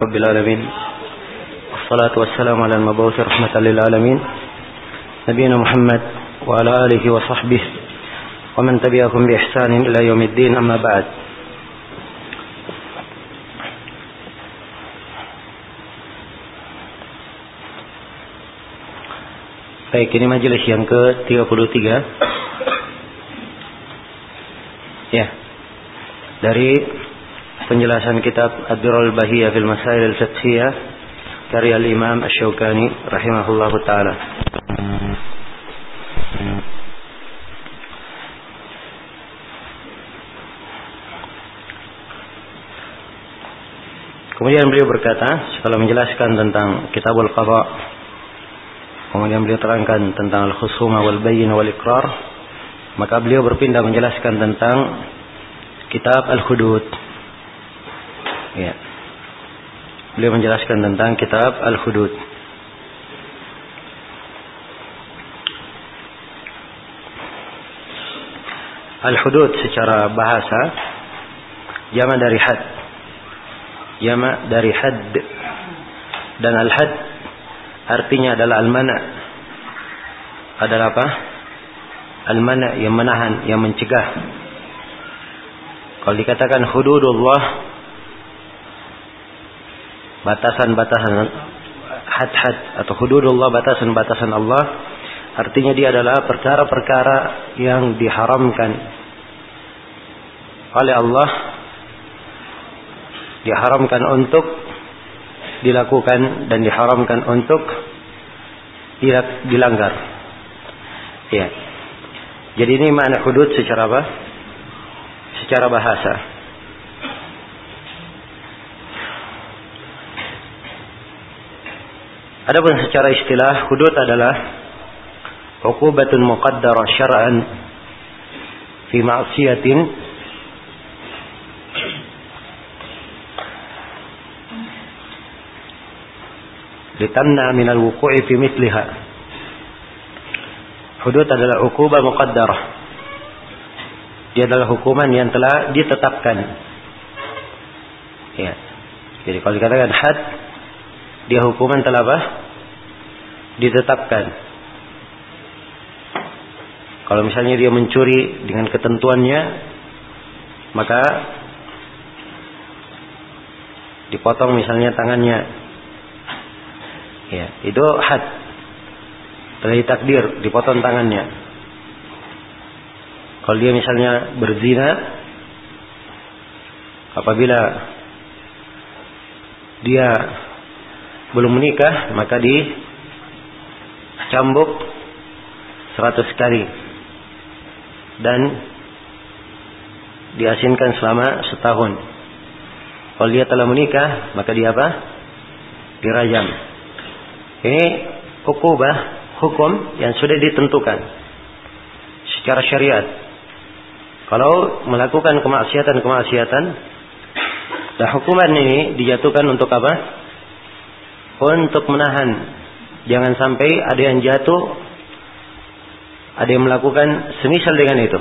رب العالمين. والصلاة والسلام على المبعوث رحمة للعالمين. نبينا محمد وعلى آله وصحبه ومن تبعهم بإحسان إلى يوم الدين. أما بعد. Baik, ini majelis yang ke-33 Ya. Dari penjelasan kitab Ad-Durrul Bahiyah fil Masail al-Fiqhiyah karya al-Imam Asy-Syaukani rahimahullahu taala. Kemudian beliau berkata setelah menjelaskan tentang Kitabul Qadha kemudian beliau terangkan tentang al-khusuma wal bayyin wal iqrar maka beliau berpindah menjelaskan tentang kitab al-hudud Ya. Beliau menjelaskan tentang kitab Al-Hudud. Al-Hudud secara bahasa jama dari had. Jama dari had. Dan al-had artinya adalah al-mana. Adalah apa? Al-mana yang menahan, yang mencegah. Kalau dikatakan hududullah batasan-batasan had-had atau hududullah batasan-batasan Allah artinya dia adalah perkara-perkara yang diharamkan oleh Allah diharamkan untuk dilakukan dan diharamkan untuk dilanggar. Ya. Jadi ini makna hudud secara apa? Secara bahasa Adapun secara istilah hudud adalah uqubatun muqaddarah syar'an fi ma'siyatin litamna min al-wuqu'i fi mithliha. Hudud adalah uqubah muqaddarah. Dia adalah hukuman yang telah ditetapkan. Ya. Jadi kalau dikatakan had dia hukuman telah apa? Ditetapkan. Kalau misalnya dia mencuri dengan ketentuannya, maka dipotong misalnya tangannya. Ya, itu had. Telah ditakdir, dipotong tangannya. Kalau dia misalnya berzina, apabila dia belum menikah maka dicambuk seratus kali dan diasinkan selama setahun. Kalau dia telah menikah maka dia apa? Dirajam. Ini hukubah hukum yang sudah ditentukan secara syariat. Kalau melakukan kemaksiatan-kemaksiatan, dan hukuman ini dijatuhkan untuk apa? untuk menahan jangan sampai ada yang jatuh ada yang melakukan semisal dengan itu.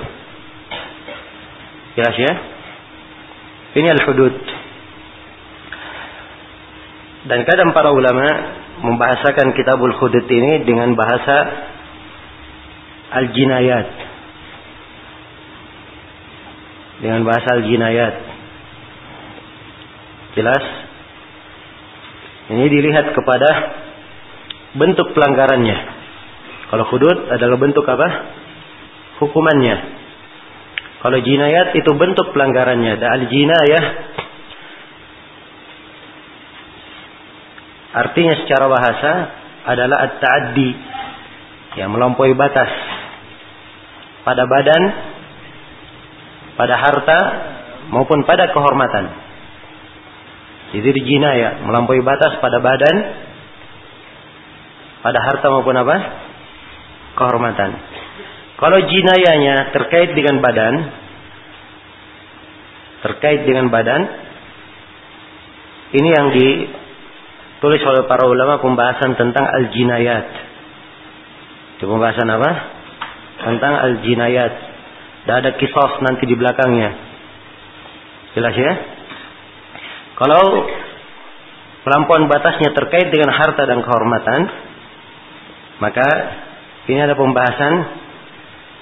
Jelas ya? Ini al-hudud. Dan kadang para ulama membahasakan kitabul hudud ini dengan bahasa al-jinayat. Dengan bahasa al-jinayat. Jelas? Ini dilihat kepada bentuk pelanggarannya. Kalau hudud adalah bentuk apa? Hukumannya. Kalau jinayat itu bentuk pelanggarannya. Dan al-jinayah artinya secara bahasa adalah at-ta'addi yang melampaui batas pada badan, pada harta maupun pada kehormatan. Jadi jinayah melampaui batas pada badan, pada harta maupun apa? Kehormatan. Kalau jinayahnya terkait dengan badan, terkait dengan badan, ini yang ditulis oleh para ulama pembahasan tentang al-jinayat. Itu pembahasan apa? Tentang al-jinayat. Dan ada kisos nanti di belakangnya. Jelas ya? Kalau? Pelampauan batasnya terkait dengan harta dan kehormatan, maka ini ada pembahasan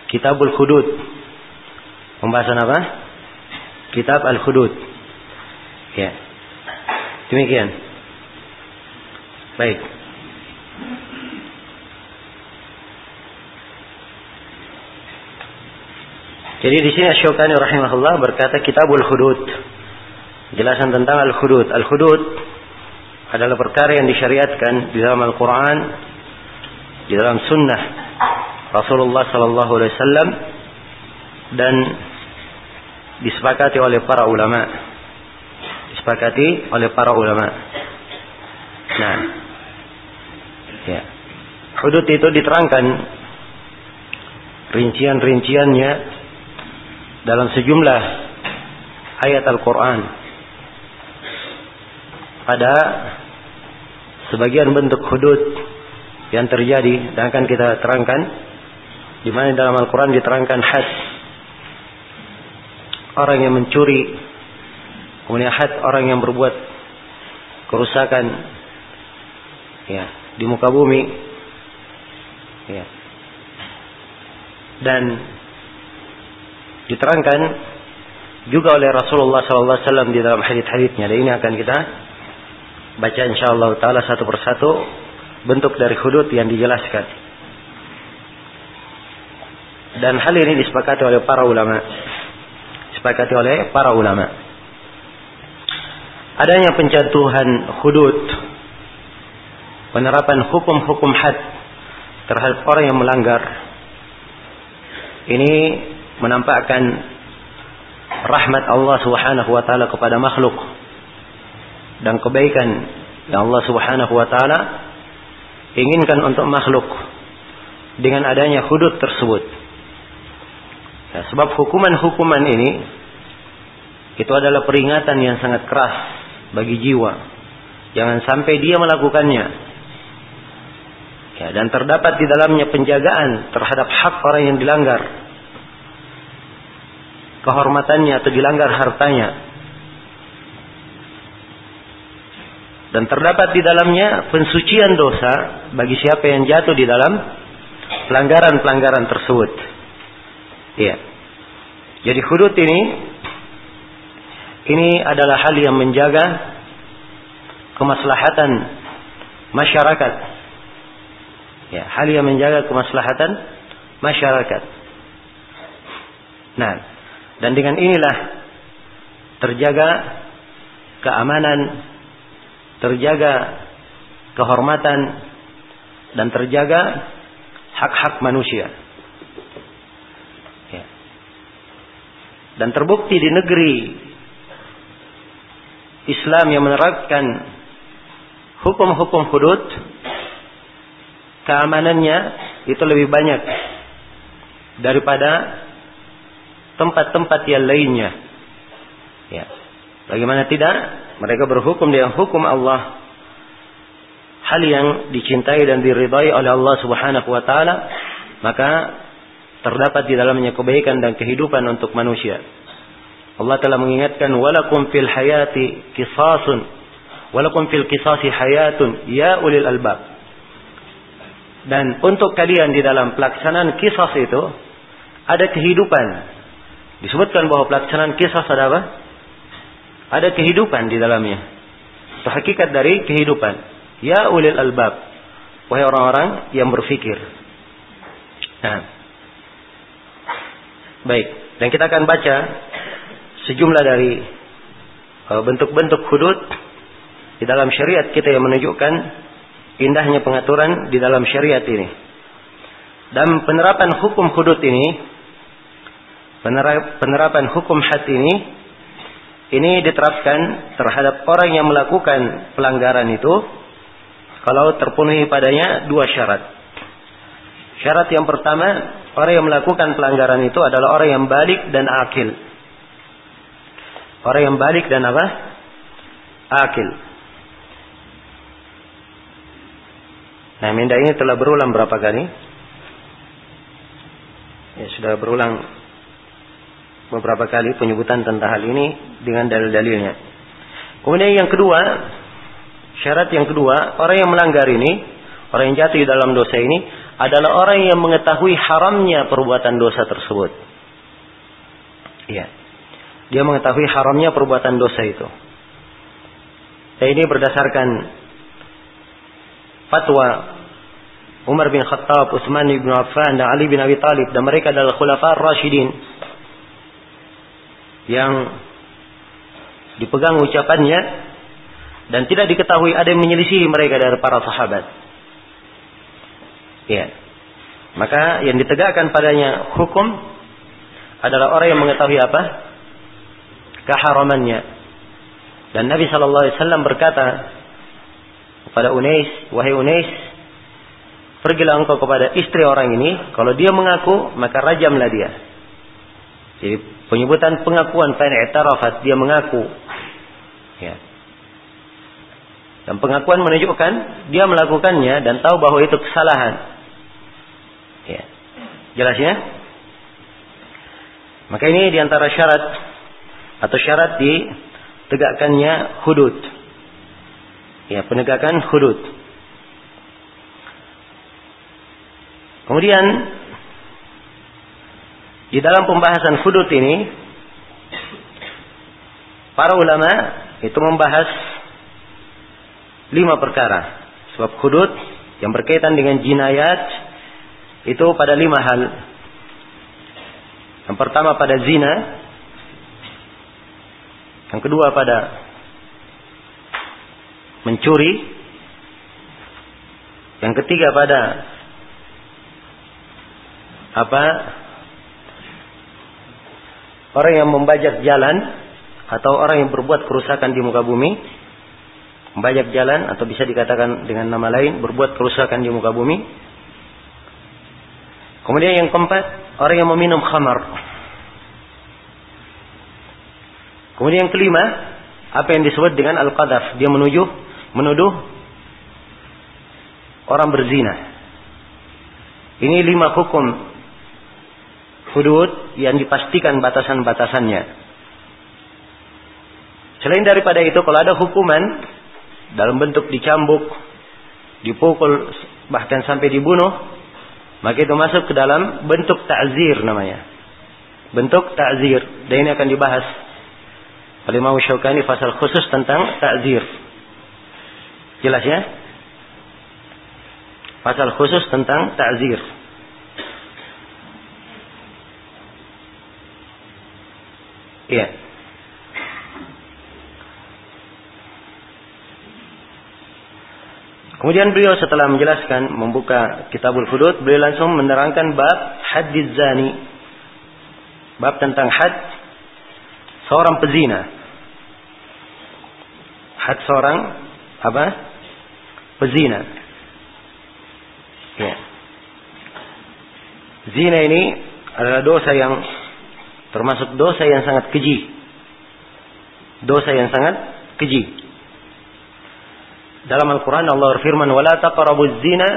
Kitabul Hudud. Pembahasan apa? Kitab Al-Hudud. Ya. Demikian. Baik. Jadi di sini Asy-Syaukani rahimahullah berkata Kitabul Hudud. Jelasan tentang Al-Hudud. Al-Hudud adalah perkara yang disyariatkan di dalam Al-Qur'an, di dalam sunnah Rasulullah sallallahu alaihi wasallam dan disepakati oleh para ulama. Disepakati oleh para ulama. Nah, ya. Hudud itu diterangkan rincian-rinciannya dalam sejumlah ayat Al-Quran pada sebagian bentuk hudud yang terjadi. Dan akan kita terangkan di mana dalam Al-Quran diterangkan had. Orang yang mencuri kemudian had orang yang berbuat kerusakan ya di muka bumi ya. Dan diterangkan juga oleh Rasulullah SAW di dalam hadits-haditsnya. Dan ini akan kita baca insyaallah taala satu persatu bentuk dari hudud yang dijelaskan. Dan hal ini disepakati oleh para ulama. Disepakati oleh para ulama. Adanya penjatuhan hudud penerapan hukum-hukum had terhadap orang yang melanggar ini menampakkan rahmat Allah Subhanahu wa taala kepada makhluk dan kebaikan yang Allah Subhanahu wa taala inginkan untuk makhluk dengan adanya hudud tersebut. Ya, sebab hukuman-hukuman ini itu adalah peringatan yang sangat keras bagi jiwa. Jangan sampai dia melakukannya. Ya, dan terdapat di dalamnya penjagaan terhadap hak orang yang dilanggar kehormatannya atau dilanggar hartanya. Dan terdapat di dalamnya pensucian dosa bagi siapa yang jatuh di dalam pelanggaran-pelanggaran tersebut. Iya. Jadi hudud ini ini adalah hal yang menjaga kemaslahatan masyarakat. Ya, hal yang menjaga kemaslahatan masyarakat. Nah, dan dengan inilah terjaga keamanan, terjaga kehormatan, dan terjaga hak-hak manusia. Ya. Dan terbukti di negeri Islam yang menerapkan hukum-hukum hudud, keamanannya itu lebih banyak daripada tempat-tempat yang lainnya. Ya. Bagaimana tidak? Mereka berhukum dengan hukum Allah. Hal yang dicintai dan diridai oleh Allah Subhanahu wa taala, maka terdapat di dalamnya kebaikan dan kehidupan untuk manusia. Allah telah mengingatkan walakum fil hayati kisasun walakum fil kisasi hayatun ya ulil albab. Dan untuk kalian di dalam pelaksanaan kisah itu ada kehidupan Disebutkan bahwa pelaksanaan kisah ada apa? Ada kehidupan di dalamnya. Itu hakikat dari kehidupan. Ya ulil albab. Wahai orang-orang yang berfikir. Nah. Baik. Dan kita akan baca sejumlah dari uh, bentuk-bentuk hudud di dalam syariat kita yang menunjukkan indahnya pengaturan di dalam syariat ini. Dan penerapan hukum hudud ini penerapan hukum had ini ini diterapkan terhadap orang yang melakukan pelanggaran itu kalau terpenuhi padanya dua syarat. Syarat yang pertama, orang yang melakukan pelanggaran itu adalah orang yang balik dan akil. Orang yang balik dan apa? Akil. Nah, minda ini telah berulang berapa kali? Ya, sudah berulang beberapa kali penyebutan tentang hal ini dengan dalil-dalilnya. Kemudian yang kedua, Syarat yang kedua, orang yang melanggar ini, orang yang jatuh dalam dosa ini adalah orang yang mengetahui haramnya perbuatan dosa tersebut. Iya. Dia mengetahui haramnya perbuatan dosa itu. Dan ini berdasarkan fatwa Umar bin Khattab, Utsman bin Affan dan Ali bin Abi Thalib dan mereka adalah khulafa Rashidin yang dipegang ucapannya dan tidak diketahui ada yang menyelisihi mereka dari para sahabat. Ya. Maka yang ditegakkan padanya hukum adalah orang yang mengetahui apa? keharamannya. Dan Nabi sallallahu alaihi wasallam berkata kepada Unais, "Wahai Unais, pergilah engkau kepada istri orang ini, kalau dia mengaku, maka rajamlah dia." Jadi penyebutan pengakuan fa'in i'tarafat, dia mengaku. Ya. Dan pengakuan menunjukkan dia melakukannya dan tahu bahwa itu kesalahan. Ya. Jelas ya? Maka ini di antara syarat atau syarat ditegakkannya hudud. Ya, penegakan hudud. Kemudian di dalam pembahasan hudud ini para ulama itu membahas lima perkara. Sebab hudud yang berkaitan dengan jinayat itu pada lima hal. Yang pertama pada zina. Yang kedua pada mencuri. Yang ketiga pada apa? Orang yang membajak jalan atau orang yang berbuat kerusakan di muka bumi membajak jalan atau bisa dikatakan dengan nama lain berbuat kerusakan di muka bumi. Kemudian yang keempat, orang yang meminum khamar. Kemudian yang kelima, apa yang disebut dengan al-qadhaf, dia menuju menuduh orang berzina. Ini lima hukum hudud yang dipastikan batasan-batasannya. Selain daripada itu, kalau ada hukuman dalam bentuk dicambuk, dipukul, bahkan sampai dibunuh, maka itu masuk ke dalam bentuk ta'zir namanya. Bentuk ta'zir. Dan ini akan dibahas oleh Imam Syaukani pasal khusus tentang ta'zir. Jelas ya? Pasal khusus tentang ta'zir. Iya. Kemudian beliau setelah menjelaskan membuka Kitabul Hudud, beliau langsung menerangkan bab hadis zani. Bab tentang had seorang pezina. Had seorang apa? Pezina. Ya. Zina ini adalah dosa yang termasuk dosa yang sangat keji. Dosa yang sangat keji. Dalam Al-Quran Allah berfirman, "Wala taqrabuz zina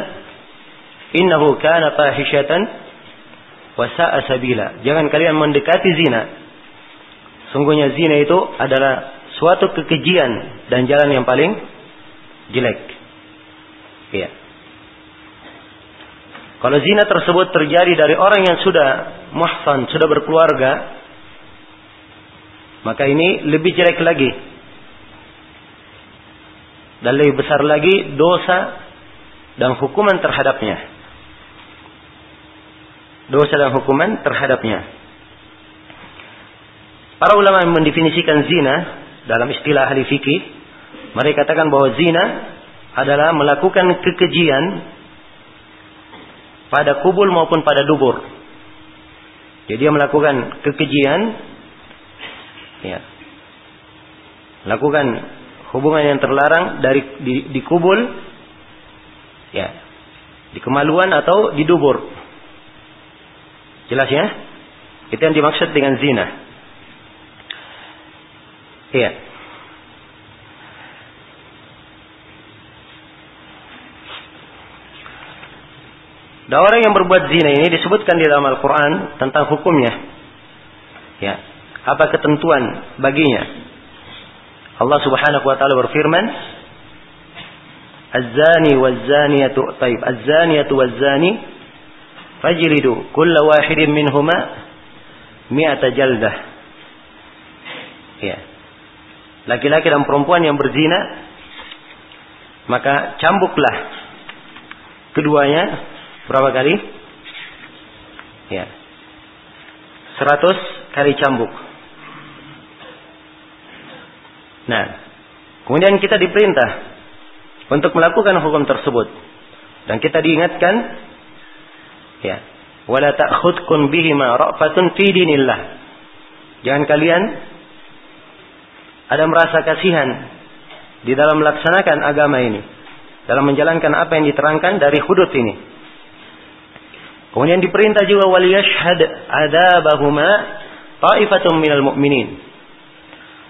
innahu kana fahishatan wa sa'a sabila." Jangan kalian mendekati zina. Sungguhnya zina itu adalah suatu kekejian dan jalan yang paling jelek. Iya. Kalau zina tersebut terjadi dari orang yang sudah muhsan, sudah berkeluarga, maka ini lebih jelek lagi dan lebih besar lagi dosa dan hukuman terhadapnya. Dosa dan hukuman terhadapnya. Para ulama yang mendefinisikan zina dalam istilah ahli fikih, mereka katakan bahwa zina adalah melakukan kekejian pada kubul maupun pada dubur. Jadi dia melakukan kekejian ya. Lakukan hubungan yang terlarang dari di, di kubul ya di kemaluan atau di dubur jelas ya itu yang dimaksud dengan zina iya Dan orang yang berbuat zina ini disebutkan di dalam Al-Quran tentang hukumnya. Ya, apa ketentuan baginya? Allah Subhanahu wa taala berfirman, Az-zani waz-zaniyatu taib. Az-zaniyatu waz-zani fajlidu kulla wahidin minhuma mi'ata jaldah. Ya. Laki-laki dan perempuan yang berzina maka cambuklah keduanya berapa kali? Ya. Seratus kali cambuk. Nah, kemudian kita diperintah untuk melakukan hukum tersebut. Dan kita diingatkan ya, wala ta'khudkum bihima ra'fatun fi dinillah. Jangan kalian ada merasa kasihan di dalam melaksanakan agama ini, dalam menjalankan apa yang diterangkan dari hudud ini. Kemudian diperintah juga waliyashhad adabahuma ta'ifatun minal mu'minin.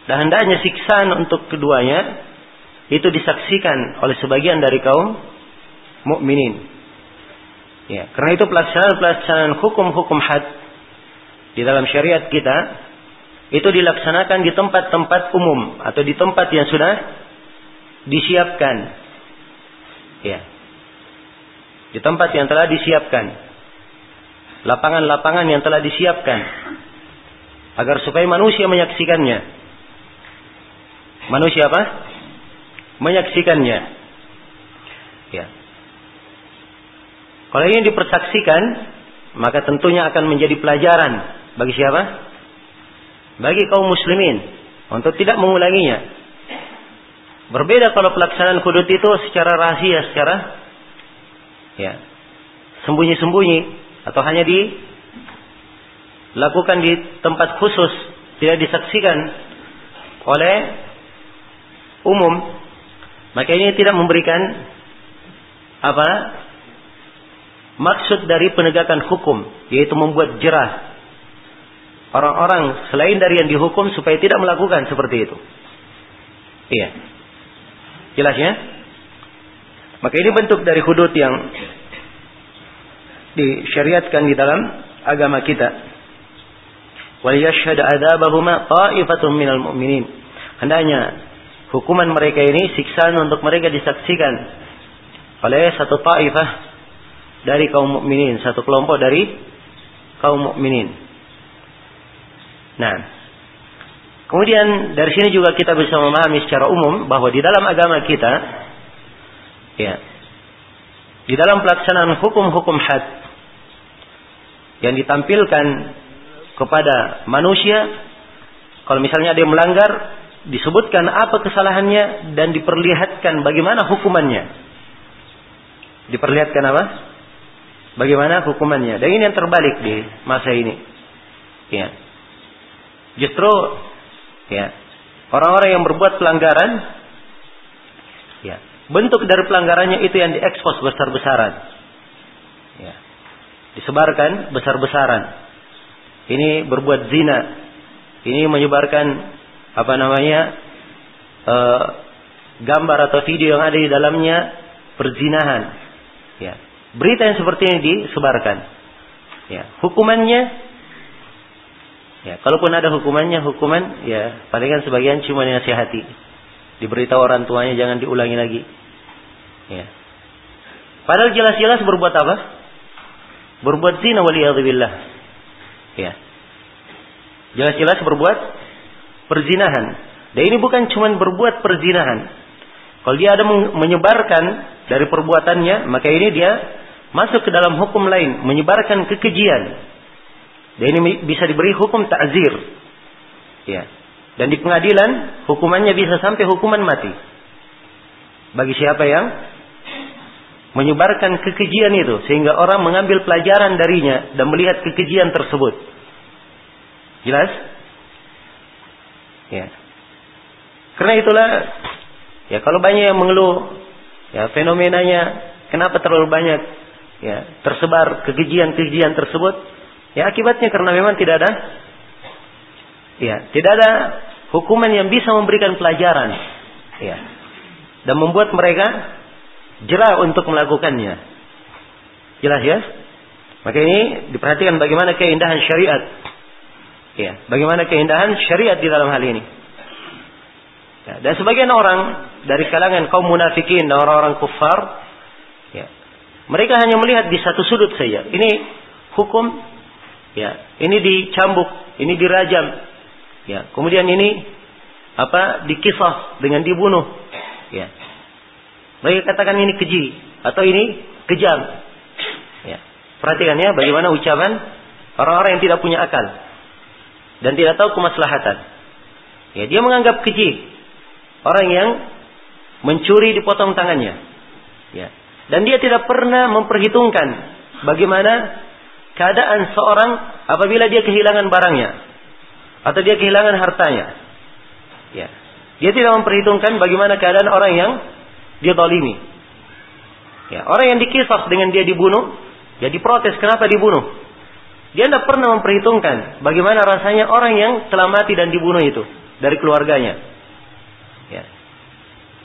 Dan hendaknya siksaan untuk keduanya itu disaksikan oleh sebagian dari kaum mukminin. Ya, karena itu pelaksanaan-pelaksanaan hukum-hukum had di dalam syariat kita itu dilaksanakan di tempat-tempat umum atau di tempat yang sudah disiapkan. Ya. Di tempat yang telah disiapkan. Lapangan-lapangan yang telah disiapkan agar supaya manusia menyaksikannya. Manusia apa? Menyaksikannya. Ya. Kalau ini dipersaksikan, maka tentunya akan menjadi pelajaran bagi siapa? Bagi kaum muslimin untuk tidak mengulanginya. Berbeda kalau pelaksanaan hudud itu secara rahasia, secara ya sembunyi-sembunyi atau hanya dilakukan di tempat khusus, tidak disaksikan oleh umum, maka ini tidak memberikan apa maksud dari penegakan hukum, yaitu membuat jerah orang-orang selain dari yang dihukum supaya tidak melakukan seperti itu. Iya. Jelas ya? Maka ini bentuk dari hudud yang disyariatkan di dalam agama kita. Wal yashhad adabahuma ta'ifatun minal mu'minin. Hendaknya hukuman mereka ini siksaan untuk mereka disaksikan oleh satu taifah dari kaum mukminin, satu kelompok dari kaum mukminin. Nah, kemudian dari sini juga kita bisa memahami secara umum bahwa di dalam agama kita, ya, di dalam pelaksanaan hukum-hukum had yang ditampilkan kepada manusia, kalau misalnya ada yang melanggar, disebutkan apa kesalahannya dan diperlihatkan bagaimana hukumannya. Diperlihatkan apa? Bagaimana hukumannya. Dan ini yang terbalik di masa ini. Ya. Justru ya, orang-orang yang berbuat pelanggaran ya, bentuk dari pelanggarannya itu yang diekspos besar-besaran. Disebarkan besar-besaran. Ini berbuat zina. Ini menyebarkan apa namanya e, gambar atau video yang ada di dalamnya perzinahan. Ya. Berita yang seperti ini disebarkan. Ya. Hukumannya ya, kalaupun ada hukumannya, hukuman ya palingan sebagian cuma dinasihati. Diberitahu orang tuanya jangan diulangi lagi. Ya. Padahal jelas-jelas berbuat apa? Berbuat zina waliyadzubillah. Ya. Jelas-jelas berbuat perzinahan. Dan ini bukan cuma berbuat perzinahan. Kalau dia ada menyebarkan dari perbuatannya, maka ini dia masuk ke dalam hukum lain, menyebarkan kekejian. Dan ini bisa diberi hukum ta'zir. Ya. Dan di pengadilan hukumannya bisa sampai hukuman mati. Bagi siapa yang menyebarkan kekejian itu sehingga orang mengambil pelajaran darinya dan melihat kekejian tersebut. Jelas? Ya. Karena itulah ya kalau banyak yang mengeluh ya fenomenanya kenapa terlalu banyak ya tersebar kekejian-kekejian tersebut ya akibatnya karena memang tidak ada ya tidak ada hukuman yang bisa memberikan pelajaran ya dan membuat mereka jerah untuk melakukannya jelas ya maka ini diperhatikan bagaimana keindahan syariat Ya, bagaimana keindahan syariat di dalam hal ini. Ya, dan sebagian orang dari kalangan kaum munafikin dan orang-orang kufar, ya, mereka hanya melihat di satu sudut saja. Ini hukum, ya, ini dicambuk, ini dirajam, ya, kemudian ini apa dikisah dengan dibunuh, ya. Mereka katakan ini keji atau ini kejam. Ya. Perhatikan ya bagaimana ucapan orang-orang yang tidak punya akal dan tidak tahu kemaslahatan. Ya, dia menganggap keji orang yang mencuri dipotong tangannya. Ya. Dan dia tidak pernah memperhitungkan bagaimana keadaan seorang apabila dia kehilangan barangnya atau dia kehilangan hartanya. Ya. Dia tidak memperhitungkan bagaimana keadaan orang yang dia dolimi. Ya, orang yang dikisah dengan dia dibunuh, ya diprotes kenapa dibunuh. Dia tidak pernah memperhitungkan bagaimana rasanya orang yang telah mati dan dibunuh itu dari keluarganya. Ya.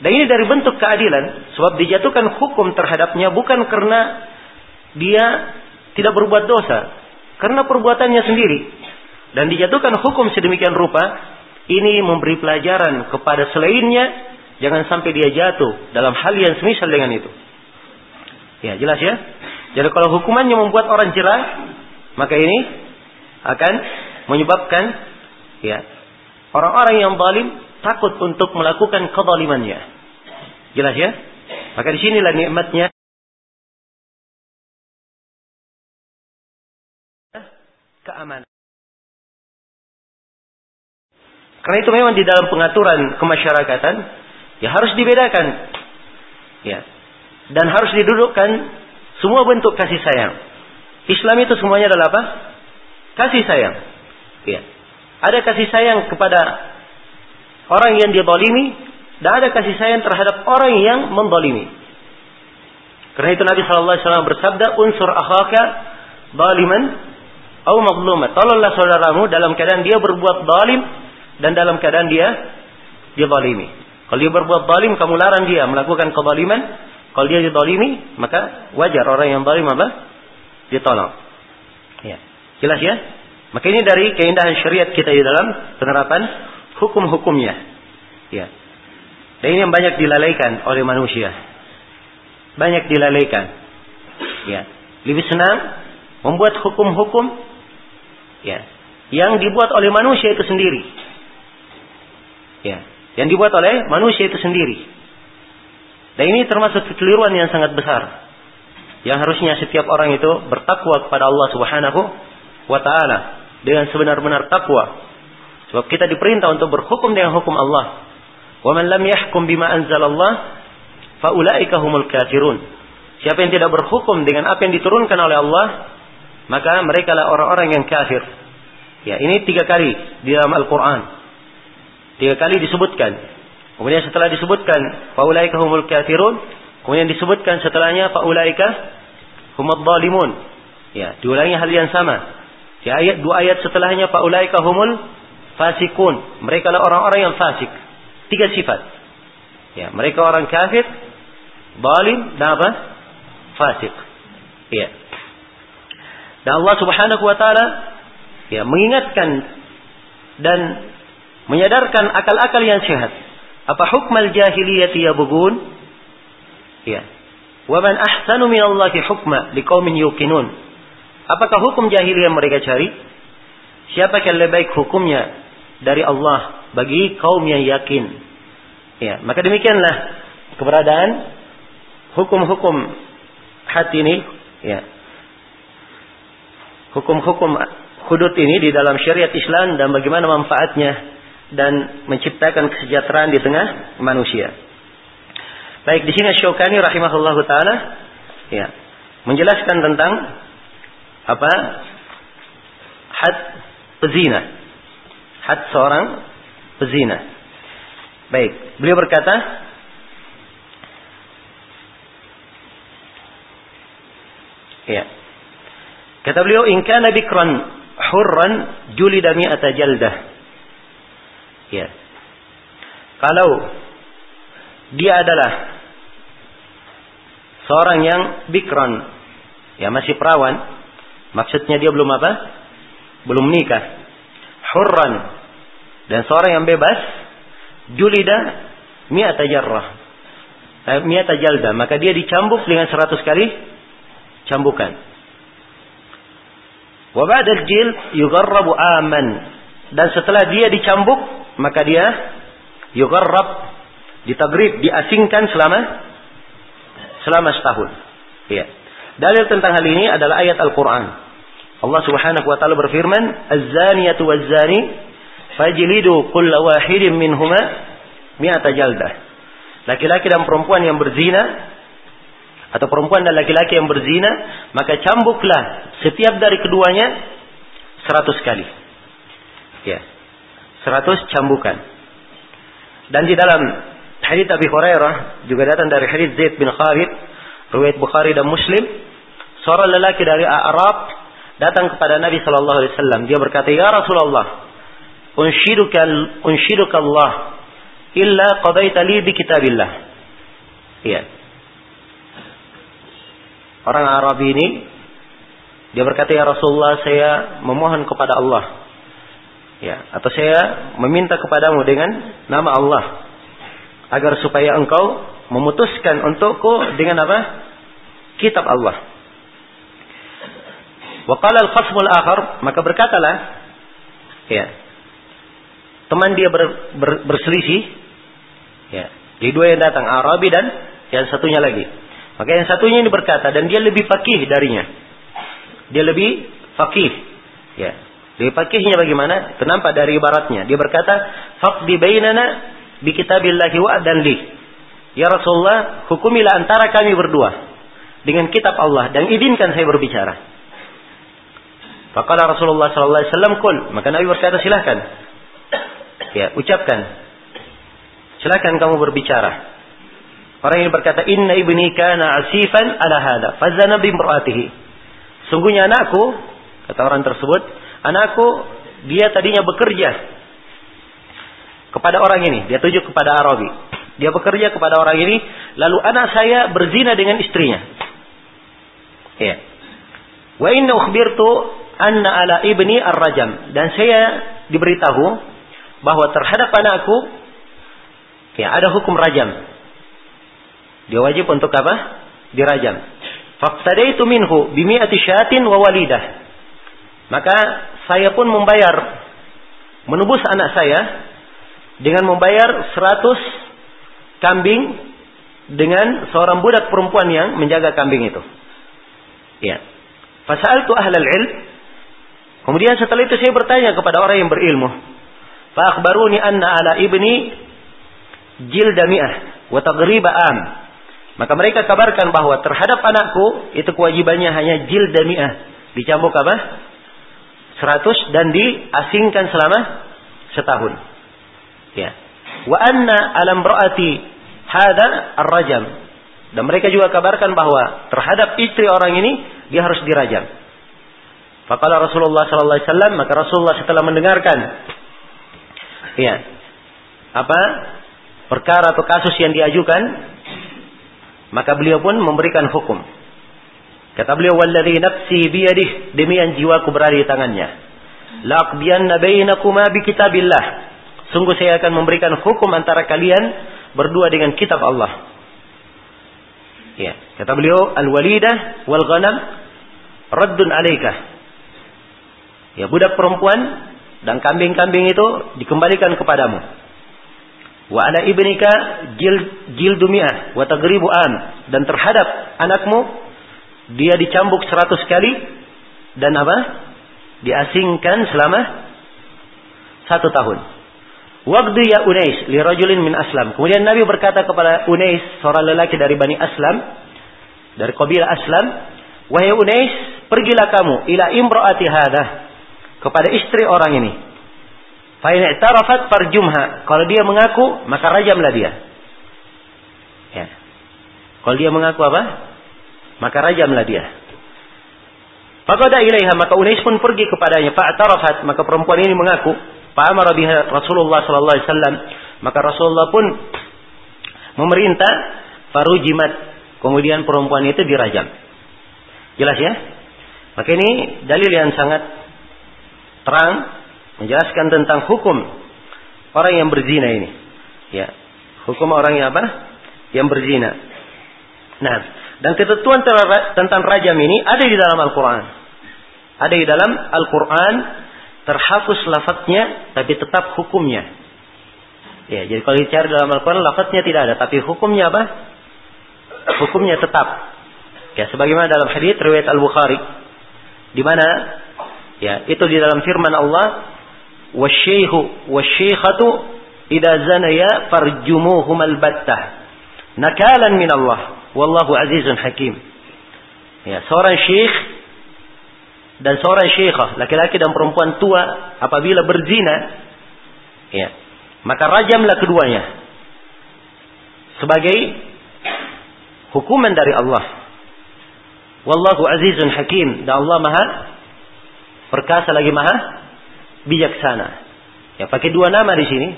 Dan ini dari bentuk keadilan, sebab dijatuhkan hukum terhadapnya bukan karena dia tidak berbuat dosa, karena perbuatannya sendiri. Dan dijatuhkan hukum sedemikian rupa, ini memberi pelajaran kepada selainnya, jangan sampai dia jatuh dalam hal yang semisal dengan itu. Ya, jelas ya? Jadi kalau hukumannya membuat orang jerah, maka ini akan menyebabkan ya orang-orang yang zalim takut untuk melakukan kezalimannya. Jelas ya? Maka di sinilah nikmatnya keamanan. Karena itu memang di dalam pengaturan kemasyarakatan ya harus dibedakan. Ya. Dan harus didudukkan semua bentuk kasih sayang. Islam itu semuanya adalah apa? Kasih sayang. Ya. Ada kasih sayang kepada orang yang dibalimi dan ada kasih sayang terhadap orang yang membalimi. Karena itu Nabi Shallallahu Alaihi Wasallam bersabda, unsur akhaka baliman atau mazlumat. Tolonglah saudaramu dalam keadaan dia berbuat balim dan dalam keadaan dia dia balimi. Kalau dia berbuat balim, kamu larang dia melakukan kezaliman. Kalau dia didolimi, maka wajar orang yang balim apa? ditolong. Ya. Jelas ya? Maka ini dari keindahan syariat kita di dalam penerapan hukum-hukumnya. Ya. Dan ini yang banyak dilalaikan oleh manusia. Banyak dilalaikan. Ya. Lebih senang membuat hukum-hukum ya, yang dibuat oleh manusia itu sendiri. Ya, yang dibuat oleh manusia itu sendiri. Dan ini termasuk kekeliruan yang sangat besar yang harusnya setiap orang itu bertakwa kepada Allah Subhanahu wa taala dengan sebenar-benar takwa. Sebab kita diperintah untuk berhukum dengan hukum Allah. Wa man lam yahkum bima anzalallah faulaika humul kafirun. Siapa yang tidak berhukum dengan apa yang diturunkan oleh Allah, maka mereka lah orang-orang yang kafir. Ya, ini tiga kali di dalam Al-Quran. Tiga kali disebutkan. Kemudian setelah disebutkan, faulaika humul kafirun, Kemudian disebutkan setelahnya faulaika humad zalimun. Ya, diulangi hal yang sama. Di ayat dua ayat setelahnya faulaika humul fasikun. Mereka adalah orang-orang yang fasik. Tiga sifat. Ya, mereka orang kafir, zalim dan apa? Fasik. Ya. Dan Allah Subhanahu wa taala ya mengingatkan dan menyadarkan akal-akal yang sehat. Apa hukmal jahiliyati yabghun? Ya. Wa man ahsanu minallahi hukma liqaumin yuqinun. Apakah hukum jahiliyah mereka cari? Siapa yang lebih baik hukumnya dari Allah bagi kaum yang yakin? Ya, maka demikianlah keberadaan hukum-hukum hati ini, ya. Hukum-hukum hudud ini di dalam syariat Islam dan bagaimana manfaatnya dan menciptakan kesejahteraan di tengah manusia. Baik di sini Syaukani rahimahullahu taala ya menjelaskan tentang apa had pezina. Had seorang pezina. Baik, beliau berkata Ya. Kata beliau, "In kana bikran hurran julida mi'ata jaldah." Ya. Kalau dia adalah seorang yang bikron, ya masih perawan, maksudnya dia belum apa? Belum nikah. Hurran dan seorang yang bebas, julida mi'ata jarrah. Eh, mi'ata jalda. Maka dia dicambuk dengan seratus kali cambukan. Wa ba'da jil yugarrabu aman. Dan setelah dia dicambuk, maka dia yugarrab ditagrib, diasingkan selama selama setahun. Ya. Dalil tentang hal ini adalah ayat Al-Qur'an. Allah Subhanahu wa taala berfirman, "Az-zaniyatu waz-zani fajlidu kulla wahidin minhuma mi'ata jaldah." Laki-laki dan perempuan yang berzina atau perempuan dan laki-laki yang berzina, maka cambuklah setiap dari keduanya seratus kali. Ya. Seratus cambukan. Dan di dalam hadits Abi Hurairah juga datang dari hadits Zaid bin Khalid, riwayat Bukhari dan Muslim, seorang lelaki dari Arab datang kepada Nabi sallallahu alaihi wasallam. Dia berkata, "Ya Rasulullah, unshiduka unshiduka Allah illa qadaita li bi kitabillah." Iya. Orang Arab ini dia berkata, "Ya Rasulullah, saya memohon kepada Allah." Ya, atau saya meminta kepadamu dengan nama Allah agar supaya engkau memutuskan untukku dengan apa? Kitab Allah. Wa qala al-khasmul akhar, maka berkatalah ya. Teman dia ber, ber, berselisih ya. Jadi dua yang datang, Arabi dan yang satunya lagi. Maka yang satunya ini berkata dan dia lebih fakih darinya. Dia lebih fakih. Ya. Lebih fakihnya bagaimana? Kenapa dari ibaratnya? Dia berkata, "Faqdi bainana bi kitabillahi wa dan li." Ya Rasulullah, hukumilah antara kami berdua dengan kitab Allah dan izinkan saya berbicara. Faqala Rasulullah sallallahu alaihi wasallam maka Nabi berkata silahkan. Ya, ucapkan. Silakan kamu berbicara. Orang ini berkata, "Inna ibni kana asifan ala hada, fazana bi imraatihi." Sungguhnya anakku, kata orang tersebut, anakku dia tadinya bekerja kepada orang ini, dia tuju kepada Arabi. Dia bekerja kepada orang ini, lalu anak saya berzina dengan istrinya. Ya. Wa inna ukhbirtu anna ala ibni ar-rajam dan saya diberitahu bahwa terhadap anakku ya ada hukum rajam. Dia wajib untuk apa? Dirajam. Faqtadaitu minhu bimi'ati syatin wa walidah. Maka saya pun membayar menebus anak saya dengan membayar 100 kambing dengan seorang budak perempuan yang menjaga kambing itu. Ya. Fasaltu ahlal ilm Kemudian setelah itu saya bertanya kepada orang yang berilmu. Fa akhbaruni anna ala ibni jilda mi'ah wa taghriba am. Maka mereka kabarkan bahwa terhadap anakku itu kewajibannya hanya jilda mi'ah. Dicambuk apa? 100 dan diasingkan selama setahun. Ya. Wa anna alam ra'ati hada ar-rajam. Dan mereka juga kabarkan bahwa terhadap istri orang ini dia harus dirajam. Faqala Rasulullah sallallahu alaihi wasallam, maka Rasulullah setelah mendengarkan ya, apa? perkara atau kasus yang diajukan, maka beliau pun memberikan hukum. Kata beliau, "Walladzi nafsi biyadih, demi yang jiwaku berada di tangannya. Laqbiyanna bainakuma bi kitabillah." Sungguh saya akan memberikan hukum antara kalian berdua dengan kitab Allah. Ya, kata beliau, "Al-walidah wal ghanam raddun alaika." Ya budak perempuan dan kambing-kambing itu dikembalikan kepadamu. Wa ala ibnika jil jildumia wa tagribu an dan terhadap anakmu dia dicambuk seratus kali dan apa? Diasingkan selama satu tahun. Waktu ya Unais li rajulin min Aslam. Kemudian Nabi berkata kepada Unais, seorang lelaki dari Bani Aslam, dari kabilah Aslam, "Wahai Unais, pergilah kamu ila imraati hadah kepada istri orang ini. Fa in i'tarafat farjumha. Kalau dia mengaku, maka rajamlah dia. Ya. Kalau dia mengaku apa? Maka rajamlah dia. Faqada ilaiha maka Unais pun pergi kepadanya. Fa'tarafat maka perempuan ini mengaku. Fa'amara biha Rasulullah sallallahu alaihi wasallam. Maka Rasulullah pun memerintah farujimat. Kemudian perempuan itu dirajam. Jelas ya? Maka ini dalil yang sangat terang menjelaskan tentang hukum orang yang berzina ini. Ya. Hukum orang yang apa? Yang berzina. Nah, dan ketentuan tentang rajam ini ada di dalam Al-Quran. Ada di dalam Al-Quran terhapus lafadznya tapi tetap hukumnya. Ya, jadi kalau dicari dalam Al-Quran lafadznya tidak ada, tapi hukumnya apa? Hukumnya tetap. Ya, sebagaimana dalam hadis riwayat Al-Bukhari di mana ya, itu di dalam firman Allah, "Wasyaihu wasyaikhatu idza zanaya farjumuhum al-battah." Nakalan min Allah. Wallahu azizun hakim. Ya, seorang syekh dan seorang syekhah, laki-laki dan perempuan tua apabila berzina, ya, maka rajamlah keduanya sebagai hukuman dari Allah. Wallahu azizun hakim dan Allah maha perkasa lagi maha bijaksana. Ya, pakai dua nama di sini.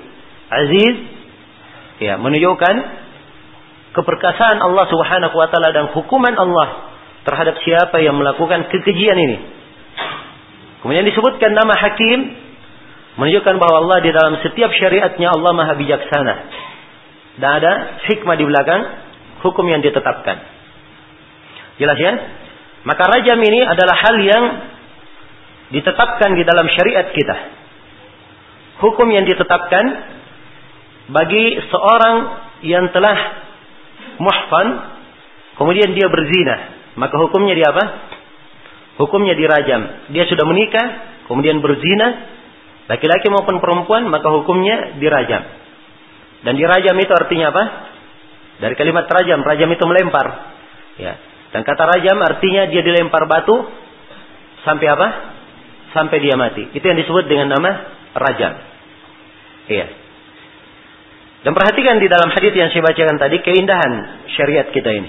Aziz ya menunjukkan keperkasaan Allah Subhanahu wa taala dan hukuman Allah terhadap siapa yang melakukan kekejian ini. Kemudian disebutkan nama hakim menunjukkan bahwa Allah di dalam setiap syariatnya Allah Maha bijaksana. Dan ada hikmah di belakang hukum yang ditetapkan. Jelas ya? Maka rajam ini adalah hal yang ditetapkan di dalam syariat kita. Hukum yang ditetapkan bagi seorang yang telah muhsan, kemudian dia berzina, maka hukumnya dia apa? Hukumnya dirajam. Dia sudah menikah, kemudian berzina, laki-laki maupun perempuan, maka hukumnya dirajam. Dan dirajam itu artinya apa? Dari kalimat rajam, rajam itu melempar. Ya. Dan kata rajam artinya dia dilempar batu sampai apa? Sampai dia mati. Itu yang disebut dengan nama rajam. Iya. Dan perhatikan di dalam hadis yang saya bacakan tadi keindahan syariat kita ini.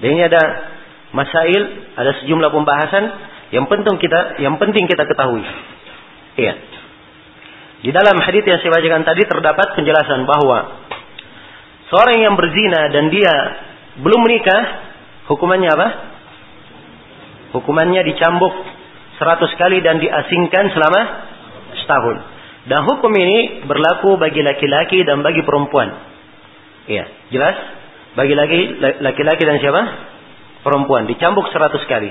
Dan ini ada masail, ada sejumlah pembahasan yang penting kita yang penting kita ketahui. Iya. Di dalam hadis yang saya bacakan tadi terdapat penjelasan bahwa seorang yang berzina dan dia belum menikah, hukumannya apa? Hukumannya dicambuk seratus kali dan diasingkan selama setahun. Dan hukum ini berlaku bagi laki-laki dan bagi perempuan. Iya, jelas? Bagi laki-laki dan siapa? Perempuan. Dicambuk seratus kali.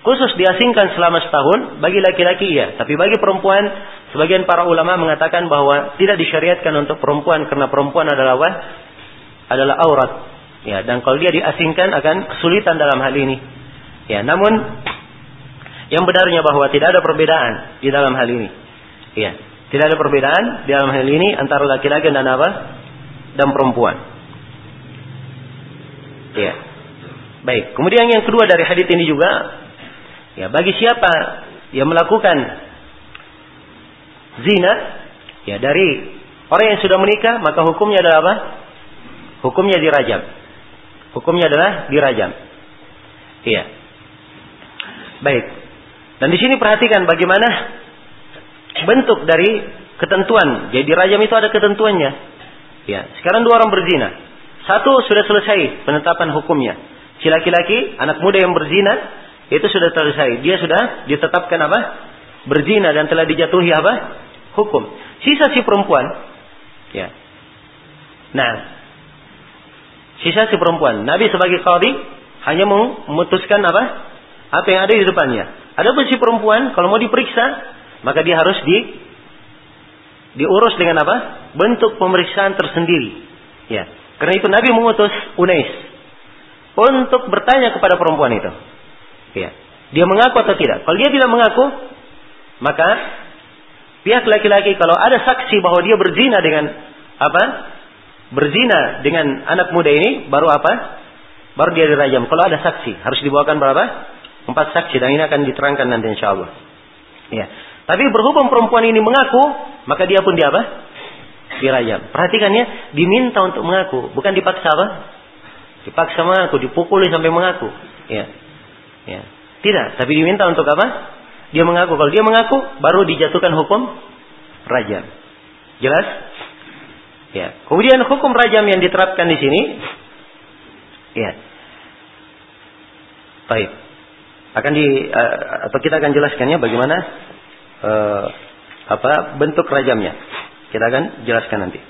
Khusus diasingkan selama setahun bagi laki-laki iya. Tapi bagi perempuan, sebagian para ulama mengatakan bahwa tidak disyariatkan untuk perempuan karena perempuan adalah apa? Adalah aurat. Ya, dan kalau dia diasingkan akan kesulitan dalam hal ini. Ya, namun yang benarnya bahwa tidak ada perbedaan di dalam hal ini. Ya, tidak ada perbedaan di dalam hal ini antara laki-laki dan apa? Dan perempuan. Ya. Baik. Kemudian yang kedua dari hadis ini juga, ya bagi siapa yang melakukan zina, ya dari orang yang sudah menikah, maka hukumnya adalah apa? Hukumnya dirajam. Hukumnya adalah dirajam. Iya. Baik. Dan di sini perhatikan bagaimana bentuk dari ketentuan. Jadi rajam itu ada ketentuannya. Ya, sekarang dua orang berzina. Satu sudah selesai penetapan hukumnya. Si laki-laki, anak muda yang berzina, itu sudah selesai. Dia sudah ditetapkan apa? Berzina dan telah dijatuhi apa? Hukum. Sisa si perempuan, ya. Nah, sisa si perempuan. Nabi sebagai qadhi hanya memutuskan apa? Apa yang ada di depannya. Ada pun si perempuan kalau mau diperiksa, maka dia harus di diurus dengan apa? Bentuk pemeriksaan tersendiri. Ya. Karena itu Nabi mengutus Unais untuk bertanya kepada perempuan itu. Ya. Dia mengaku atau tidak? Kalau dia tidak mengaku, maka pihak laki-laki kalau ada saksi bahwa dia berzina dengan apa? Berzina dengan anak muda ini baru apa? Baru dia dirajam. Kalau ada saksi, harus dibawakan berapa? Empat saksi dan ini akan diterangkan nanti insya Allah. Ya. Tapi berhubung perempuan ini mengaku, maka dia pun dia apa? Dirajam. Perhatikan ya, diminta untuk mengaku, bukan dipaksa apa? Dipaksa mengaku, dipukuli sampai mengaku. Ya. Ya. Tidak, tapi diminta untuk apa? Dia mengaku. Kalau dia mengaku, baru dijatuhkan hukum rajam. Jelas? Ya. Kemudian hukum rajam yang diterapkan di sini, ya. Baik. Akan di uh, atau kita akan jelaskannya bagaimana uh, apa bentuk rajamnya. Kita akan jelaskan nanti.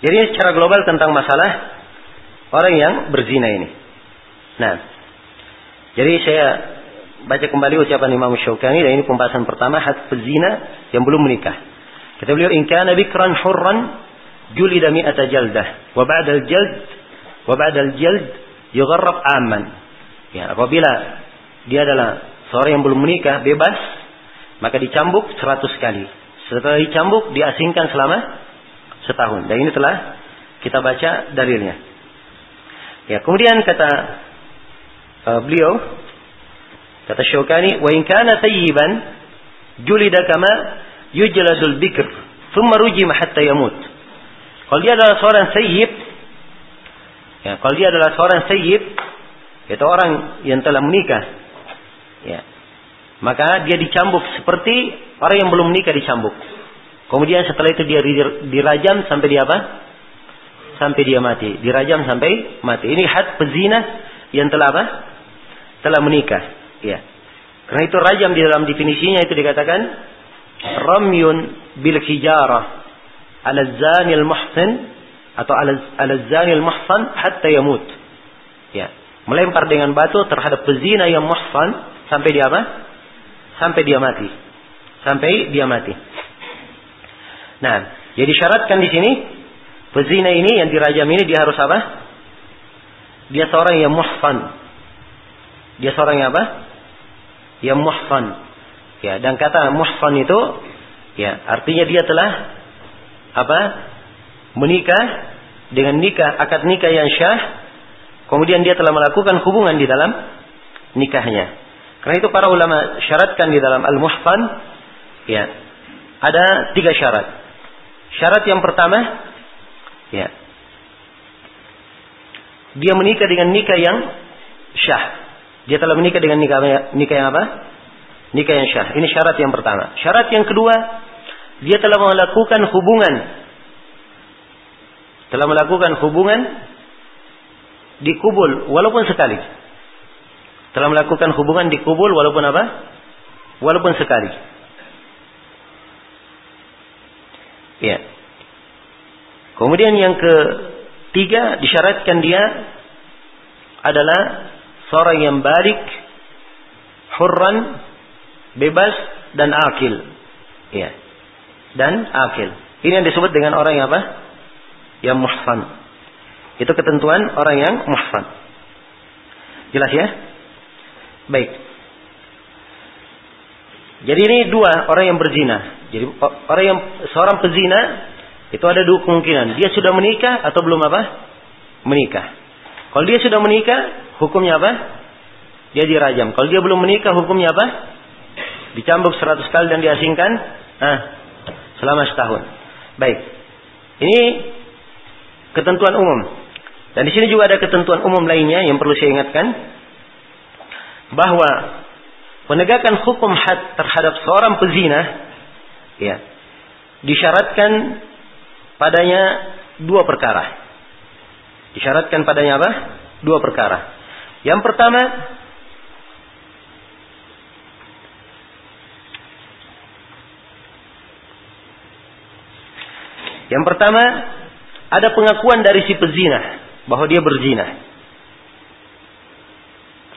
Jadi secara global tentang masalah orang yang berzina ini. Nah, jadi saya baca kembali ucapan Imam Syaukani dan ini pembahasan pertama had pezina yang belum menikah. Kata beliau in kana bikran hurran julida mi'ata jaldah wa ba'da al-jald wa ba'da al-jald yugharrab aman. Ya, apabila dia adalah seorang yang belum menikah bebas maka dicambuk seratus kali. Setelah dicambuk diasingkan selama setahun. Dan ini telah kita baca dalilnya. Ya, kemudian kata uh, beliau kata Syaukani, "Wa in kana tayyiban julida kama yujladul bikr, thumma rujima hatta yamut." Kalau dia adalah seorang sayyib, ya, kalau dia adalah seorang sayyib, itu orang yang telah menikah, ya, maka dia dicambuk seperti orang yang belum menikah dicambuk. Kemudian setelah itu dia dirajam sampai dia apa? Sampai dia mati. Dirajam sampai mati. Ini had pezina yang telah apa? Telah menikah. Ya. Karena itu rajam di dalam definisinya itu dikatakan ramyun bil hijarah ala zanil muhsin atau ala, ala zanil muhsan hatta yamut. Ya. Melempar dengan batu terhadap pezina yang muhsan sampai dia apa? Sampai dia mati. Sampai dia mati. Nah, jadi syaratkan di sini pezina ini yang dirajam ini dia harus apa? Dia seorang yang muhsan. Dia seorang yang apa? Yang muhsan. Ya, dan kata muhsan itu ya, artinya dia telah apa? menikah dengan nikah akad nikah yang syah kemudian dia telah melakukan hubungan di dalam nikahnya. Karena itu para ulama syaratkan di dalam al-muhsan ya, ada tiga syarat. Syarat yang pertama, ya, dia menikah dengan nikah yang syah. Dia telah menikah dengan nikah, nikah yang apa? Nikah yang syah. Ini syarat yang pertama. Syarat yang kedua, dia telah melakukan hubungan. Telah melakukan hubungan di kubul walaupun sekali. Telah melakukan hubungan di kubul walaupun apa? Walaupun sekali. Ya. Kemudian yang ketiga disyaratkan dia adalah seorang yang balik, hurran, bebas dan akil. Ya. Dan akil. Ini yang disebut dengan orang yang apa? Yang muhsan. Itu ketentuan orang yang muhsan. Jelas ya? Baik. Jadi ini dua orang yang berzina. Jadi orang yang seorang pezina itu ada dua kemungkinan. Dia sudah menikah atau belum apa? Menikah. Kalau dia sudah menikah, hukumnya apa? Dia dirajam. Kalau dia belum menikah, hukumnya apa? Dicambuk seratus kali dan diasingkan ah, selama setahun. Baik. Ini ketentuan umum. Dan di sini juga ada ketentuan umum lainnya yang perlu saya ingatkan bahwa penegakan hukum had terhadap seorang pezina ya disyaratkan padanya dua perkara. Disyaratkan padanya apa? Dua perkara. Yang pertama Yang pertama ada pengakuan dari si pezina bahwa dia berzina.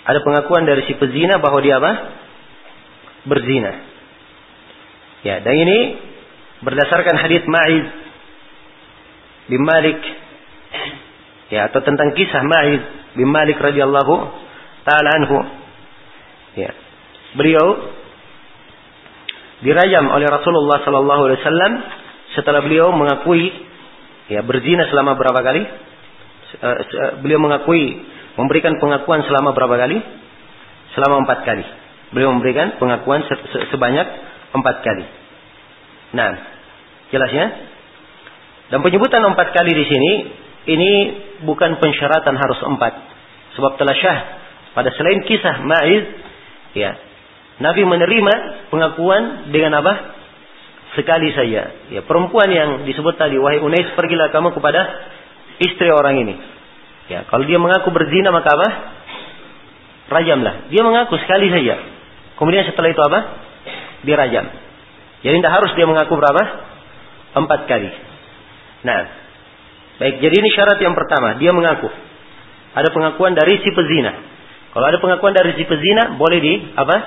Ada pengakuan dari si pezina bahwa dia apa? Berzina. Ya, dan ini berdasarkan hadis Ma'iz bin Malik ya atau tentang kisah Ma'iz bin Malik radhiyallahu taala anhu. Ya. Beliau dirajam oleh Rasulullah sallallahu alaihi wasallam setelah beliau mengakui ya berzina selama berapa kali? Eh, beliau mengakui memberikan pengakuan selama berapa kali? Selama empat kali. Beliau memberikan pengakuan sebanyak empat kali. Nah, jelasnya. Dan penyebutan empat kali di sini ini bukan pensyaratan harus empat. Sebab telah syah pada selain kisah Ma'iz, ya, Nabi menerima pengakuan dengan apa? Sekali saja. Ya, perempuan yang disebut tadi, wahai Unais, pergilah kamu kepada istri orang ini. Ya, kalau dia mengaku berzina maka apa? Rajamlah. Dia mengaku sekali saja. Kemudian setelah itu apa? dirajam. Jadi tidak harus dia mengaku berapa? Empat kali. Nah, Baik, jadi ini syarat yang pertama, dia mengaku. Ada pengakuan dari si pezina. Kalau ada pengakuan dari si pezina, boleh di apa?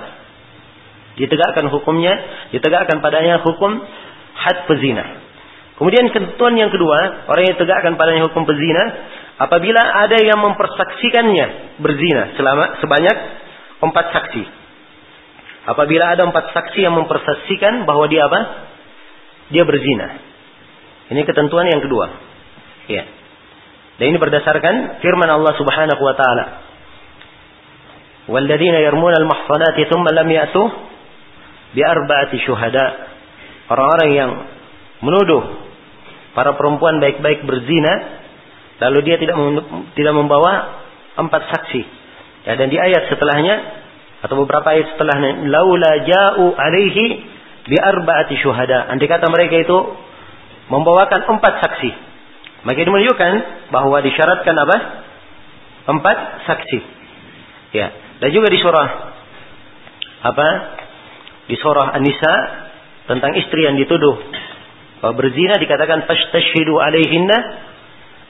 Ditegakkan hukumnya, ditegakkan padanya hukum had pezina. Kemudian ketentuan yang kedua, orang yang tegakkan padanya hukum pezina, apabila ada yang mempersaksikannya berzina selama sebanyak empat saksi. Apabila ada empat saksi yang mempersaksikan bahwa dia apa? Dia berzina. Ini ketentuan yang kedua. Ya. Dan ini berdasarkan firman Allah Subhanahu wa taala. Walladzina yarmuna al-muhsanati thumma lam ya'tu bi arba'ati syuhada. Orang-orang yang menuduh para perempuan baik-baik berzina lalu dia tidak tidak membawa empat saksi. Ya, dan di ayat setelahnya atau beberapa ayat setelahnya laula ja'u alaihi bi arba'ati syuhada. Andai kata mereka itu membawakan empat saksi. Maka ini menunjukkan bahwa disyaratkan apa? Empat saksi. Ya. Dan juga di surah apa? Di surah An-Nisa tentang istri yang dituduh berzina dikatakan fastashhidu alaihinna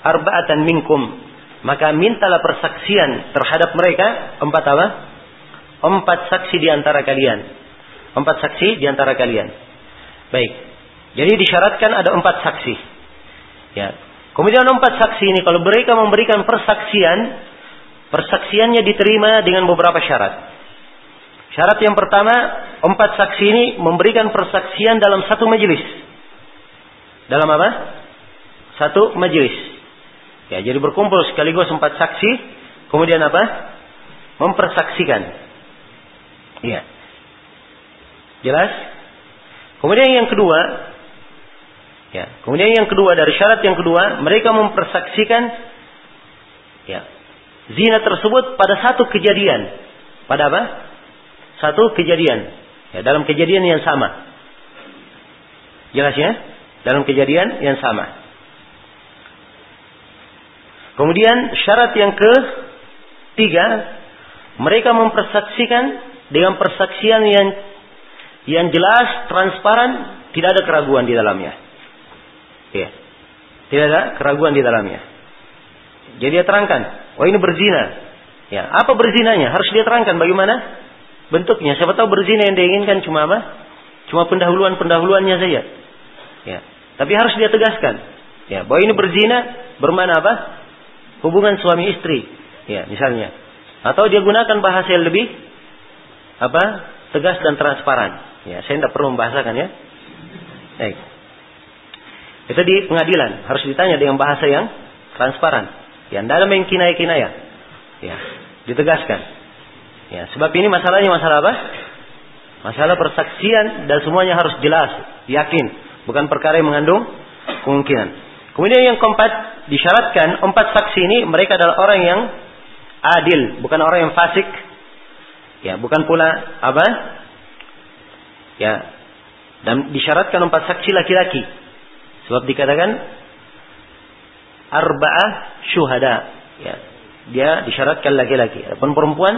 arba'atan minkum. Maka mintalah persaksian terhadap mereka empat apa? Empat saksi di antara kalian. Empat saksi di antara kalian. Baik. Jadi disyaratkan ada empat saksi. Ya. Kemudian empat saksi ini kalau mereka memberikan persaksian, persaksiannya diterima dengan beberapa syarat. Syarat yang pertama, empat saksi ini memberikan persaksian dalam satu majelis. Dalam apa? Satu majelis. Ya, jadi berkumpul sekaligus empat saksi, kemudian apa? Mempersaksikan. Iya. Jelas? Kemudian yang kedua, Ya. Kemudian yang kedua dari syarat yang kedua, mereka mempersaksikan ya, zina tersebut pada satu kejadian. Pada apa? Satu kejadian. Ya, dalam kejadian yang sama. Jelas ya? Dalam kejadian yang sama. Kemudian syarat yang ketiga, mereka mempersaksikan dengan persaksian yang yang jelas, transparan, tidak ada keraguan di dalamnya. Ya. Tidak ada keraguan di dalamnya. Jadi dia terangkan, oh ini berzina. Ya, apa berzinanya? Harus dia terangkan bagaimana bentuknya. Siapa tahu berzina yang diinginkan cuma apa? Cuma pendahuluan-pendahuluannya saja. Ya. Tapi harus dia tegaskan. Ya, bahwa ini berzina bermana apa? Hubungan suami istri. Ya, misalnya. Atau dia gunakan bahasa yang lebih apa? Tegas dan transparan. Ya, saya tidak perlu membahasakan ya. Baik. Itu di pengadilan harus ditanya dengan bahasa yang transparan. Ya, tidak ada kinaya-kinaya. Ya, ditegaskan. Ya, sebab ini masalahnya masalah apa? Masalah persaksian dan semuanya harus jelas, yakin, bukan perkara yang mengandung kemungkinan. Kemudian yang keempat disyaratkan empat saksi ini mereka adalah orang yang adil, bukan orang yang fasik. Ya, bukan pula apa? Ya, dan disyaratkan empat saksi laki-laki Sebab dikatakan arba'ah syuhada. Ya, dia disyaratkan laki-laki. Adapun perempuan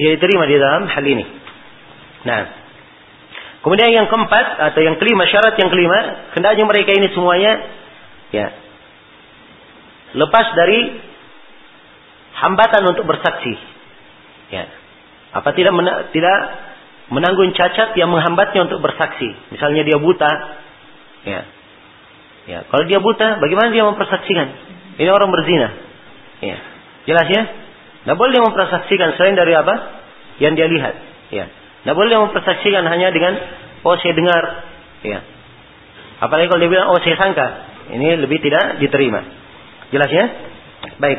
tidak diterima di dalam hal ini. Nah, kemudian yang keempat atau yang kelima syarat yang kelima, hendaknya mereka ini semuanya ya lepas dari hambatan untuk bersaksi. Ya. Apa tidak mena tidak menanggung cacat yang menghambatnya untuk bersaksi. Misalnya dia buta, ya. Ya, kalau dia buta, bagaimana dia mempersaksikan? Ini orang berzina. Ya. Jelas ya? Tidak boleh dia mempersaksikan selain dari apa? Yang dia lihat. Ya. Tidak boleh dia mempersaksikan hanya dengan oh saya dengar. Ya. Apalagi kalau dia bilang oh saya sangka. Ini lebih tidak diterima. Jelas ya? Baik.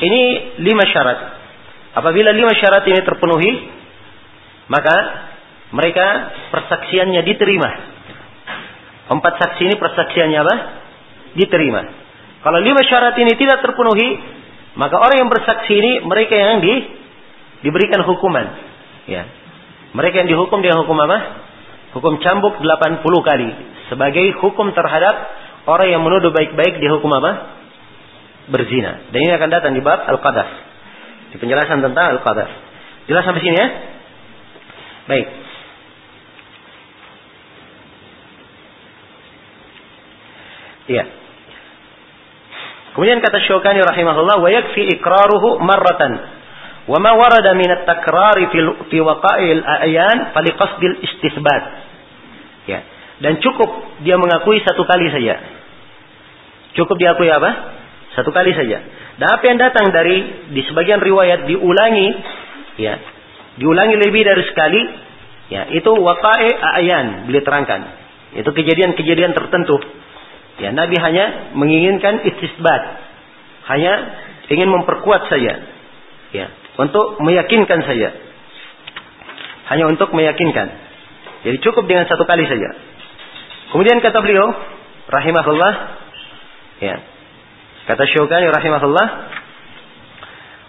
Ini lima syarat. Apabila lima syarat ini terpenuhi, maka mereka persaksiannya diterima Empat saksi ini persaksiannya apa? Diterima. Kalau lima syarat ini tidak terpenuhi, maka orang yang bersaksi ini mereka yang di, diberikan hukuman. Ya. Mereka yang dihukum dia hukum apa? Hukum cambuk 80 kali. Sebagai hukum terhadap orang yang menuduh baik-baik dia hukum apa? Berzina. Dan ini akan datang di bab Al-Qadar. Di penjelasan tentang Al-Qadar. Jelas sampai sini ya? Baik. Iya. Kemudian kata Syukani rahimahullah, wa yakfi iqraruhu marratan. Wa ma warada min at-takrari fi waqa'il a'yan faliqasdil istithbat. Ya. Dan cukup dia mengakui satu kali saja. Cukup diakui apa? Satu kali saja. Dan apa yang datang dari di sebagian riwayat diulangi, ya, diulangi lebih dari sekali, ya, itu waqa'i a'yan beliau terangkan. Itu kejadian-kejadian tertentu. Ya, Nabi hanya menginginkan istisbat. Hanya ingin memperkuat saja. Ya, untuk meyakinkan saja. Hanya untuk meyakinkan. Jadi cukup dengan satu kali saja. Kemudian kata beliau, rahimahullah, ya. Kata Syukani rahimahullah,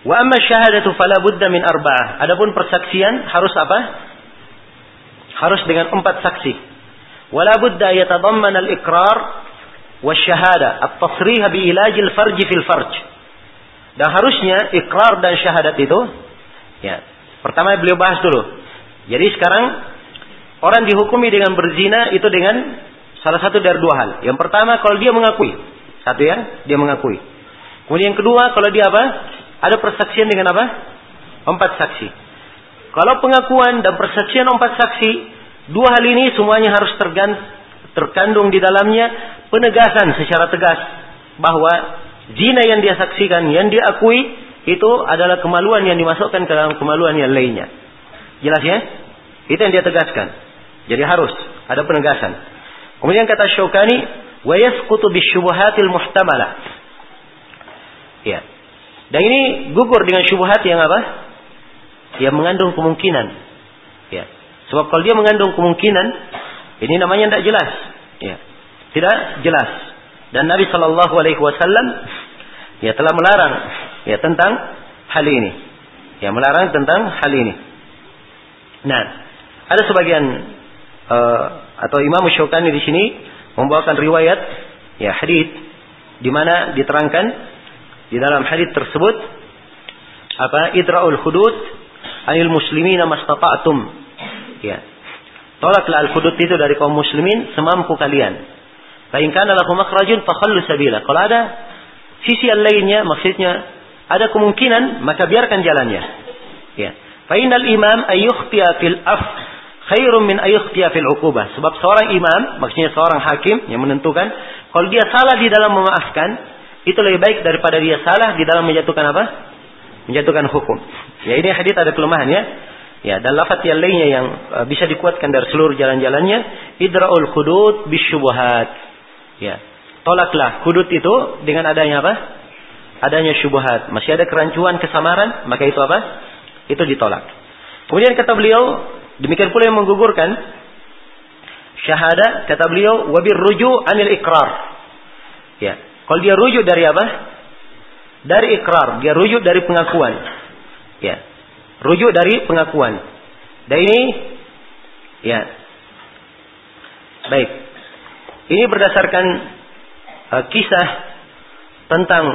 wa amma syahadatu fala budda min arba'ah. Adapun persaksian harus apa? Harus dengan empat saksi. Wala budda yatadamman al-iqrar wa syahada at-tasrih bi ilajil farji fil farj. Dan harusnya ikrar dan syahadat itu ya. Pertama beliau bahas dulu. Jadi sekarang orang dihukumi dengan berzina itu dengan salah satu dari dua hal. Yang pertama kalau dia mengakui. Satu ya, dia mengakui. Kemudian yang kedua kalau dia apa? Ada persaksian dengan apa? Empat saksi. Kalau pengakuan dan persaksian empat saksi, dua hal ini semuanya harus terkandung di dalamnya penegasan secara tegas bahwa zina yang dia saksikan, yang dia akui itu adalah kemaluan yang dimasukkan ke dalam kemaluan yang lainnya. Jelas ya? Itu yang dia tegaskan. Jadi harus ada penegasan. Kemudian kata Syaukani, wa yasqutu bisyubuhatil muhtamalah. Ya. Dan ini gugur dengan syubhat yang apa? Yang mengandung kemungkinan. Ya. Sebab kalau dia mengandung kemungkinan, ini namanya tidak jelas. Ya. Tidak jelas. Dan Nabi Shallallahu Alaihi Wasallam ya telah melarang ya tentang hal ini. Ya melarang tentang hal ini. Nah, ada sebagian uh, atau Imam Syukani di sini membawakan riwayat ya hadis di mana diterangkan di dalam hadis tersebut apa idraul hudud anil muslimina mastata'tum ya tolaklah al hudud itu dari kaum muslimin semampu kalian Fa in kana lahu makhrajun fakhallu sabila. Kalau ada sisi yang lainnya maksudnya ada kemungkinan maka biarkan jalannya. Ya. Fa imam ayyukhtiya fil af khairun min ayyukhtiya fil uqubah. Sebab seorang imam, maksudnya seorang hakim yang menentukan kalau dia salah di dalam memaafkan, itu lebih baik daripada dia salah di dalam menjatuhkan apa? Menjatuhkan hukum. Ya ini hadis ada kelemahan ya. Ya, dan lafaz yang lainnya yang uh, bisa dikuatkan dari seluruh jalan-jalannya, idraul hudud bisyubuhat. Ya. Tolaklah hudud itu dengan adanya apa? Adanya syubhat. Masih ada kerancuan, kesamaran, maka itu apa? Itu ditolak. Kemudian kata beliau, demikian pula yang menggugurkan syahadah, kata beliau, wabir ruju anil ikrar. Ya. Kalau dia rujuk dari apa? Dari ikrar, dia rujuk dari pengakuan. Ya. Rujuk dari pengakuan. Dan ini ya. Baik. Ini berdasarkan uh, kisah tentang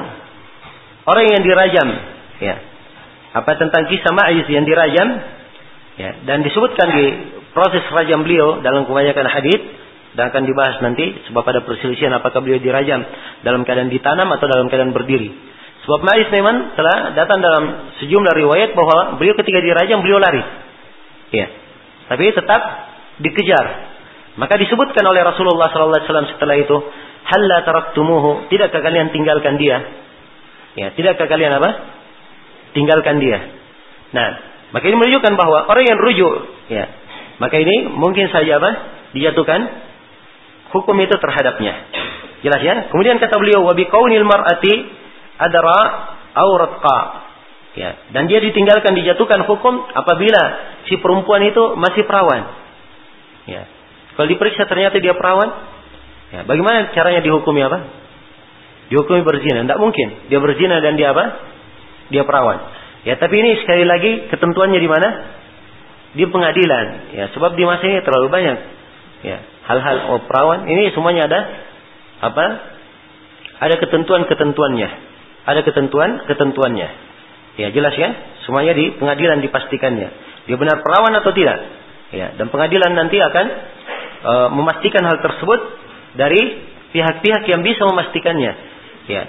orang yang dirajam, ya. Apa tentang kisah Ma'iz yang dirajam? Ya, dan disebutkan di proses rajam beliau dalam kebanyakan hadis dan akan dibahas nanti sebab ada perselisihan apakah beliau dirajam dalam keadaan ditanam atau dalam keadaan berdiri. Sebab Ma'iz memang telah datang dalam sejumlah riwayat bahwa beliau ketika dirajam beliau lari. Ya. Tapi tetap dikejar maka disebutkan oleh Rasulullah SAW setelah itu, "Halla taraktumuhu?" Tidakkah kalian tinggalkan dia? Ya, tidakkah kalian apa? Tinggalkan dia. Nah, maka ini menunjukkan bahwa orang yang rujuk, ya, maka ini mungkin saja apa? Dijatuhkan hukum itu terhadapnya. Jelas ya? Kemudian kata beliau, "Wa biqaunil mar'ati adra auratqa." Ya, dan dia ditinggalkan dijatuhkan hukum apabila si perempuan itu masih perawan. Ya, kalau diperiksa ternyata dia perawan, ya, bagaimana caranya dihukumi apa? Dihukumi berzina. Tidak mungkin. Dia berzina dan dia apa? Dia perawan. Ya, tapi ini sekali lagi ketentuannya di mana? Di pengadilan. Ya, sebab di masa ini terlalu banyak. Ya, hal-hal oh, perawan ini semuanya ada apa? Ada ketentuan-ketentuannya. Ada ketentuan-ketentuannya. Ya, jelas ya? Semuanya di pengadilan dipastikannya. Dia benar perawan atau tidak? Ya, dan pengadilan nanti akan e, memastikan hal tersebut dari pihak-pihak yang bisa memastikannya. Ya.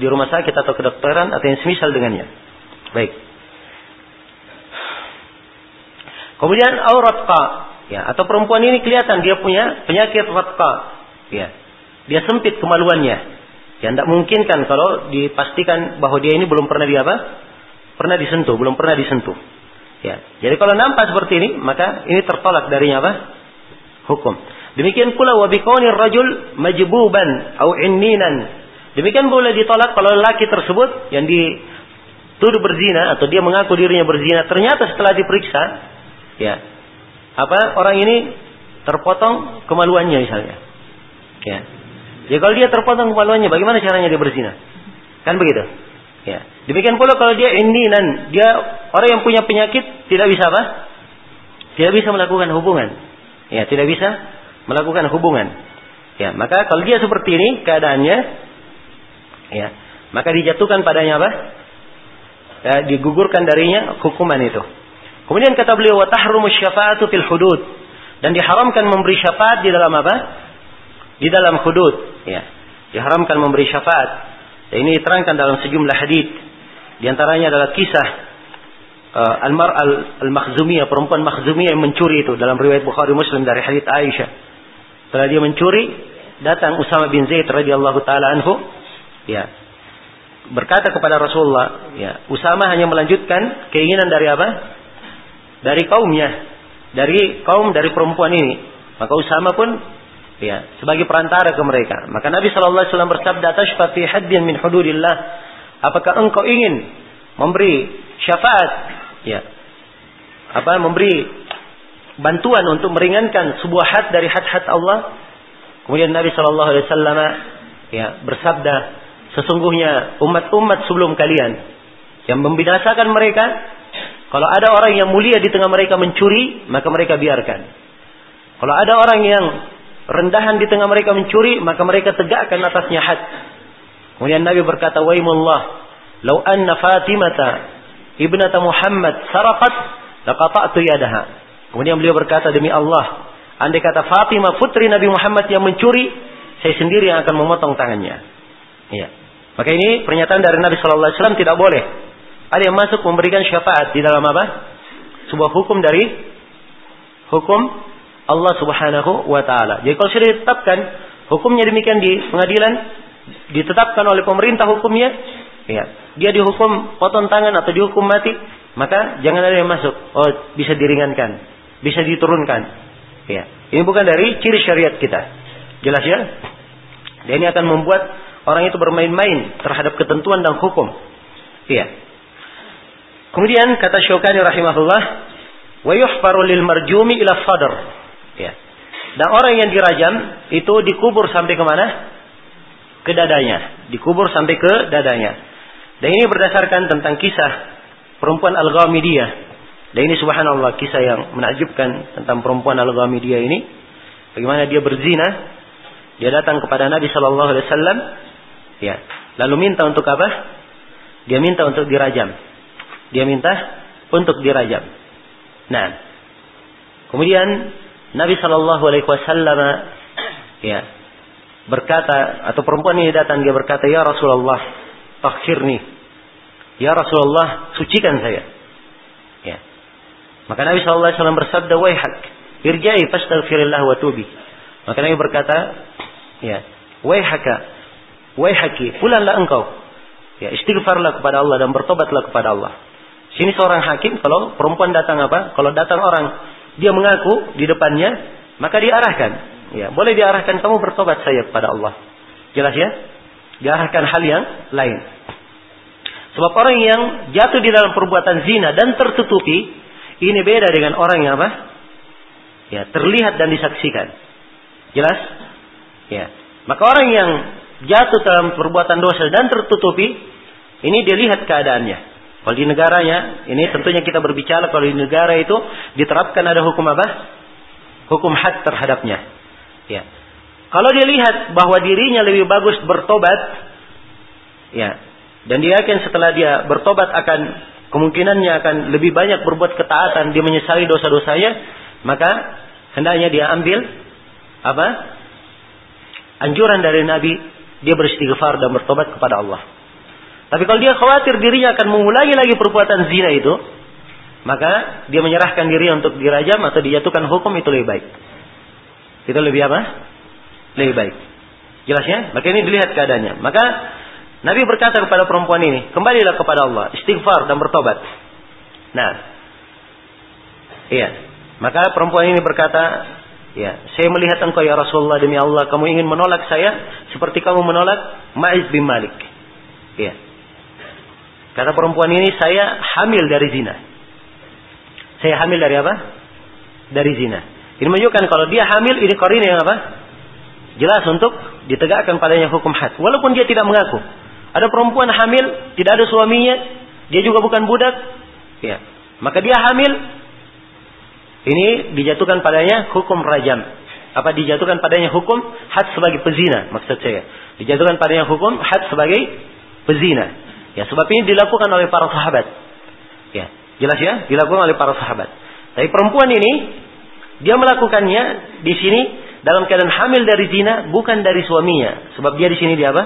di rumah sakit atau kedokteran atau yang semisal dengannya. Baik. Kemudian auratka, ya, atau perempuan ini kelihatan dia punya penyakit ratka, ya. Dia sempit kemaluannya. Ya, tidak mungkin kan kalau dipastikan bahwa dia ini belum pernah di apa? Pernah disentuh, belum pernah disentuh. Ya. Jadi kalau nampak seperti ini, maka ini tertolak darinya apa? Hukum. Demikian pula wabikoni rajul majbuban au inninan. Demikian boleh ditolak kalau laki tersebut yang dituduh berzina atau dia mengaku dirinya berzina, ternyata setelah diperiksa, ya, apa orang ini terpotong kemaluannya misalnya. Ya. Jadi kalau dia terpotong kemaluannya, bagaimana caranya dia berzina? Kan begitu. Ya. Demikian pula kalau dia inninan, dia orang yang punya penyakit tidak bisa apa? Tidak bisa melakukan hubungan. Ya, tidak bisa melakukan hubungan. Ya, maka kalau dia seperti ini keadaannya, ya, maka dijatuhkan padanya apa? Ya, digugurkan darinya hukuman itu. Kemudian kata beliau wa tahrumu syafa'atu fil hudud dan diharamkan memberi syafaat di dalam apa? Di dalam hudud, ya. Diharamkan memberi syafaat. Dan ini diterangkan dalam sejumlah hadis. Di antaranya adalah kisah uh, Al-Mar Al-Makhzumiyah, perempuan Makhzumiyah yang mencuri itu dalam riwayat Bukhari Muslim dari hadis Aisyah. Setelah dia mencuri, datang Usama bin Zaid radhiyallahu taala anhu, ya. Berkata kepada Rasulullah, ya, Usama hanya melanjutkan keinginan dari apa? Dari kaumnya, dari kaum dari perempuan ini. Maka Usama pun ya sebagai perantara ke mereka. Maka Nabi Shallallahu alaihi wasallam bersabda tashfa fi haddin min hududillah. Apakah engkau ingin memberi syafaat ya apa memberi bantuan untuk meringankan sebuah had dari had-had Allah? Kemudian Nabi Shallallahu alaihi wasallam ya bersabda sesungguhnya umat-umat sebelum kalian yang membinasakan mereka kalau ada orang yang mulia di tengah mereka mencuri, maka mereka biarkan. Kalau ada orang yang rendahan di tengah mereka mencuri, maka mereka tegakkan atasnya had. Kemudian Nabi berkata, "Waimullah, lau anna Fatimata ibnata Muhammad saraqat, laqata'tu yadaha." Kemudian beliau berkata, "Demi Allah, andai kata Fatimah putri Nabi Muhammad yang mencuri, saya sendiri yang akan memotong tangannya." Iya. Maka ini pernyataan dari Nabi sallallahu alaihi wasallam tidak boleh. Ada yang masuk memberikan syafaat di dalam apa? Sebuah hukum dari hukum Allah Subhanahu wa taala. Jadi kalau sudah ditetapkan hukumnya demikian di pengadilan ditetapkan oleh pemerintah hukumnya, ya, dia dihukum potong tangan atau dihukum mati, maka jangan ada yang masuk. Oh, bisa diringankan, bisa diturunkan. Ya. Ini bukan dari ciri syariat kita. Jelas ya? Dan ini akan membuat orang itu bermain-main terhadap ketentuan dan hukum. Iya. Kemudian kata Syukani rahimahullah, wa yuhfaru lil marjumi ila sadr. Ya. Dan orang yang dirajam itu dikubur sampai ke mana? Ke dadanya. Dikubur sampai ke dadanya. Dan ini berdasarkan tentang kisah perempuan Al-Ghamidiyah. Dan ini subhanallah kisah yang menakjubkan tentang perempuan Al-Ghamidiyah ini. Bagaimana dia berzina. Dia datang kepada Nabi Shallallahu Alaihi Wasallam. Ya. Lalu minta untuk apa? Dia minta untuk dirajam. Dia minta untuk dirajam. Nah. Kemudian Nabi Shallallahu Alaihi Wasallam ya berkata atau perempuan ini datang dia berkata ya Rasulullah takhirni ya Rasulullah sucikan saya ya maka Nabi Shallallahu Alaihi Wasallam bersabda wahak irjai fastaghfirillah wa tubi maka Nabi berkata ya wahaki pulanglah engkau ya istighfarlah kepada Allah dan bertobatlah kepada Allah sini seorang hakim kalau perempuan datang apa kalau datang orang dia mengaku di depannya, maka diarahkan. Ya, boleh diarahkan kamu bertobat saya kepada Allah. Jelas ya? Diarahkan hal yang lain. Sebab orang yang jatuh di dalam perbuatan zina dan tertutupi, ini beda dengan orang yang apa? Ya, terlihat dan disaksikan. Jelas? Ya. Maka orang yang jatuh dalam perbuatan dosa dan tertutupi, ini dilihat keadaannya. Kalau di negaranya, ini tentunya kita berbicara kalau di negara itu diterapkan ada hukum apa? Hukum had terhadapnya. Ya. Kalau dia lihat bahwa dirinya lebih bagus bertobat, ya, dan dia yakin setelah dia bertobat akan kemungkinannya akan lebih banyak berbuat ketaatan, dia menyesali dosa-dosanya, maka hendaknya dia ambil apa? Anjuran dari Nabi dia beristighfar dan bertobat kepada Allah. Tapi kalau dia khawatir dirinya akan mengulangi lagi perbuatan zina itu, maka dia menyerahkan diri untuk dirajam atau dijatuhkan hukum itu lebih baik. Itu lebih apa? Lebih baik. Jelasnya? Maka ini dilihat keadaannya. Maka Nabi berkata kepada perempuan ini, kembalilah kepada Allah, istighfar dan bertobat. Nah, iya. Maka perempuan ini berkata, ya, saya melihat engkau ya Rasulullah demi Allah, kamu ingin menolak saya seperti kamu menolak Ma'iz bin Malik. Iya. Kata perempuan ini, saya hamil dari zina. Saya hamil dari apa? Dari zina. Ini menunjukkan kalau dia hamil, ini korin yang apa? Jelas untuk ditegakkan padanya hukum had. Walaupun dia tidak mengaku. Ada perempuan hamil, tidak ada suaminya, dia juga bukan budak, ya. Maka dia hamil, ini dijatuhkan padanya hukum rajam. Apa dijatuhkan padanya hukum had sebagai pezina, maksud saya. Dijatuhkan padanya hukum had sebagai pezina. Ya, sebab ini dilakukan oleh para sahabat. Ya, jelas ya, dilakukan oleh para sahabat. Tapi perempuan ini dia melakukannya di sini dalam keadaan hamil dari zina bukan dari suaminya, sebab dia di sini dia apa?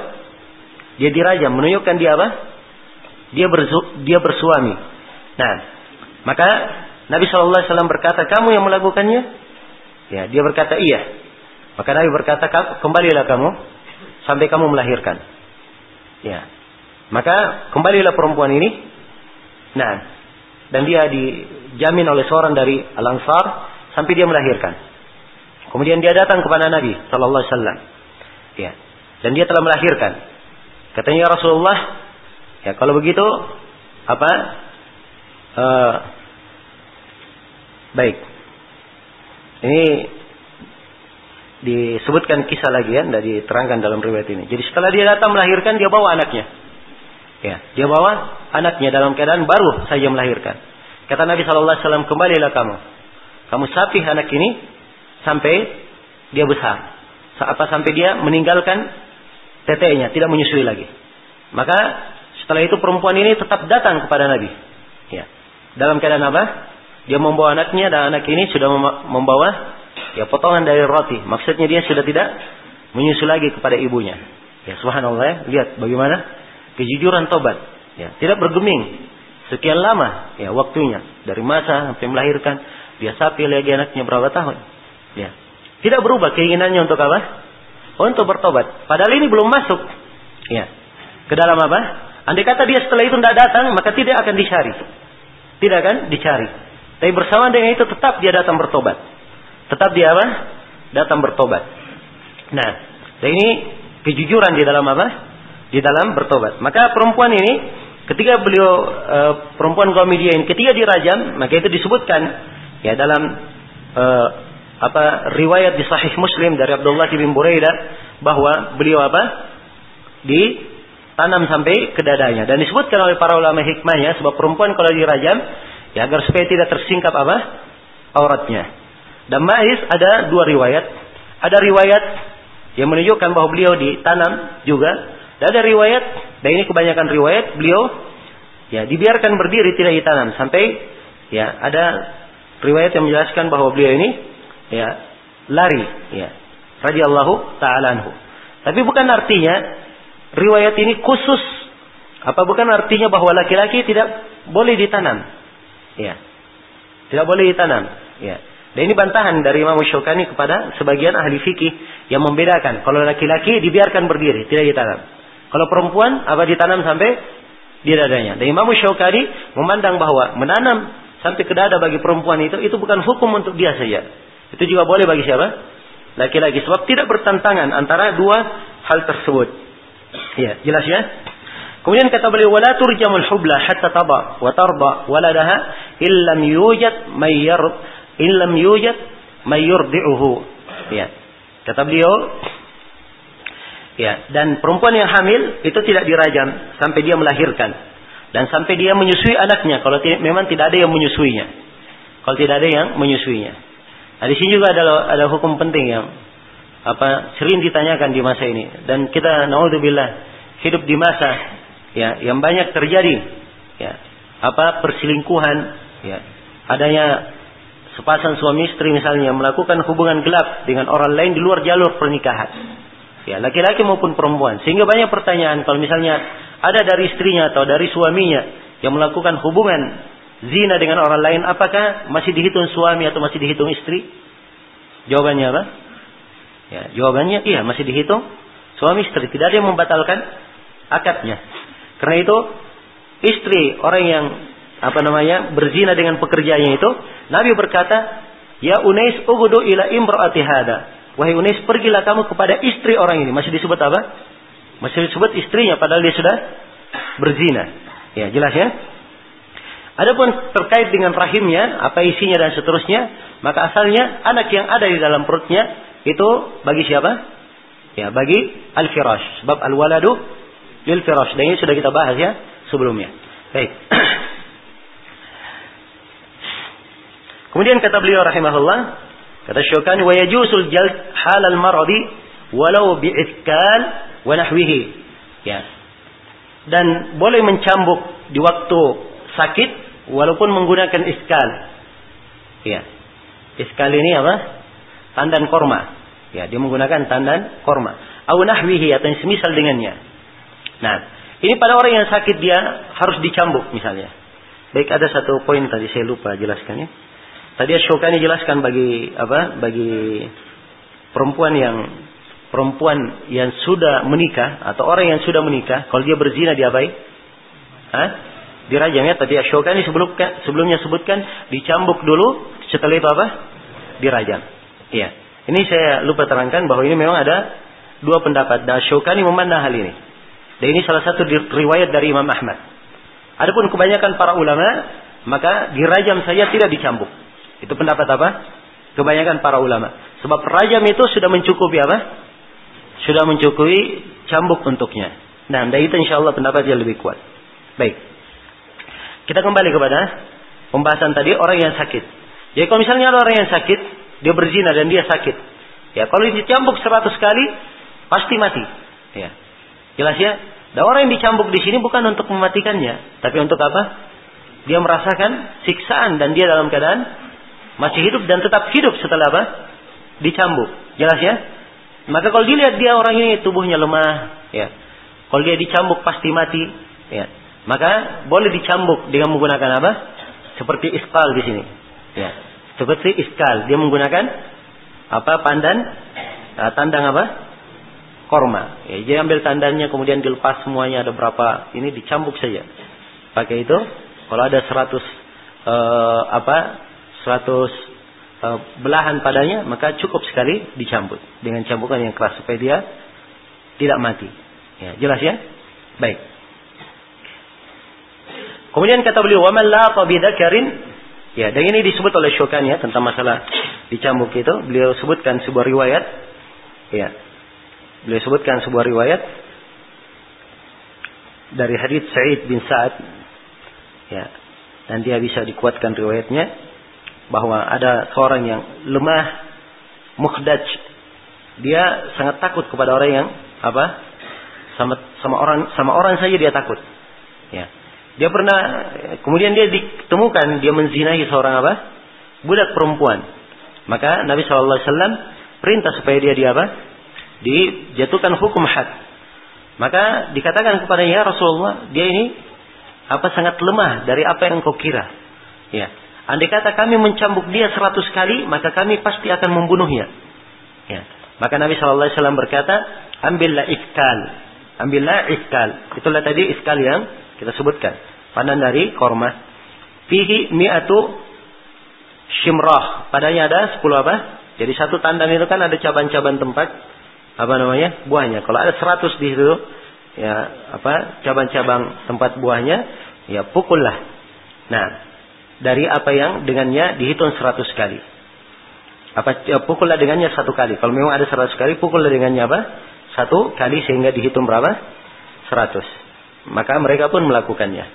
Dia dirajam, menunjukkan dia apa? Dia bersu, dia bersuami. Nah, maka Nabi Shallallahu Alaihi Wasallam berkata, kamu yang melakukannya? Ya, dia berkata iya. Maka Nabi berkata, kembalilah kamu sampai kamu melahirkan. Ya, maka kembalilah perempuan ini. Nah, dan dia dijamin oleh seorang dari Al-Ansar sampai dia melahirkan. Kemudian dia datang kepada Nabi Shallallahu Alaihi Wasallam. Ya, dan dia telah melahirkan. Katanya Rasulullah, ya kalau begitu apa? Uh, baik. Ini disebutkan kisah lagi ya, tidak diterangkan dalam riwayat ini. Jadi setelah dia datang melahirkan, dia bawa anaknya. Ya, dia bawa anaknya dalam keadaan baru saja melahirkan. Kata Nabi Shallallahu Alaihi Wasallam, kembalilah kamu. Kamu sapih anak ini sampai dia besar. Apa sampai dia meninggalkan teteknya, tidak menyusui lagi. Maka setelah itu perempuan ini tetap datang kepada Nabi. Ya. Dalam keadaan apa? Dia membawa anaknya dan anak ini sudah membawa ya potongan dari roti. Maksudnya dia sudah tidak menyusu lagi kepada ibunya. Ya subhanallah ya. Lihat bagaimana kejujuran tobat. Ya, tidak bergeming. Sekian lama ya waktunya dari masa sampai melahirkan dia sapi lagi anaknya berapa tahun. Ya. Tidak berubah keinginannya untuk apa? untuk bertobat. Padahal ini belum masuk. Ya. Ke dalam apa? Andai kata dia setelah itu tidak datang, maka tidak akan dicari. Tidak akan dicari. Tapi bersama dengan itu tetap dia datang bertobat. Tetap dia apa? Datang bertobat. Nah, dan ini kejujuran di dalam apa? Di dalam bertobat. Maka perempuan ini ketika beliau e, perempuan kaum ini ketika dirajam, maka itu disebutkan ya dalam e, apa riwayat di Sahih Muslim dari Abdullah bin Buraidah bahwa beliau apa ditanam sampai ke dadanya dan disebutkan oleh para ulama hikmahnya sebab perempuan kalau dirajam ya agar supaya tidak tersingkap apa? Auratnya. Dan Ma'is ada dua riwayat. Ada riwayat yang menunjukkan bahwa beliau ditanam juga. Dan ada riwayat dan ini kebanyakan riwayat beliau ya dibiarkan berdiri tidak ditanam. Sampai ya ada riwayat yang menjelaskan bahwa beliau ini ya lari ya radhiyallahu taala anhu. Tapi bukan artinya riwayat ini khusus. Apa bukan artinya bahwa laki-laki tidak boleh ditanam. Ya. Tidak boleh ditanam, ya. Dan ini bantahan dari Imam Syukani kepada sebagian ahli fikih yang membedakan. Kalau laki-laki dibiarkan berdiri, tidak ditanam. Kalau perempuan apa ditanam sampai di dadanya. Dan Imam Syukani memandang bahwa menanam sampai ke dada bagi perempuan itu itu bukan hukum untuk dia saja. Itu juga boleh bagi siapa? Laki-laki. Sebab tidak bertentangan antara dua hal tersebut. Ya, jelas ya? Kemudian kata beliau, "Wala turjamul hubla hatta taba wa tarda waladaha illam yujad mayyar illam yujad mayyurdi'uhu." Ya. Kata beliau, ya, dan perempuan yang hamil itu tidak dirajam sampai dia melahirkan dan sampai dia menyusui anaknya kalau tidak, memang tidak ada yang menyusuinya. Kalau tidak ada yang menyusuinya. Nah, di sini juga ada ada hukum penting yang apa sering ditanyakan di masa ini dan kita naudzubillah hidup di masa ya yang banyak terjadi ya apa perselingkuhan ya adanya sepasang suami istri misalnya melakukan hubungan gelap dengan orang lain di luar jalur pernikahan Ya, laki-laki maupun perempuan. Sehingga banyak pertanyaan kalau misalnya ada dari istrinya atau dari suaminya yang melakukan hubungan zina dengan orang lain, apakah masih dihitung suami atau masih dihitung istri? Jawabannya apa? Ya, jawabannya iya masih dihitung suami istri. Tidak ada yang membatalkan akadnya. Karena itu istri orang yang apa namanya berzina dengan pekerjaannya itu, Nabi berkata, Ya Unais ugudu ila imraati hada. Wahai Unais, pergilah kamu kepada istri orang ini. Masih disebut apa? Masih disebut istrinya padahal dia sudah berzina. Ya, jelas ya? Adapun terkait dengan rahimnya, apa isinya dan seterusnya, maka asalnya anak yang ada di dalam perutnya itu bagi siapa? Ya, bagi al-firash. Sebab al-waladu lil firash. Dan ini sudah kita bahas ya sebelumnya. Baik. Kemudian kata beliau rahimahullah, kata Syukani wa yajusul jald halal maradi walau bi'ithkal wa nahwihi. Ya. Dan boleh mencambuk di waktu sakit walaupun menggunakan iskal. Ya. Iskal ini apa? Tandan korma. Ya, dia menggunakan tandan korma. Au nahwihi atau yang semisal dengannya. Nah, ini pada orang yang sakit dia harus dicambuk misalnya. Baik ada satu poin tadi saya lupa jelaskannya. Tadi Syukani jelaskan bagi apa? Bagi perempuan yang perempuan yang sudah menikah atau orang yang sudah menikah, kalau dia berzina dia baik, Hah? Dirajam ya. Tadi Syukani sebelumnya sebelumnya sebutkan dicambuk dulu, setelah itu apa? Dirajam. Iya. Ini saya lupa terangkan bahwa ini memang ada dua pendapat. Dan Syukani memandang hal ini. Dan ini salah satu riwayat dari Imam Ahmad. Adapun kebanyakan para ulama, maka dirajam saja tidak dicambuk. Itu pendapat apa? Kebanyakan para ulama. Sebab rajam itu sudah mencukupi apa? Sudah mencukupi cambuk untuknya. Nah, dari itu insya Allah pendapat yang lebih kuat. Baik. Kita kembali kepada pembahasan tadi orang yang sakit. Jadi kalau misalnya orang yang sakit, dia berzina dan dia sakit. Ya, kalau dicambuk seratus kali, pasti mati. Ya. Jelas ya? Dan orang yang dicambuk di sini bukan untuk mematikannya, tapi untuk apa? Dia merasakan siksaan dan dia dalam keadaan masih hidup dan tetap hidup setelah apa? Dicambuk. Jelas ya? Maka kalau dilihat dia orang ini tubuhnya lemah, ya. Kalau dia dicambuk pasti mati, ya. Maka boleh dicambuk dengan menggunakan apa? Seperti iskal di sini. Ya. Seperti iskal, dia menggunakan apa? Pandan uh, tandang apa? Korma. Ya, dia ambil tandannya kemudian dilepas semuanya ada berapa ini dicambuk saja. Pakai itu kalau ada 100 uh, apa 100 uh, eh, belahan padanya, maka cukup sekali dicambuk dengan cambukan yang keras supaya dia tidak mati. Ya, jelas ya? Baik. Kemudian kata beliau, "Wa man laqa bidzakarin" Ya, dan ini disebut oleh Syukani ya tentang masalah dicambuk itu. Beliau sebutkan sebuah riwayat. Ya. Beliau sebutkan sebuah riwayat dari hadits Sa'id bin Sa'ad. Ya. Dan dia bisa dikuatkan riwayatnya bahwa ada seorang yang lemah mukhdaj dia sangat takut kepada orang yang apa sama sama orang sama orang saja dia takut ya dia pernah kemudian dia ditemukan dia menzinahi seorang apa budak perempuan maka Nabi saw perintah supaya dia di apa dijatuhkan hukum had maka dikatakan kepadanya ya Rasulullah dia ini apa sangat lemah dari apa yang engkau kira ya Andai kata kami mencambuk dia seratus kali, maka kami pasti akan membunuhnya. Ya. Maka Nabi Shallallahu Alaihi Wasallam berkata, ambillah iskal, ambillah iskal. Itulah tadi iskal yang kita sebutkan. Pandan dari korma. Fihi mi'atu shimrah. Padanya ada sepuluh apa? Jadi satu tandang itu kan ada cabang-cabang tempat apa namanya buahnya. Kalau ada seratus di situ, ya apa cabang-cabang tempat buahnya, ya pukullah. Nah, dari apa yang dengannya dihitung seratus kali. Apa ya, pukullah dengannya satu kali. Kalau memang ada seratus kali, pukullah dengannya apa? Satu kali sehingga dihitung berapa? Seratus. Maka mereka pun melakukannya.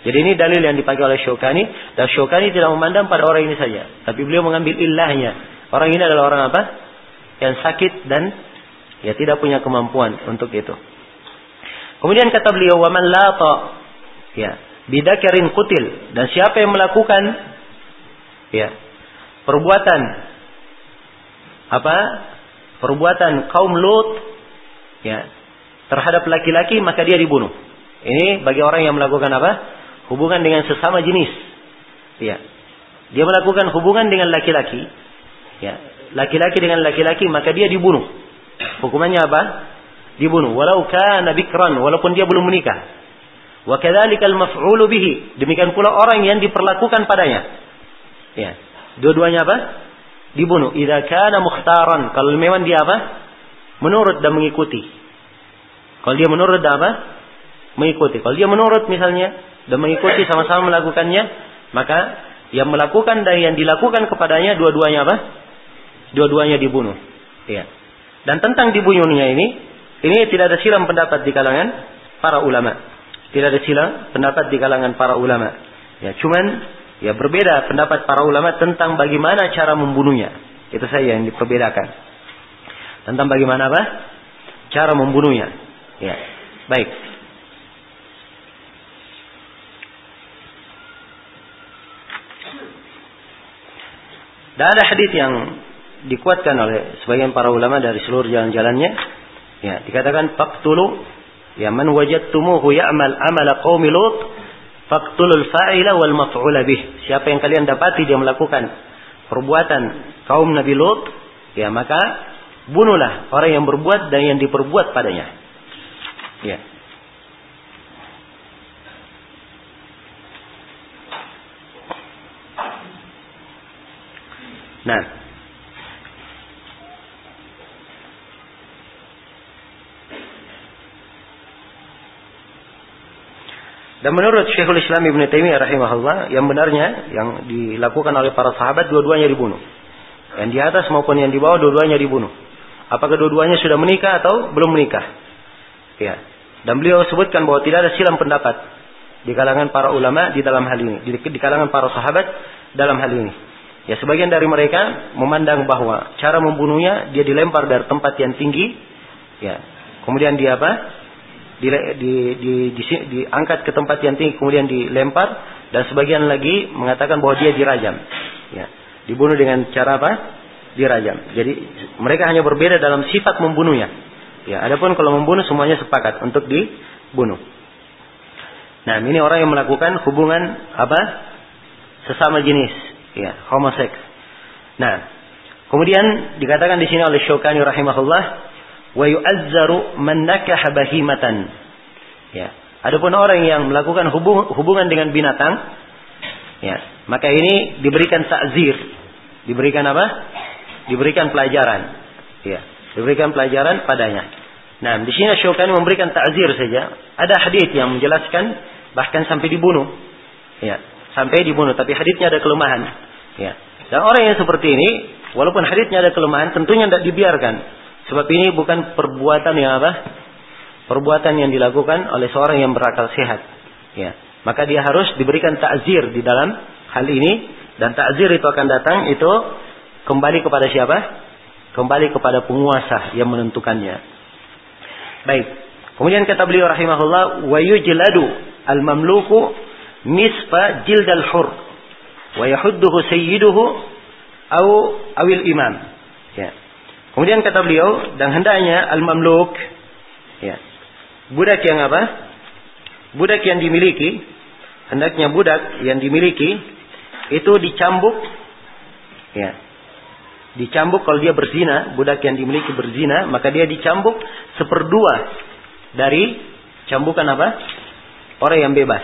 Jadi ini dalil yang dipakai oleh Syukani. Dan Syukani tidak memandang pada orang ini saja. Tapi beliau mengambil ilahnya. Orang ini adalah orang apa? Yang sakit dan ya tidak punya kemampuan untuk itu. Kemudian kata beliau, waman lata. Ya, bidakarin kutil dan siapa yang melakukan ya perbuatan apa perbuatan kaum Lut ya terhadap laki-laki maka dia dibunuh. Ini bagi orang yang melakukan apa? Hubungan dengan sesama jenis. Ya. Dia melakukan hubungan dengan laki-laki. Ya. Laki-laki dengan laki-laki maka dia dibunuh. Hukumannya apa? Dibunuh. Walau kana bikran, walaupun dia belum menikah. Wa kadzalikal maf'ulu bihi. Demikian pula orang yang diperlakukan padanya. Ya. Dua-duanya apa? Dibunuh. Idza kana mukhtaran. Kalau memang dia apa? Menurut dan mengikuti. Kalau dia menurut dan apa? Mengikuti. Kalau dia menurut misalnya dan mengikuti sama-sama melakukannya, maka yang melakukan dan yang dilakukan kepadanya dua-duanya apa? Dua-duanya dibunuh. Ya. Dan tentang dibunuhnya ini, ini tidak ada silam pendapat di kalangan para ulama. Tidak ada silam pendapat di kalangan para ulama. Ya, cuman ya berbeda pendapat para ulama tentang bagaimana cara membunuhnya. Itu saya yang diperbedakan. Tentang bagaimana apa? Cara membunuhnya. Ya. Baik. Dan ada hadis yang dikuatkan oleh sebagian para ulama dari seluruh jalan-jalannya. Ya, dikatakan faqtulu ya man wajadtumuhu ya'mal amala qaumi lut faqtulul fa'ila wal maf'ula bih. Siapa yang kalian dapati dia melakukan perbuatan kaum Nabi Lut, ya maka bunuhlah orang yang berbuat dan yang diperbuat padanya. Ya. Nah. Dan menurut Syekhul Islam Ibn Taimiyah rahimahullah, yang benarnya yang dilakukan oleh para sahabat dua-duanya dibunuh. Yang di atas maupun yang di bawah dua-duanya dibunuh. Apakah dua-duanya sudah menikah atau belum menikah? Ya. Dan beliau sebutkan bahwa tidak ada silam pendapat di kalangan para ulama di dalam hal ini, di, di kalangan para sahabat dalam hal ini. Ya sebagian dari mereka memandang bahwa cara membunuhnya dia dilempar dari tempat yang tinggi, ya. Kemudian dia apa? Di, di, di, di, diangkat ke tempat yang tinggi kemudian dilempar dan sebagian lagi mengatakan bahwa dia dirajam. Ya. Dibunuh dengan cara apa? Dirajam. Jadi mereka hanya berbeda dalam sifat membunuhnya. Ya, adapun kalau membunuh semuanya sepakat untuk dibunuh. Nah, ini orang yang melakukan hubungan apa? Sesama jenis ya, homoseks. Nah, kemudian dikatakan di sini oleh Syukani rahimahullah, wa yu'azzaru man nakaha bahimatan. Ya. Adapun orang yang melakukan hubung, hubungan dengan binatang, ya, maka ini diberikan takzir. Diberikan apa? Diberikan pelajaran. Ya, diberikan pelajaran padanya. Nah, di sini Syukani memberikan takzir saja. Ada hadis yang menjelaskan bahkan sampai dibunuh. Ya, sampai dibunuh. Tapi hadisnya ada kelemahan. Ya. Dan orang yang seperti ini, walaupun hadisnya ada kelemahan, tentunya tidak dibiarkan. Sebab ini bukan perbuatan yang apa? Perbuatan yang dilakukan oleh seorang yang berakal sehat. Ya. Maka dia harus diberikan takzir di dalam hal ini. Dan takzir itu akan datang itu kembali kepada siapa? Kembali kepada penguasa yang menentukannya. Baik. Kemudian kata beliau rahimahullah, wa yujladu al-mamluku nisfa jildal hur wa yahudduhu sayyiduhu au awil imam. Ya. Kemudian kata beliau dan hendaknya al-mamluk ya. Budak yang apa? Budak yang dimiliki hendaknya budak yang dimiliki itu dicambuk ya. Dicambuk kalau dia berzina, budak yang dimiliki berzina, maka dia dicambuk seperdua dari cambukan apa? Orang yang bebas.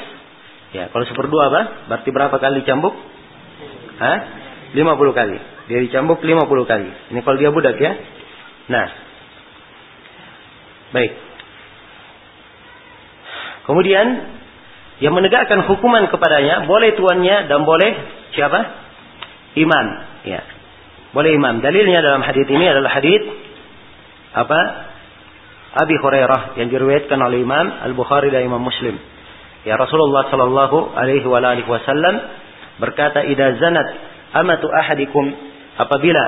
Ya, kalau seperdua apa? Berarti berapa kali dicambuk? Hah? 50 kali. Dia dicambuk 50 kali. Ini kalau dia budak ya. Nah. Baik. Kemudian yang menegakkan hukuman kepadanya boleh tuannya dan boleh siapa? Imam. Ya. Boleh imam. Dalilnya dalam hadis ini adalah hadis apa? Abi Hurairah yang diriwayatkan oleh Imam Al-Bukhari dan Imam Muslim. Ya Rasulullah sallallahu alaihi wasallam berkata idza zanat amatu ahadikum apabila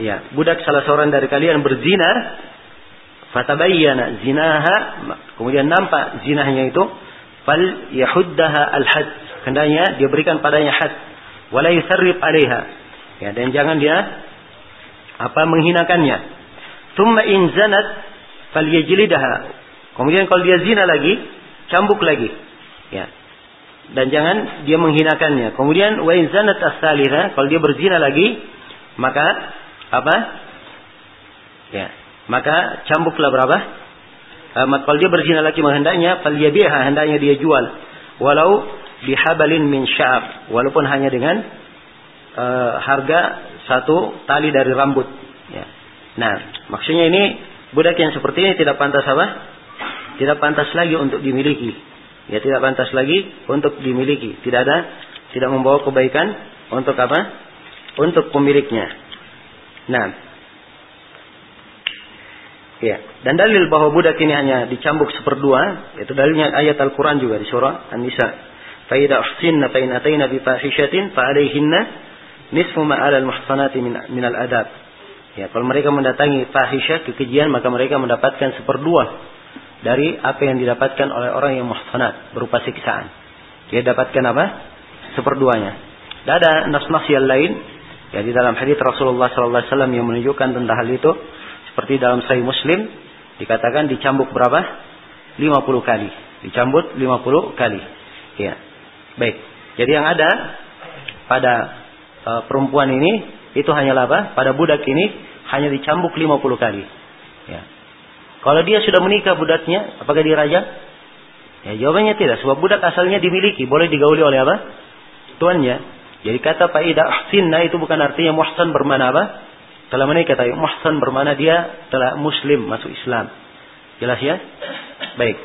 ya budak salah seorang dari kalian berzina fatabayyana zinaha kemudian nampak zinahnya itu fal yahuddaha al had hendaknya dia berikan padanya had wala yusarrif alaiha ya dan jangan dia apa menghinakannya thumma in zanat falyajlidaha. Kemudian kalau dia zina lagi, cambuk lagi. Ya. Dan jangan dia menghinakannya. Kemudian wa zanat kalau dia berzina lagi, maka apa? Ya. Maka cambuklah berapa? Uh, kalau dia berzina lagi menghendaknya, falyabiha hendaknya dia jual. Walau bihabalin min sya'ab, walaupun hanya dengan uh, harga satu tali dari rambut. Ya. Nah, maksudnya ini budak yang seperti ini tidak pantas apa? Tidak pantas lagi untuk dimiliki. Ya, tidak pantas lagi untuk dimiliki. Tidak ada, tidak membawa kebaikan untuk apa? Untuk pemiliknya. Nah, Ya, dan dalil bahwa budak ini hanya dicambuk seperdua, itu dalilnya ayat Al-Quran juga di surah An-Nisa. Fa'idha uhsinna fa'in atayna bifahishatin fa'alayhinna nisfu ma'ala al-muhsanati min al-adab. Ya, kalau mereka mendatangi fahisyah, kekejian, maka mereka mendapatkan seperdua dari apa yang didapatkan oleh orang yang muhsanat, berupa siksaan. Dia dapatkan apa? Seperduanya. Dan ada nas-nas yang lain, ya di dalam hadis Rasulullah SAW yang menunjukkan tentang hal itu, seperti dalam Sahih Muslim dikatakan dicambuk berapa? 50 kali. Dicambuk 50 kali. Ya. Baik. Jadi yang ada pada uh, perempuan ini itu hanyalah apa? Pada budak ini hanya dicambuk 50 kali. Ya. Kalau dia sudah menikah budaknya, apakah dia raja? Ya, jawabannya tidak. Sebab budak asalnya dimiliki, boleh digauli oleh apa? Tuannya. Jadi kata Pak Ida ahsinna itu bukan artinya muhsan bermana apa? Telah menikah tapi muhsan bermana dia telah muslim masuk Islam. Jelas ya? Baik.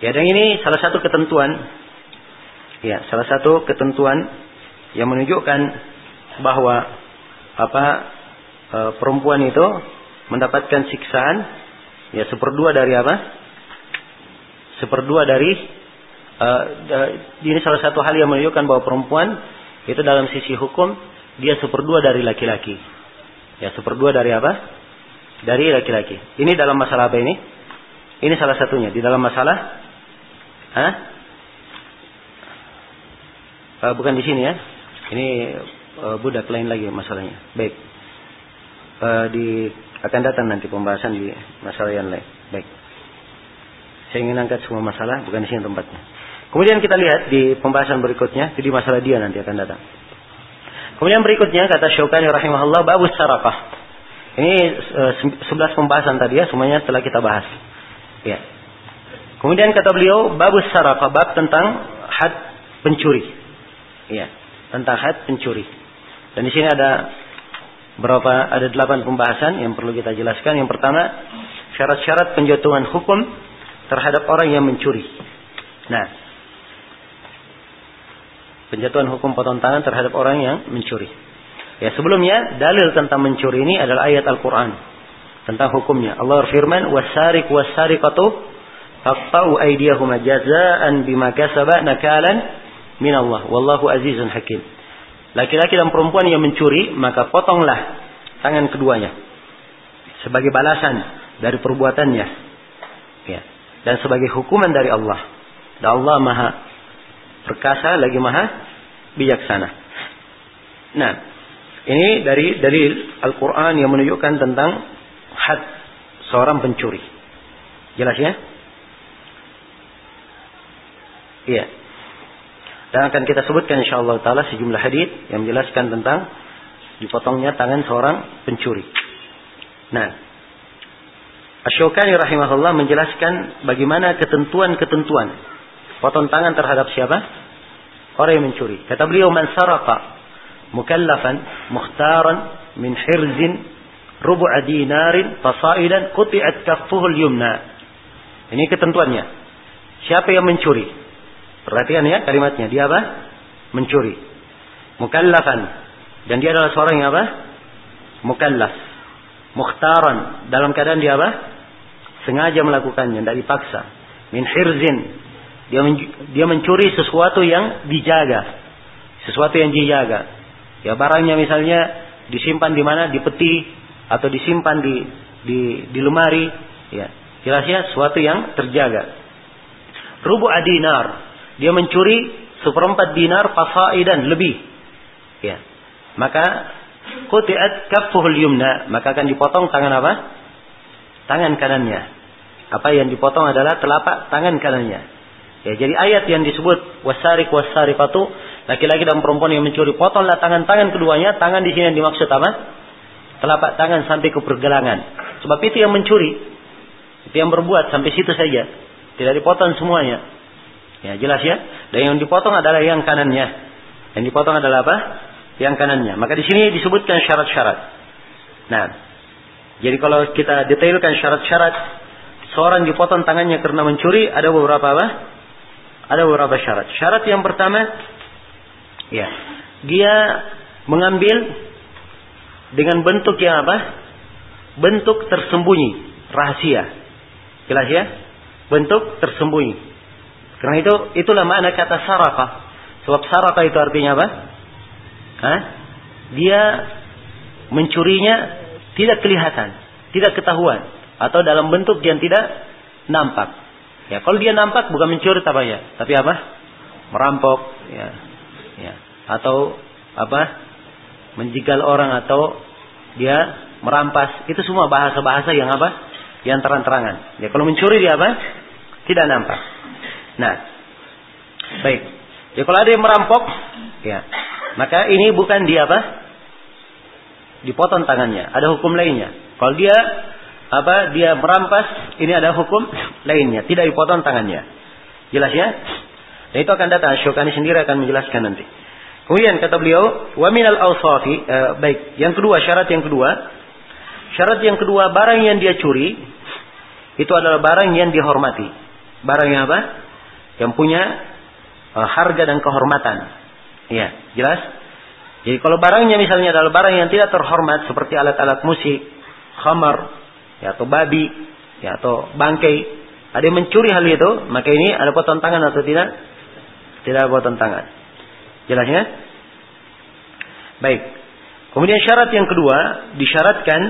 Ya dan ini salah satu ketentuan ya, salah satu ketentuan yang menunjukkan bahwa apa e, perempuan itu mendapatkan siksaan ya seperdua dari apa? Seperdua dari e, ini salah satu hal yang menunjukkan bahwa perempuan itu dalam sisi hukum dia seperdua dari laki-laki. Ya, seperdua dari apa? Dari laki-laki. Ini dalam masalah apa ini? Ini salah satunya. Di dalam masalah Hah? Uh, bukan di sini ya. Ini uh, budak lain lagi masalahnya. Baik. Uh, di akan datang nanti pembahasan di masalah yang lain. Baik. Saya ingin angkat semua masalah, bukan di sini tempatnya. Kemudian kita lihat di pembahasan berikutnya, jadi masalah dia nanti akan datang. Kemudian berikutnya kata Syaukani rahimahullah babus sarakah. Ini uh, sebelas pembahasan tadi ya, semuanya telah kita bahas. Ya. Kemudian kata beliau babus sarakah bab tentang had pencuri. Ya, tentang had pencuri. Dan di sini ada berapa ada delapan pembahasan yang perlu kita jelaskan. Yang pertama, syarat-syarat penjatuhan hukum terhadap orang yang mencuri. Nah, penjatuhan hukum potong tangan terhadap orang yang mencuri. Ya sebelumnya dalil tentang mencuri ini adalah ayat Al-Quran tentang hukumnya. Allah berfirman, "Wasarik wasariqatu faqta'u aydiyahuma jazaan bima kasaba nakalan min Allah. Wallahu azizun hakim." Laki-laki dan perempuan yang mencuri, maka potonglah tangan keduanya sebagai balasan dari perbuatannya. Ya. Dan sebagai hukuman dari Allah. Dan Allah Maha perkasa lagi maha bijaksana. Nah, ini dari dari Al-Quran yang menunjukkan tentang had seorang pencuri. Jelas ya? Iya. Dan akan kita sebutkan insya Allah taala sejumlah hadis yang menjelaskan tentang dipotongnya tangan seorang pencuri. Nah, Asyokani rahimahullah menjelaskan bagaimana ketentuan-ketentuan potong tangan terhadap siapa? Orang yang mencuri. Kata beliau, man saraka mukallafan mukhtaran min hirzin rubu'a dinarin fasaidan quti'at kaffuhu al-yumna. Ini ketentuannya. Siapa yang mencuri? Perhatikan ya kalimatnya. Dia apa? Mencuri. Mukallafan. Dan dia adalah seorang yang apa? Mukallaf. Mukhtaran. Dalam keadaan dia apa? Sengaja melakukannya. Tidak dipaksa. Min hirzin dia dia mencuri sesuatu yang dijaga. Sesuatu yang dijaga. Ya barangnya misalnya disimpan di mana? Di peti atau disimpan di di di lemari, ya. Jelasnya sesuatu yang terjaga. Rubu adinar. Dia mencuri seperempat dinar fasaidan lebih. Ya. Maka quti'at kaffuhul yumna, maka akan dipotong tangan apa? tangan kanannya. Apa yang dipotong adalah telapak tangan kanannya. Ya, jadi ayat yang disebut wasarik wasarikatu laki-laki dan perempuan yang mencuri potonglah tangan-tangan keduanya. Tangan di sini yang dimaksud apa? Telapak tangan sampai ke pergelangan. Sebab itu yang mencuri. Itu yang berbuat sampai situ saja. Tidak dipotong semuanya. Ya, jelas ya. Dan yang dipotong adalah yang kanannya. Yang dipotong adalah apa? Yang kanannya. Maka di sini disebutkan syarat-syarat. Nah, jadi kalau kita detailkan syarat-syarat seorang dipotong tangannya karena mencuri, ada beberapa apa? Ada beberapa syarat. Syarat yang pertama, ya, dia mengambil dengan bentuk yang apa? Bentuk tersembunyi, rahasia. Jelas ya? Bentuk tersembunyi. Karena itu itulah makna kata saraka. Sebab saraka itu artinya apa? Hah? Dia mencurinya tidak kelihatan, tidak ketahuan atau dalam bentuk yang tidak nampak. Ya, kalau dia nampak bukan mencuri apa ya, tapi apa? Merampok, ya, ya, atau apa? Menjigal orang atau dia merampas. Itu semua bahasa-bahasa yang apa? Yang terang-terangan. Ya, kalau mencuri dia apa? Tidak nampak. Nah, baik. Ya kalau ada yang merampok, ya, maka ini bukan dia apa? dipotong tangannya. Ada hukum lainnya. Kalau dia apa dia merampas, ini ada hukum lainnya, tidak dipotong tangannya. Jelas ya? Dan itu akan datang Syukani sendiri akan menjelaskan nanti. Kemudian kata beliau, wa minal awsafi, eh, baik, yang kedua syarat yang kedua, syarat yang kedua barang yang dia curi itu adalah barang yang dihormati. Barang yang apa? Yang punya uh, harga dan kehormatan. Iya, jelas? Jadi kalau barangnya misalnya adalah barang yang tidak terhormat seperti alat-alat musik, khamar, ya, atau babi, ya, atau bangkai, ada yang mencuri hal itu, maka ini ada potong tangan atau tidak? Tidak ada potong tangan. Jelasnya? Baik. Kemudian syarat yang kedua, disyaratkan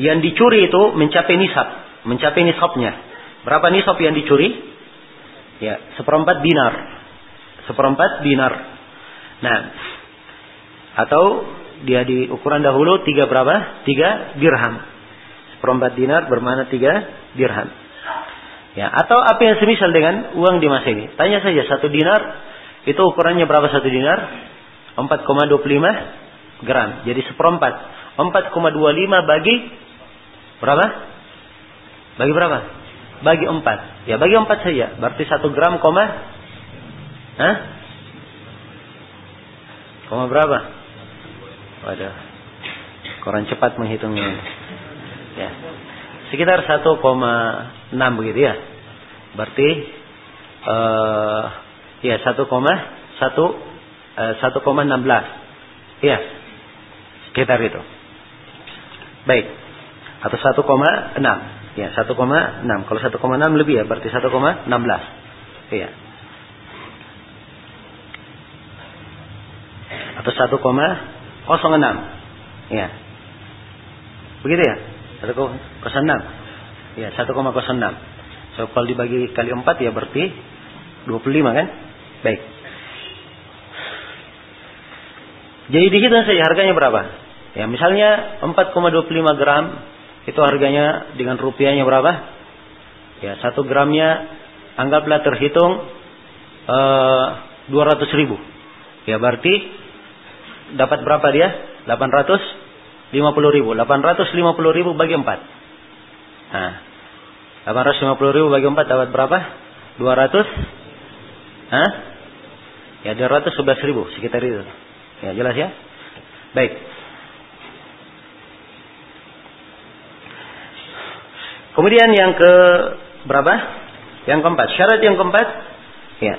yang dicuri itu mencapai nisab, mencapai nisabnya. Berapa nisab yang dicuri? Ya, seperempat dinar. Seperempat dinar. Nah, atau dia di ukuran dahulu tiga berapa? Tiga dirham. Seperempat dinar bermana tiga dirham. Ya, atau apa yang semisal dengan uang di masa ini. Tanya saja satu dinar itu ukurannya berapa satu dinar? 4,25 gram. Jadi seperempat. 4,25 bagi berapa? Bagi berapa? Bagi empat. Ya bagi empat saja. Berarti satu gram koma. Hah? Koma berapa? Waduh. Koran cepat menghitungnya. Ya. Sekitar 1,6 begitu ya. Berarti uh, ya 1,1 uh, 1,16. Ya. Sekitar itu. Baik. Atau 1,6. Ya, 1,6. Kalau 1,6 lebih ya, berarti 1,16. Iya. Atau 1, 06. Ya. Begitu ya? 1,06. Ya, 1,06. So, kalau dibagi kali 4 ya berarti 25 kan? Baik. Jadi dihitung saja harganya berapa? Ya, misalnya 4,25 gram itu harganya dengan rupiahnya berapa? Ya, 1 gramnya anggaplah terhitung eh, 200 ribu. Ya, berarti dapat berapa dia? 850 ribu. 850 ribu bagi 4. Nah, 850 ribu bagi 4 dapat berapa? 200? Hah? Ya 211 ribu sekitar itu. Ya jelas ya? Baik. Kemudian yang ke berapa? Yang keempat. Syarat yang keempat. Ya.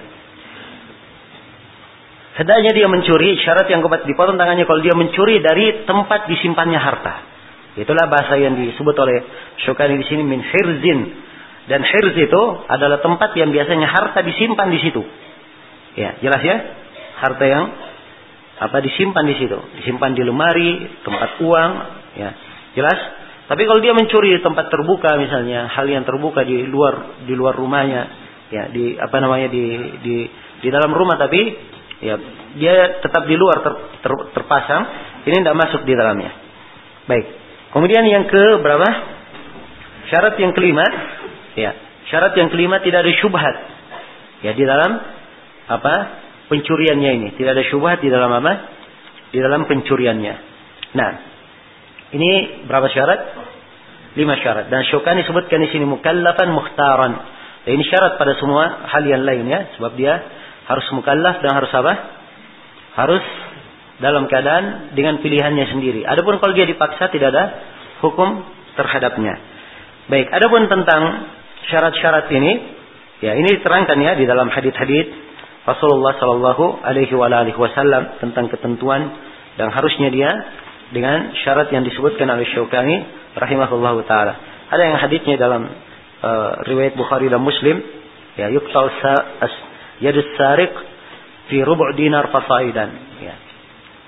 Hendaknya dia mencuri, syarat yang keempat dipotong tangannya kalau dia mencuri dari tempat disimpannya harta. Itulah bahasa yang disebut oleh Syukani di sini min hirzin. Dan hirz itu adalah tempat yang biasanya harta disimpan di situ. Ya, jelas ya? Harta yang apa disimpan di situ, disimpan di lemari, tempat uang, ya. Jelas? Tapi kalau dia mencuri di tempat terbuka misalnya, hal yang terbuka di luar di luar rumahnya, ya, di apa namanya di di di dalam rumah tapi ya dia tetap di luar ter, ter, terpasang, ini tidak masuk di dalamnya. Baik. Kemudian yang ke berapa? syarat yang kelima, ya, syarat yang kelima tidak ada syubhat. Ya, di dalam apa? pencuriannya ini, tidak ada syubhat di dalam apa? Di dalam pencuriannya. Nah, ini berapa syarat? Lima syarat. Dan Syukani sebutkan di sini mukallafan muhtaran. Dan ini syarat pada semua hal yang lainnya, sebab dia harus mukallaf dan harus apa? Harus dalam keadaan dengan pilihannya sendiri. Adapun kalau dia dipaksa tidak ada hukum terhadapnya. Baik, adapun tentang syarat-syarat ini, ya ini diterangkan ya di dalam hadis-hadis Rasulullah Shallallahu Alaihi Wasallam tentang ketentuan dan harusnya dia dengan syarat yang disebutkan oleh Syaukani rahimahullah taala. Ada yang hadisnya dalam uh, riwayat Bukhari dan Muslim, ya yuqtal as yadus sariq fi rubu' dinar fasaidan. Ya.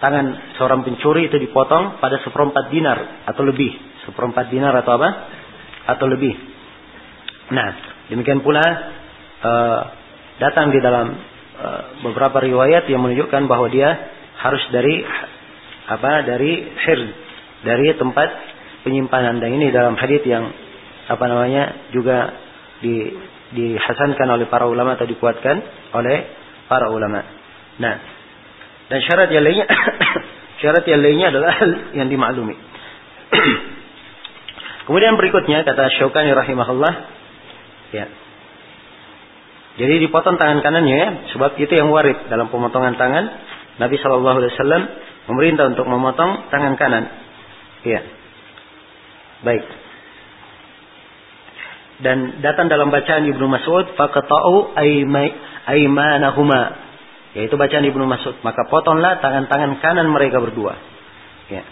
Tangan seorang pencuri itu dipotong pada seperempat dinar atau lebih. Seperempat dinar atau apa? Atau lebih. Nah, demikian pula uh, datang di dalam uh, beberapa riwayat yang menunjukkan bahwa dia harus dari apa dari hir dari tempat penyimpanan dan ini dalam hadis yang apa namanya juga di dihasankan oleh para ulama atau dikuatkan oleh para ulama. Nah, dan syarat yang lainnya syarat yang lainnya adalah yang dimaklumi. Kemudian berikutnya kata Syaukani rahimahullah ya. Jadi dipotong tangan kanannya ya, sebab itu yang warid dalam pemotongan tangan Nabi wasallam memerintah untuk memotong tangan kanan. Iya. Baik. Dan datang dalam bacaan Ibnu Mas'ud, faqata'u aymanahuma. Yaitu bacaan Ibnu Mas'ud. Maka potonglah tangan-tangan kanan mereka berdua. Ya.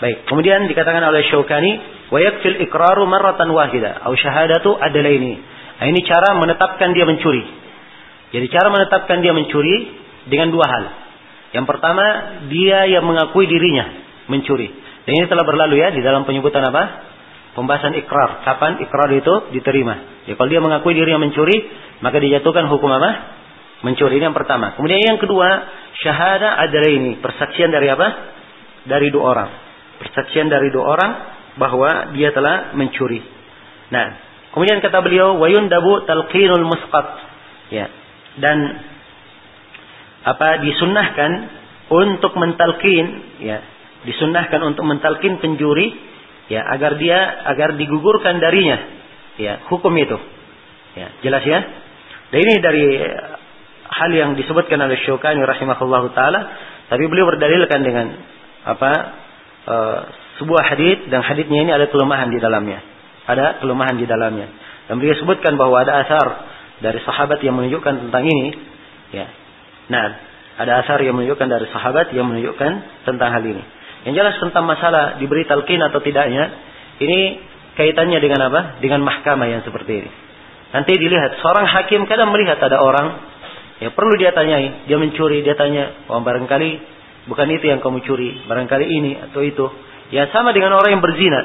Baik. Kemudian dikatakan oleh Syaukani, wa yakfil iqraru marratan wahida au syahadatu adalaini. Nah, ini cara menetapkan dia mencuri. Jadi cara menetapkan dia mencuri dengan dua hal. Yang pertama, dia yang mengakui dirinya mencuri. Dan ini telah berlalu ya di dalam penyebutan apa? Pembahasan ikrar. Kapan ikrar itu diterima? Ya kalau dia mengakui dirinya mencuri, maka dijatuhkan hukum apa? Mencuri ini yang pertama. Kemudian yang kedua, syahada adalah ini persaksian dari apa? Dari dua orang. Persaksian dari dua orang bahwa dia telah mencuri. Nah, kemudian kata beliau, wayun dabu talqinul musqat. Ya. Dan apa disunnahkan untuk mentalkin ya disunnahkan untuk mentalkin penjuri ya agar dia agar digugurkan darinya ya hukum itu. Ya jelas ya? Dan ini dari hal yang disebutkan oleh Syukani rahimahullah taala tapi beliau berdalilkan dengan apa e, sebuah hadis dan hadisnya ini ada kelemahan di dalamnya. Ada kelemahan di dalamnya. Dan beliau sebutkan bahwa ada asar dari sahabat yang menunjukkan tentang ini ya Nah, ada asar yang menunjukkan dari sahabat yang menunjukkan tentang hal ini. Yang jelas tentang masalah diberi talqin atau tidaknya, ini kaitannya dengan apa? Dengan mahkamah yang seperti ini. Nanti dilihat, seorang hakim kadang melihat ada orang, ya perlu dia tanyai, dia mencuri, dia tanya, oh barangkali bukan itu yang kamu curi, barangkali ini atau itu. Ya sama dengan orang yang berzina.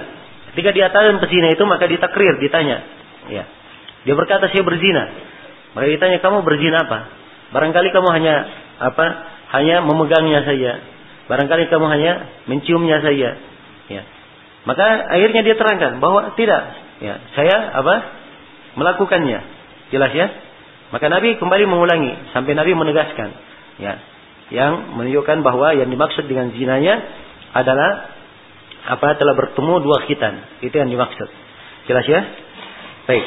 Ketika dia tahu berzina itu, maka ditakrir, ditanya. Ya. Dia berkata, saya berzina. Maka ditanya, kamu berzina apa? Barangkali kamu hanya apa? Hanya memegangnya saja. Barangkali kamu hanya menciumnya saja. Ya. Maka akhirnya dia terangkan bahwa tidak. Ya, saya apa? Melakukannya. Jelas ya? Maka Nabi kembali mengulangi sampai Nabi menegaskan. Ya. Yang menunjukkan bahwa yang dimaksud dengan zinanya adalah apa telah bertemu dua khitan. Itu yang dimaksud. Jelas ya? Baik.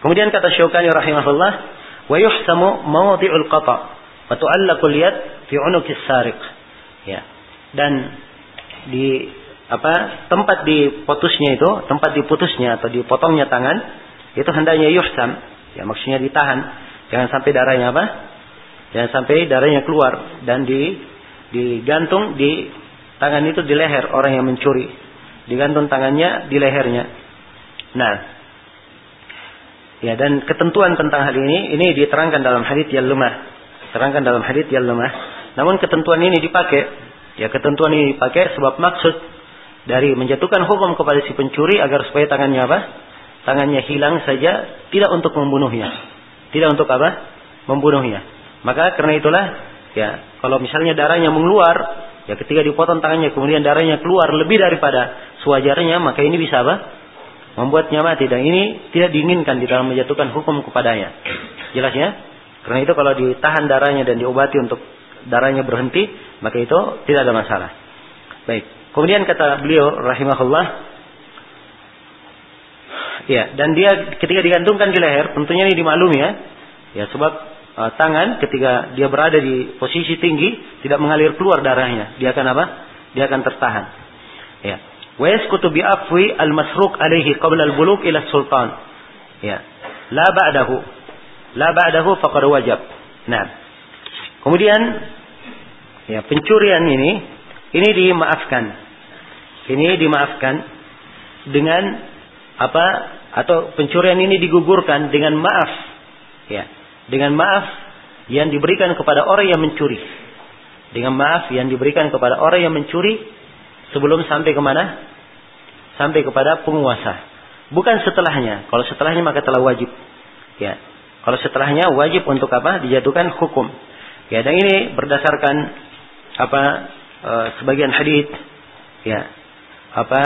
Kemudian kata Syaukani rahimahullah, mawdi'ul qata wa tu'allaqul yad fi 'unuqis sariq ya. Dan di apa tempat diputusnya itu tempat diputusnya atau dipotongnya tangan itu hendaknya yuhsam. Ya maksudnya ditahan. Jangan sampai darahnya apa? Jangan sampai darahnya keluar dan di digantung di tangan itu di leher orang yang mencuri. Digantung tangannya di lehernya. Nah Ya dan ketentuan tentang hal ini ini diterangkan dalam hadis yang lemah. Terangkan dalam hadis yang lemah. Namun ketentuan ini dipakai ya ketentuan ini dipakai sebab maksud dari menjatuhkan hukum kepada si pencuri agar supaya tangannya apa? Tangannya hilang saja tidak untuk membunuhnya. Tidak untuk apa? Membunuhnya. Maka karena itulah ya kalau misalnya darahnya mengeluar ya ketika dipotong tangannya kemudian darahnya keluar lebih daripada sewajarnya maka ini bisa apa? Membuatnya mati dan ini tidak diinginkan di dalam menjatuhkan hukum kepadanya. Jelas ya? Karena itu kalau ditahan darahnya dan diobati untuk darahnya berhenti, maka itu tidak ada masalah. Baik. Kemudian kata beliau rahimahullah Ya, dan dia ketika digantungkan di leher, tentunya ini dimaklumi ya. Ya, sebab uh, tangan ketika dia berada di posisi tinggi tidak mengalir keluar darahnya. Dia akan apa? Dia akan tertahan. Ya. Wa yaskutu bi afwi al-masruq alaihi qabla al-bulugh ila sultan. Ya. La ba'dahu. La ba'dahu. Nah. Kemudian ya, pencurian ini ini dimaafkan. Ini dimaafkan dengan apa atau pencurian ini digugurkan dengan maaf ya dengan maaf yang diberikan kepada orang yang mencuri dengan maaf yang diberikan kepada orang yang mencuri sebelum sampai ke mana sampai kepada penguasa. Bukan setelahnya. Kalau setelahnya maka telah wajib. Ya. Kalau setelahnya wajib untuk apa? Dijatuhkan hukum. Ya dan ini berdasarkan apa e, sebagian hadis ya apa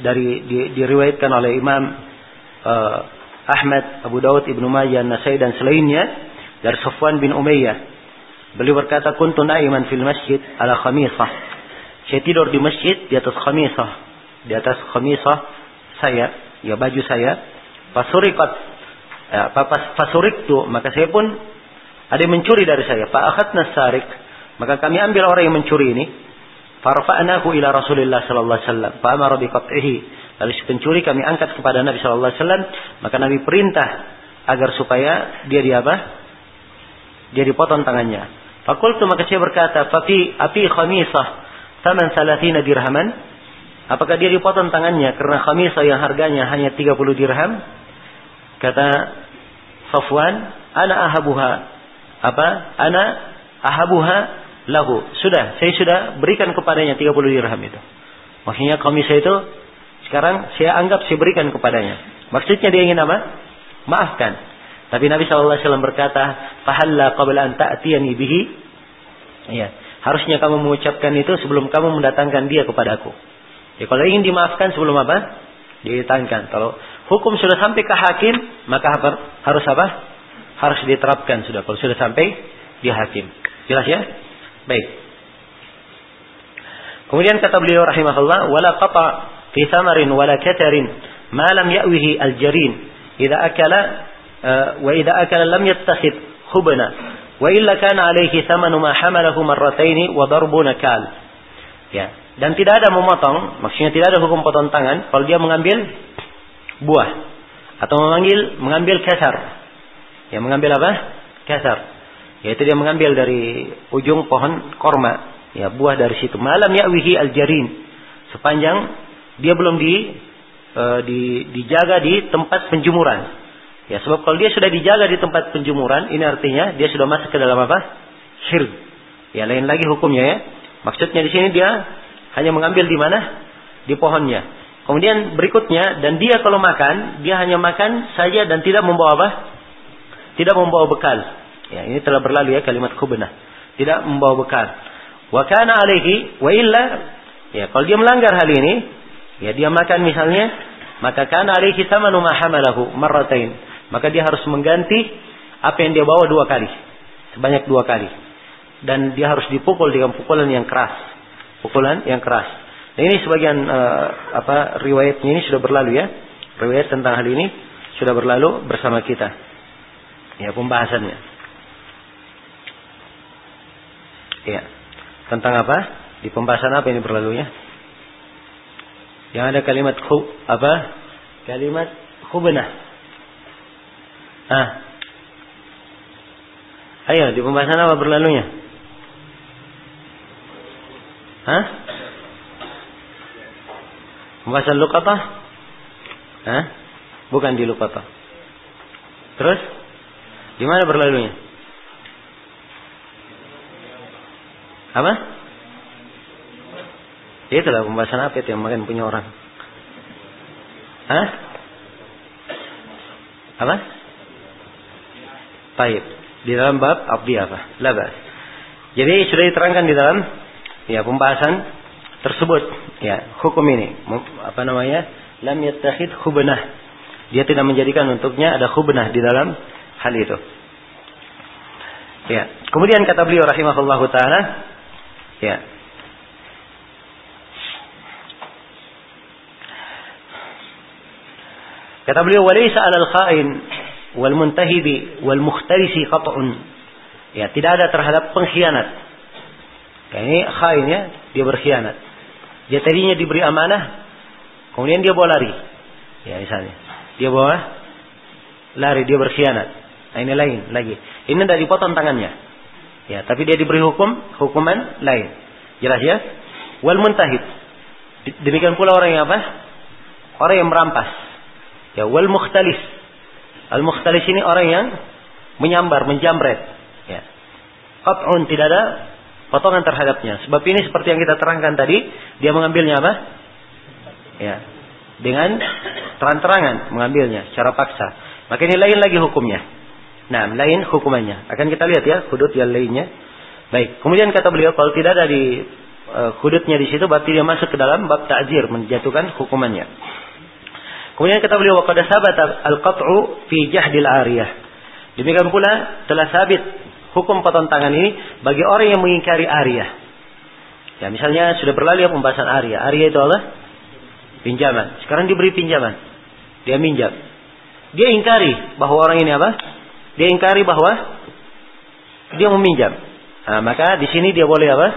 dari di, diriwayatkan oleh Imam uh, Ahmad, Abu Daud, Ibnu Majah, Nasai dan selainnya dari Sufwan bin Umayyah. Beliau berkata, "Kuntu na'iman fil masjid ala khamisah." Saya tidur di masjid di atas khamisah, di atas khamisah saya, ya baju saya. Fasuriqat ya, fasurik tu, maka saya pun ada yang mencuri dari saya. Fa akhadna sarik, maka kami ambil orang yang mencuri ini. Farfa'nahu ila Rasulillah sallallahu alaihi wasallam. Fa amara bi qat'ihi. Lalu si pencuri kami angkat kepada Nabi Shallallahu Alaihi Wasallam, maka Nabi perintah agar supaya dia di apa? Dia dipotong tangannya. Fakultu maka saya berkata, "Fafi api khamisah taman salatina dirhaman?" Apakah dia dipotong tangannya karena khamisah yang harganya hanya 30 dirham? Kata Safwan, "Ana ahabuha." Apa? "Ana ahabuha lahu." Sudah, saya sudah berikan kepadanya 30 dirham itu. Maksudnya khamisah itu sekarang saya anggap saya berikan kepadanya. Maksudnya dia ingin apa? Maafkan. Tapi Nabi SAW berkata, Fahalla qabla an ta'tiyani bihi. Ya, Harusnya kamu mengucapkan itu sebelum kamu mendatangkan dia kepadaku. Ya, kalau ingin dimaafkan sebelum apa? Didatangkan. Kalau hukum sudah sampai ke hakim, maka harus apa? Harus diterapkan sudah. Kalau sudah sampai di hakim. Jelas ya? Baik. Kemudian kata beliau rahimahullah, wala qata fi thamarin wala katarin ma lam ya'wihi al-jarin idza akala eh, wa idza akala lam yattakhid hubana Wa illa kana alaihi thamanu ma hamalahu marrataini wa darbu nakal. Ya, dan tidak ada memotong, maksudnya tidak ada hukum potong tangan kalau dia mengambil buah atau memanggil mengambil kasar. Ya, mengambil apa? Kasar. Yaitu dia mengambil dari ujung pohon korma, ya buah dari situ. Malam ya'wihi al-jarin. Sepanjang dia belum di e, di dijaga di tempat penjemuran. Ya, sebab kalau dia sudah dijaga di tempat penjemuran, ini artinya dia sudah masuk ke dalam apa? Syirk. Ya, lain lagi hukumnya ya. Maksudnya di sini dia hanya mengambil di mana? Di pohonnya. Kemudian berikutnya dan dia kalau makan, dia hanya makan saja dan tidak membawa apa? Tidak membawa bekal. Ya, ini telah berlalu ya kalimat kubnah. Tidak membawa bekal. Wa kana alaihi wa illa ya kalau dia melanggar hal ini, Ya dia makan misalnya, maka kana alaihi thamanu ma hamalahu marratain. Maka dia harus mengganti apa yang dia bawa dua kali. Sebanyak dua kali. Dan dia harus dipukul dengan pukulan yang keras. Pukulan yang keras. Nah, ini sebagian uh, apa riwayatnya ini sudah berlalu ya. Riwayat tentang hal ini sudah berlalu bersama kita. Ya, pembahasannya. Ya. Tentang apa? Di pembahasan apa ini berlalunya? Yang ada kalimat khu, apa? Kalimat khubnah. Ah. Ayo, di pembahasan apa berlalunya? Hah? Pembahasan lukata? Hah? Bukan di lukata. Terus? Di mana berlalunya? Apa? Itulah pembahasan apa itu yang makan punya orang. Hah? Apa? Baik. Di dalam bab abdi apa? Labas. Jadi sudah diterangkan di dalam ya pembahasan tersebut ya hukum ini apa namanya lam yattakhid khubnah. Dia tidak menjadikan untuknya ada khubnah di dalam hal itu. Ya. Kemudian kata beliau rahimahullahu taala, ya. Kata beliau walaysa 'alal kha'in wal muntahibi wal mukhtarisi qat'un. Ya, tidak ada terhadap pengkhianat. Ya, ini khain ya, dia berkhianat. Dia tadinya diberi amanah, kemudian dia bawa lari. Ya, misalnya. Dia bawa lari, dia berkhianat. Nah, ini lain lagi. Ini tidak dipotong tangannya. Ya, tapi dia diberi hukum, hukuman lain. Jelas ya? Wal muntahid. Demikian pula orang yang apa? Orang yang merampas. Ya, wal mukhtalis. Al mukhtalis ini orang yang menyambar, menjamret. Ya. Qat'un tidak ada potongan terhadapnya. Sebab ini seperti yang kita terangkan tadi, dia mengambilnya apa? Ya. Dengan terang-terangan mengambilnya secara paksa. Maka ini lain lagi hukumnya. Nah, lain hukumannya. Akan kita lihat ya hudud yang lainnya. Baik. Kemudian kata beliau kalau tidak ada di uh, hududnya di situ berarti dia masuk ke dalam bab ta'zir menjatuhkan hukumannya. Kemudian kata beliau qad sabata al-qat'u fi jahdil ariyah. Demikian pula telah sabit hukum potong tangan ini bagi orang yang mengingkari ariyah. Ya, misalnya sudah berlalu ya pembahasan ariyah. Ariyah itu Allah pinjaman. Sekarang diberi pinjaman. Dia minjam. Dia ingkari bahwa orang ini apa? Dia ingkari bahwa dia meminjam. Nah, maka di sini dia boleh apa?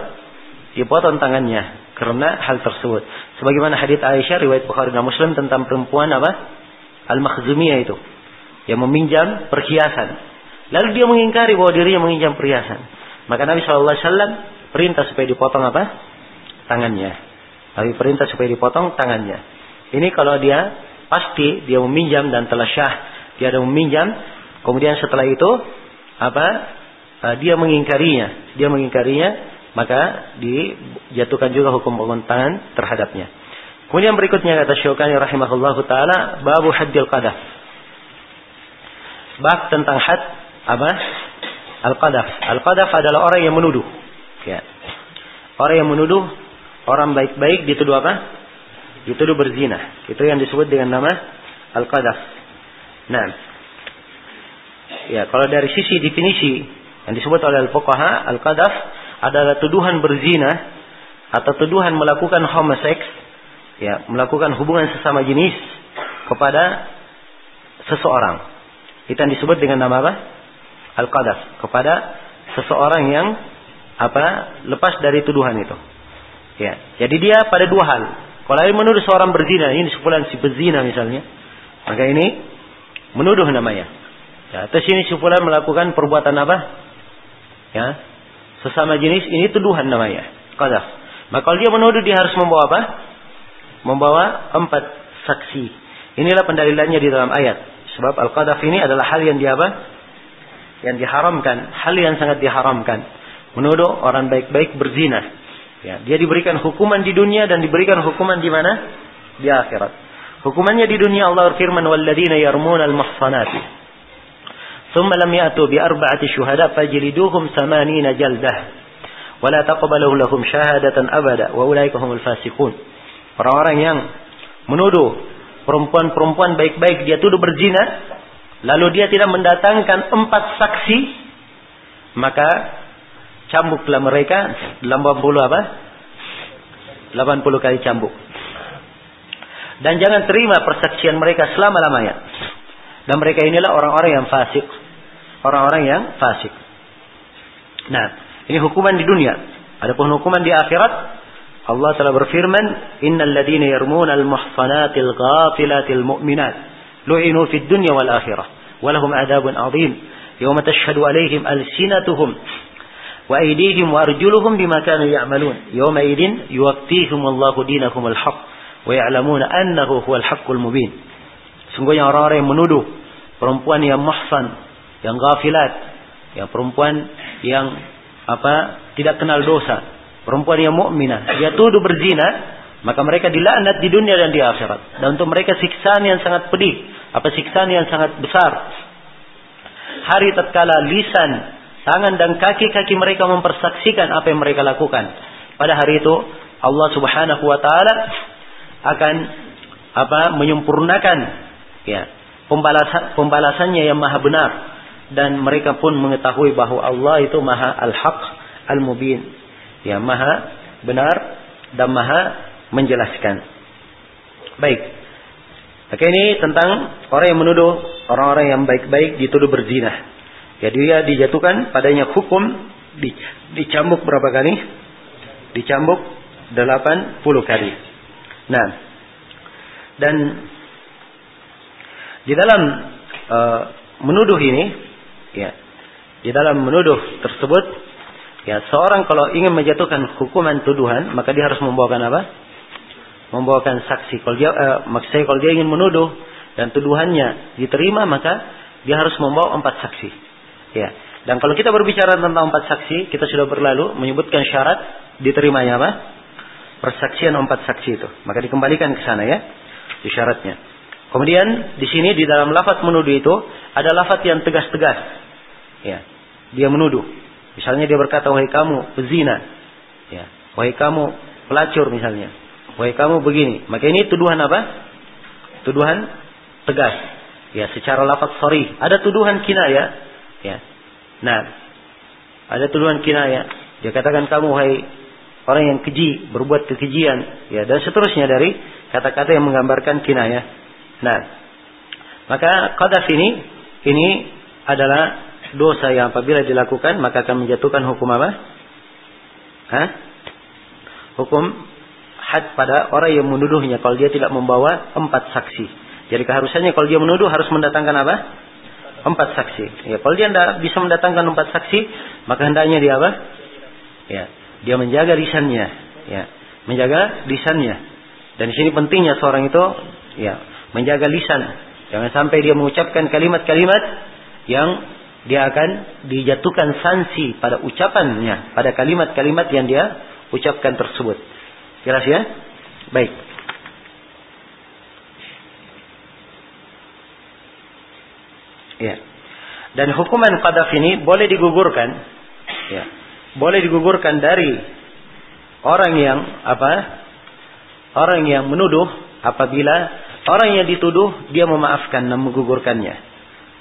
Dipotong tangannya karena hal tersebut. Sebagaimana hadits Aisyah riwayat Bukhari dan Muslim tentang perempuan apa? Al-Makhzumiyah itu yang meminjam perhiasan. Lalu dia mengingkari bahwa dirinya meminjam perhiasan. Maka Nabi SAW perintah supaya dipotong apa? Tangannya. Nabi perintah supaya dipotong tangannya. Ini kalau dia pasti dia meminjam dan telah syah dia ada meminjam, kemudian setelah itu apa? Eh, dia mengingkarinya, dia mengingkarinya, maka dijatuhkan juga hukum tangan terhadapnya. Kemudian berikutnya kata Syukani rahimahullah taala babu haddil qadaf. Bab tentang had apa? Al-qadaf. Al-qadaf adalah orang yang menuduh. Ya. Orang yang menuduh orang baik-baik dituduh apa? Dituduh berzina. Itu yang disebut dengan nama al-qadaf. Nah. Ya, kalau dari sisi definisi yang disebut oleh al-fuqaha, al-qadaf adalah tuduhan berzina atau tuduhan melakukan homoseks, ya, melakukan hubungan sesama jenis kepada seseorang. Itu yang disebut dengan nama apa? Al-qadaf, kepada seseorang yang apa? lepas dari tuduhan itu. Ya, jadi dia pada dua hal. Kalau dia menuduh seorang berzina, ini sepulan si berzina misalnya, maka ini menuduh namanya. Ya, terus ini sepulan melakukan perbuatan apa? Ya, sesama jenis ini tuduhan namanya. Qadhaf maka kalau dia menuduh dia harus membawa apa? Membawa empat saksi. Inilah pendalilannya di dalam ayat. Sebab al qadhaf ini adalah hal yang dia apa? Yang diharamkan. Hal yang sangat diharamkan. Menuduh orang baik-baik berzina. Ya dia diberikan hukuman di dunia dan diberikan hukuman di mana? Di akhirat. Hukumannya di dunia Allah berfirman walladzina yarmuna al-muhsanati ثم لم يأتوا بأربعة شهداء فجلدوهم ثمانين جلدة ولا تقبلوا لهم شهادة أبدا وأولئك هم الفاسقون orang-orang yang menuduh perempuan-perempuan baik-baik dia tuduh berzina lalu dia tidak mendatangkan empat saksi maka cambuklah mereka 80 apa 80 kali cambuk dan jangan terima persaksian mereka selama-lamanya dan mereka inilah orang-orang yang fasik. Orang-orang yang fasik. Nah, ini hukuman di dunia. Adapun hukuman di akhirat, Allah telah berfirman, "Innal ladzina yarmuna al-muhsanatil ghafilatil mu'minat lu'inu fid dunya wal akhirah wa lahum adzabun 'adzim yawma tashhadu 'alaihim alsinatuhum wa aydihim wa arjuluhum bima kanu ya'malun yawma idin yuwaffihim Allahu dinahum al-haq wa ya'lamuna annahu huwal haqqul mubin." Sungguhnya orang-orang yang menuduh perempuan yang muhsan, yang ghafilat, yang perempuan yang apa tidak kenal dosa, perempuan yang mukminah, dia tuduh berzina, maka mereka dilaknat di dunia dan di akhirat. Dan untuk mereka siksaan yang sangat pedih, apa siksaan yang sangat besar. Hari tatkala lisan, tangan dan kaki-kaki mereka mempersaksikan apa yang mereka lakukan. Pada hari itu Allah Subhanahu wa taala akan apa menyempurnakan ya pembalasan pembalasannya yang maha benar dan mereka pun mengetahui bahwa Allah itu maha al-haq al-mubin ya maha benar dan maha menjelaskan baik Oke ini tentang orang yang menuduh orang-orang yang baik-baik dituduh berzina. Ya dia dijatuhkan padanya hukum dicambuk berapa kali? Dicambuk 80 kali. Nah, dan di dalam uh, menuduh ini, ya, di dalam menuduh tersebut, ya seorang kalau ingin menjatuhkan hukuman tuduhan, maka dia harus membawakan apa? membawakan saksi. Kalau dia, uh, maksud kalau dia ingin menuduh dan tuduhannya diterima, maka dia harus membawa empat saksi. Ya. Dan kalau kita berbicara tentang empat saksi, kita sudah berlalu menyebutkan syarat diterimanya apa? Persaksian empat saksi itu. Maka dikembalikan ke sana ya, di syaratnya. Kemudian di sini di dalam lafaz menuduh itu ada lafaz yang tegas-tegas. Ya. Dia menuduh. Misalnya dia berkata, "Wahai kamu pezina." Ya. "Wahai kamu pelacur" misalnya. Wahai kamu begini. Maka ini tuduhan apa? Tuduhan tegas. Ya, secara lafaz sorry. Ada tuduhan kinaya. Ya. Nah, ada tuduhan kinaya. Dia katakan kamu wahai orang yang keji, berbuat kekejian, ya dan seterusnya dari kata-kata yang menggambarkan kinaya. Nah, maka qadaf ini ini adalah dosa yang apabila dilakukan maka akan menjatuhkan hukum apa? Hah? Hukum had pada orang yang menuduhnya kalau dia tidak membawa empat saksi. Jadi keharusannya kalau dia menuduh harus mendatangkan apa? Empat saksi. Ya, kalau dia tidak bisa mendatangkan empat saksi, maka hendaknya dia apa? Ya, dia menjaga lisannya, ya, menjaga lisannya. Dan di sini pentingnya seorang itu, ya, menjaga lisan. Jangan sampai dia mengucapkan kalimat-kalimat yang dia akan dijatuhkan sanksi pada ucapannya, pada kalimat-kalimat yang dia ucapkan tersebut. Jelas ya? Baik. Ya. Dan hukuman qadaf ini boleh digugurkan. Ya. Boleh digugurkan dari orang yang apa? Orang yang menuduh apabila orang yang dituduh dia memaafkan dan menggugurkannya.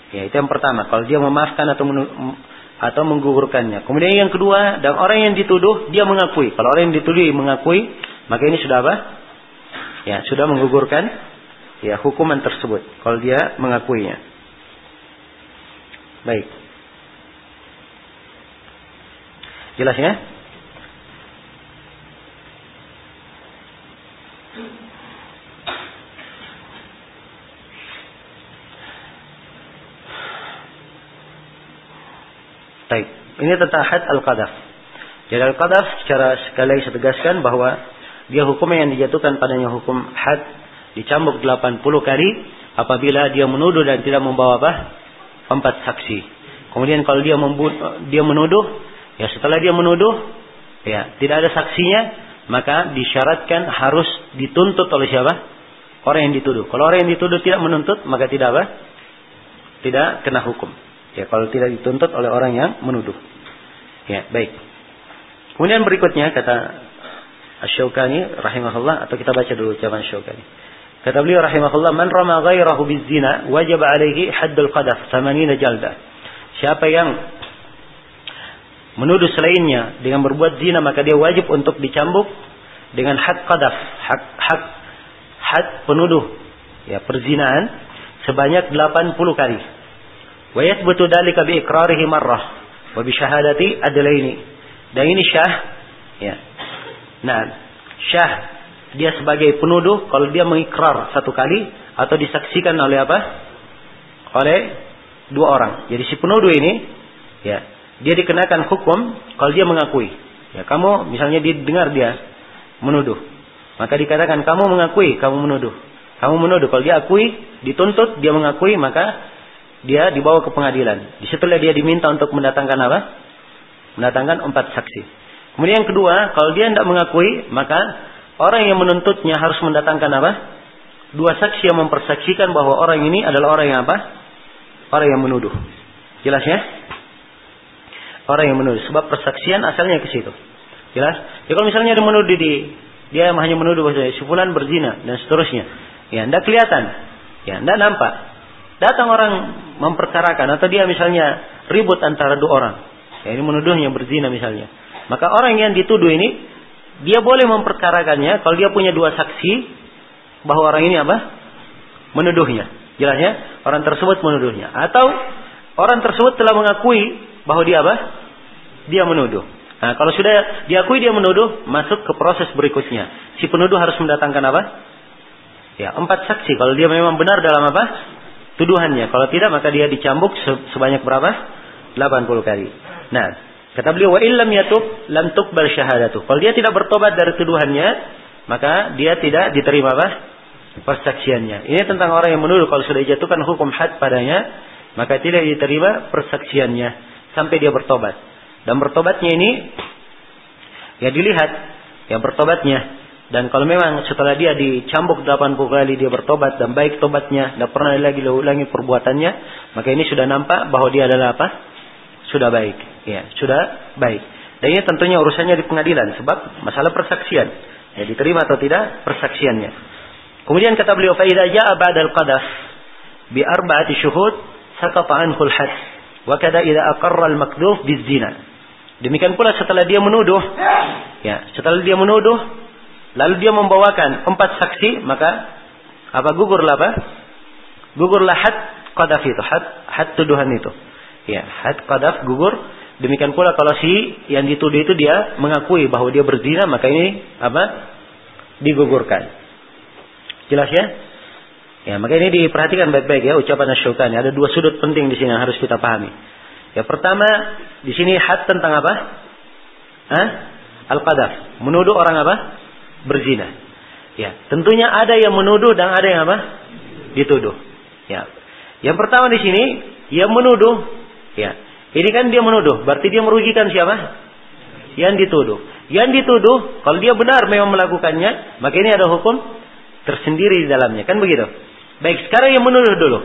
Ya, itu yang pertama. Kalau dia memaafkan atau atau menggugurkannya. Kemudian yang kedua, dan orang yang dituduh dia mengakui. Kalau orang yang dituduh mengakui, maka ini sudah apa? Ya, sudah menggugurkan ya hukuman tersebut kalau dia mengakuinya. Baik. Jelas ya? Baik. Ini tentang had al-qadaf. Jadi al-qadaf secara sekali lagi saya tegaskan bahwa dia hukum yang dijatuhkan padanya hukum had dicambuk 80 kali apabila dia menuduh dan tidak membawa apa? Empat saksi. Kemudian kalau dia dia menuduh, ya setelah dia menuduh, ya tidak ada saksinya, maka disyaratkan harus dituntut oleh siapa? Orang yang dituduh. Kalau orang yang dituduh tidak menuntut, maka tidak apa? Tidak kena hukum. Ya, kalau tidak dituntut oleh orang yang menuduh. Ya, baik. Kemudian berikutnya kata Asy-Syaukani rahimahullah atau kita baca dulu ucapan Asy-Syaukani. Kata beliau rahimahullah, "Man rama ghairahu bizina wajib alaihi haddul qadaf 80 jaldah." Siapa yang menuduh selainnya dengan berbuat zina maka dia wajib untuk dicambuk dengan had qadaf, hak hak had penuduh ya perzinaan sebanyak 80 kali. Wa yathbutu dalika bi iqrarihi marrah wa bi syahadati adlaini. Dan ini syah ya Nah, syah dia sebagai penuduh kalau dia mengikrar satu kali atau disaksikan oleh apa? Oleh dua orang. Jadi si penuduh ini ya, dia dikenakan hukum kalau dia mengakui. Ya, kamu misalnya didengar dia menuduh. Maka dikatakan kamu mengakui, kamu menuduh. Kamu menuduh kalau dia akui, dituntut, dia mengakui, maka dia dibawa ke pengadilan. Di Setelah dia diminta untuk mendatangkan apa? Mendatangkan empat saksi. Kemudian yang kedua, kalau dia tidak mengakui, maka orang yang menuntutnya harus mendatangkan apa? Dua saksi yang mempersaksikan bahwa orang ini adalah orang yang apa? Orang yang menuduh. Jelas ya? Orang yang menuduh. Sebab persaksian asalnya ke situ. Jelas? Ya kalau misalnya dia menuduh di dia hanya menuduh bahwa si fulan berzina dan seterusnya. Ya, tidak kelihatan. Ya, tidak nampak. Datang orang memperkarakan atau dia misalnya ribut antara dua orang. Ya, ini menuduhnya berzina misalnya. Maka orang yang dituduh ini dia boleh memperkarakannya kalau dia punya dua saksi bahwa orang ini apa? Menuduhnya. Jelas ya? Orang tersebut menuduhnya. Atau orang tersebut telah mengakui bahwa dia apa? Dia menuduh. Nah, kalau sudah diakui dia menuduh, masuk ke proses berikutnya. Si penuduh harus mendatangkan apa? Ya, empat saksi. Kalau dia memang benar dalam apa? Tuduhannya. Kalau tidak, maka dia dicambuk sebanyak berapa? 80 kali. Nah, kata beliau, wa illam yatub lam tuqbal syahadatu. Kalau dia tidak bertobat dari tuduhannya, maka dia tidak diterima apa? Persaksiannya. Ini tentang orang yang menuduh kalau sudah dijatuhkan hukum had padanya, maka tidak diterima persaksiannya sampai dia bertobat. Dan bertobatnya ini ya dilihat ya bertobatnya. Dan kalau memang setelah dia dicambuk 80 kali dia bertobat dan baik tobatnya, tidak pernah lagi ulangi perbuatannya, maka ini sudah nampak bahwa dia adalah apa? Sudah baik. Ya, sudah baik. Dan ini tentunya urusannya di pengadilan sebab masalah persaksian. Ya diterima atau tidak persaksiannya. Kemudian kata beliau fa idza jaa ba'dal qadaf bi arba'ati syuhud sakata anhu al-had wa kada idza aqarra al-makduf bizina. Demikian pula setelah dia menuduh, ya, setelah dia menuduh, lalu dia membawakan empat saksi, maka apa gugurlah apa? Gugurlah had qadaf itu, had, had tuduhan itu. Ya, had qadaf gugur. Demikian pula kalau si yang dituduh itu dia mengakui bahwa dia berzina, maka ini apa? Digugurkan. Jelas ya? Ya, maka ini diperhatikan baik-baik ya ucapan Asy-Syaukani. Ada dua sudut penting di sini yang harus kita pahami. Ya pertama di sini had tentang apa? Hah? Al-qadaf. Menuduh orang apa? Berzina. Ya, tentunya ada yang menuduh dan ada yang apa? Dituduh. Ya. Yang pertama di sini yang menuduh. Ya. Ini kan dia menuduh, berarti dia merugikan siapa? Yang dituduh. Yang dituduh, kalau dia benar memang melakukannya, maka ini ada hukum tersendiri di dalamnya, kan begitu? Baik, sekarang yang menuduh dulu.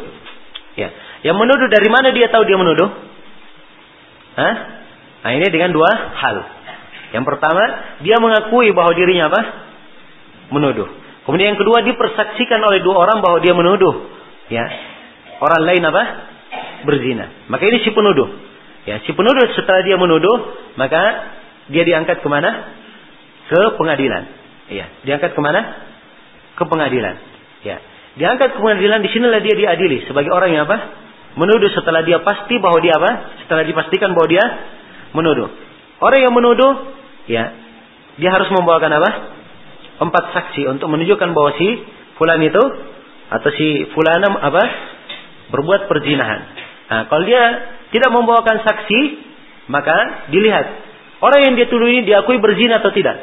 Ya. Yang menuduh dari mana dia tahu dia menuduh? Hah? Nah ini dengan dua hal. Yang pertama, dia mengakui bahwa dirinya apa? Menuduh. Kemudian yang kedua, dipersaksikan oleh dua orang bahwa dia menuduh. Ya, orang lain apa? Berzina. Maka ini si penuduh. Ya, si penuduh setelah dia menuduh, maka dia diangkat ke mana? Ke pengadilan. Ya, diangkat ke mana? Ke pengadilan. Ya, diangkat ke pengadilan. Di sinilah dia diadili sebagai orang yang apa? Menuduh setelah dia pasti bahwa dia apa? Setelah dipastikan bahwa dia menuduh. Orang yang menuduh, ya, dia harus membawakan apa? Empat saksi untuk menunjukkan bahwa si fulan itu atau si fulana apa? Berbuat perzinahan. Nah, kalau dia tidak membawakan saksi, maka dilihat orang yang dia tuduh ini diakui berzina atau tidak.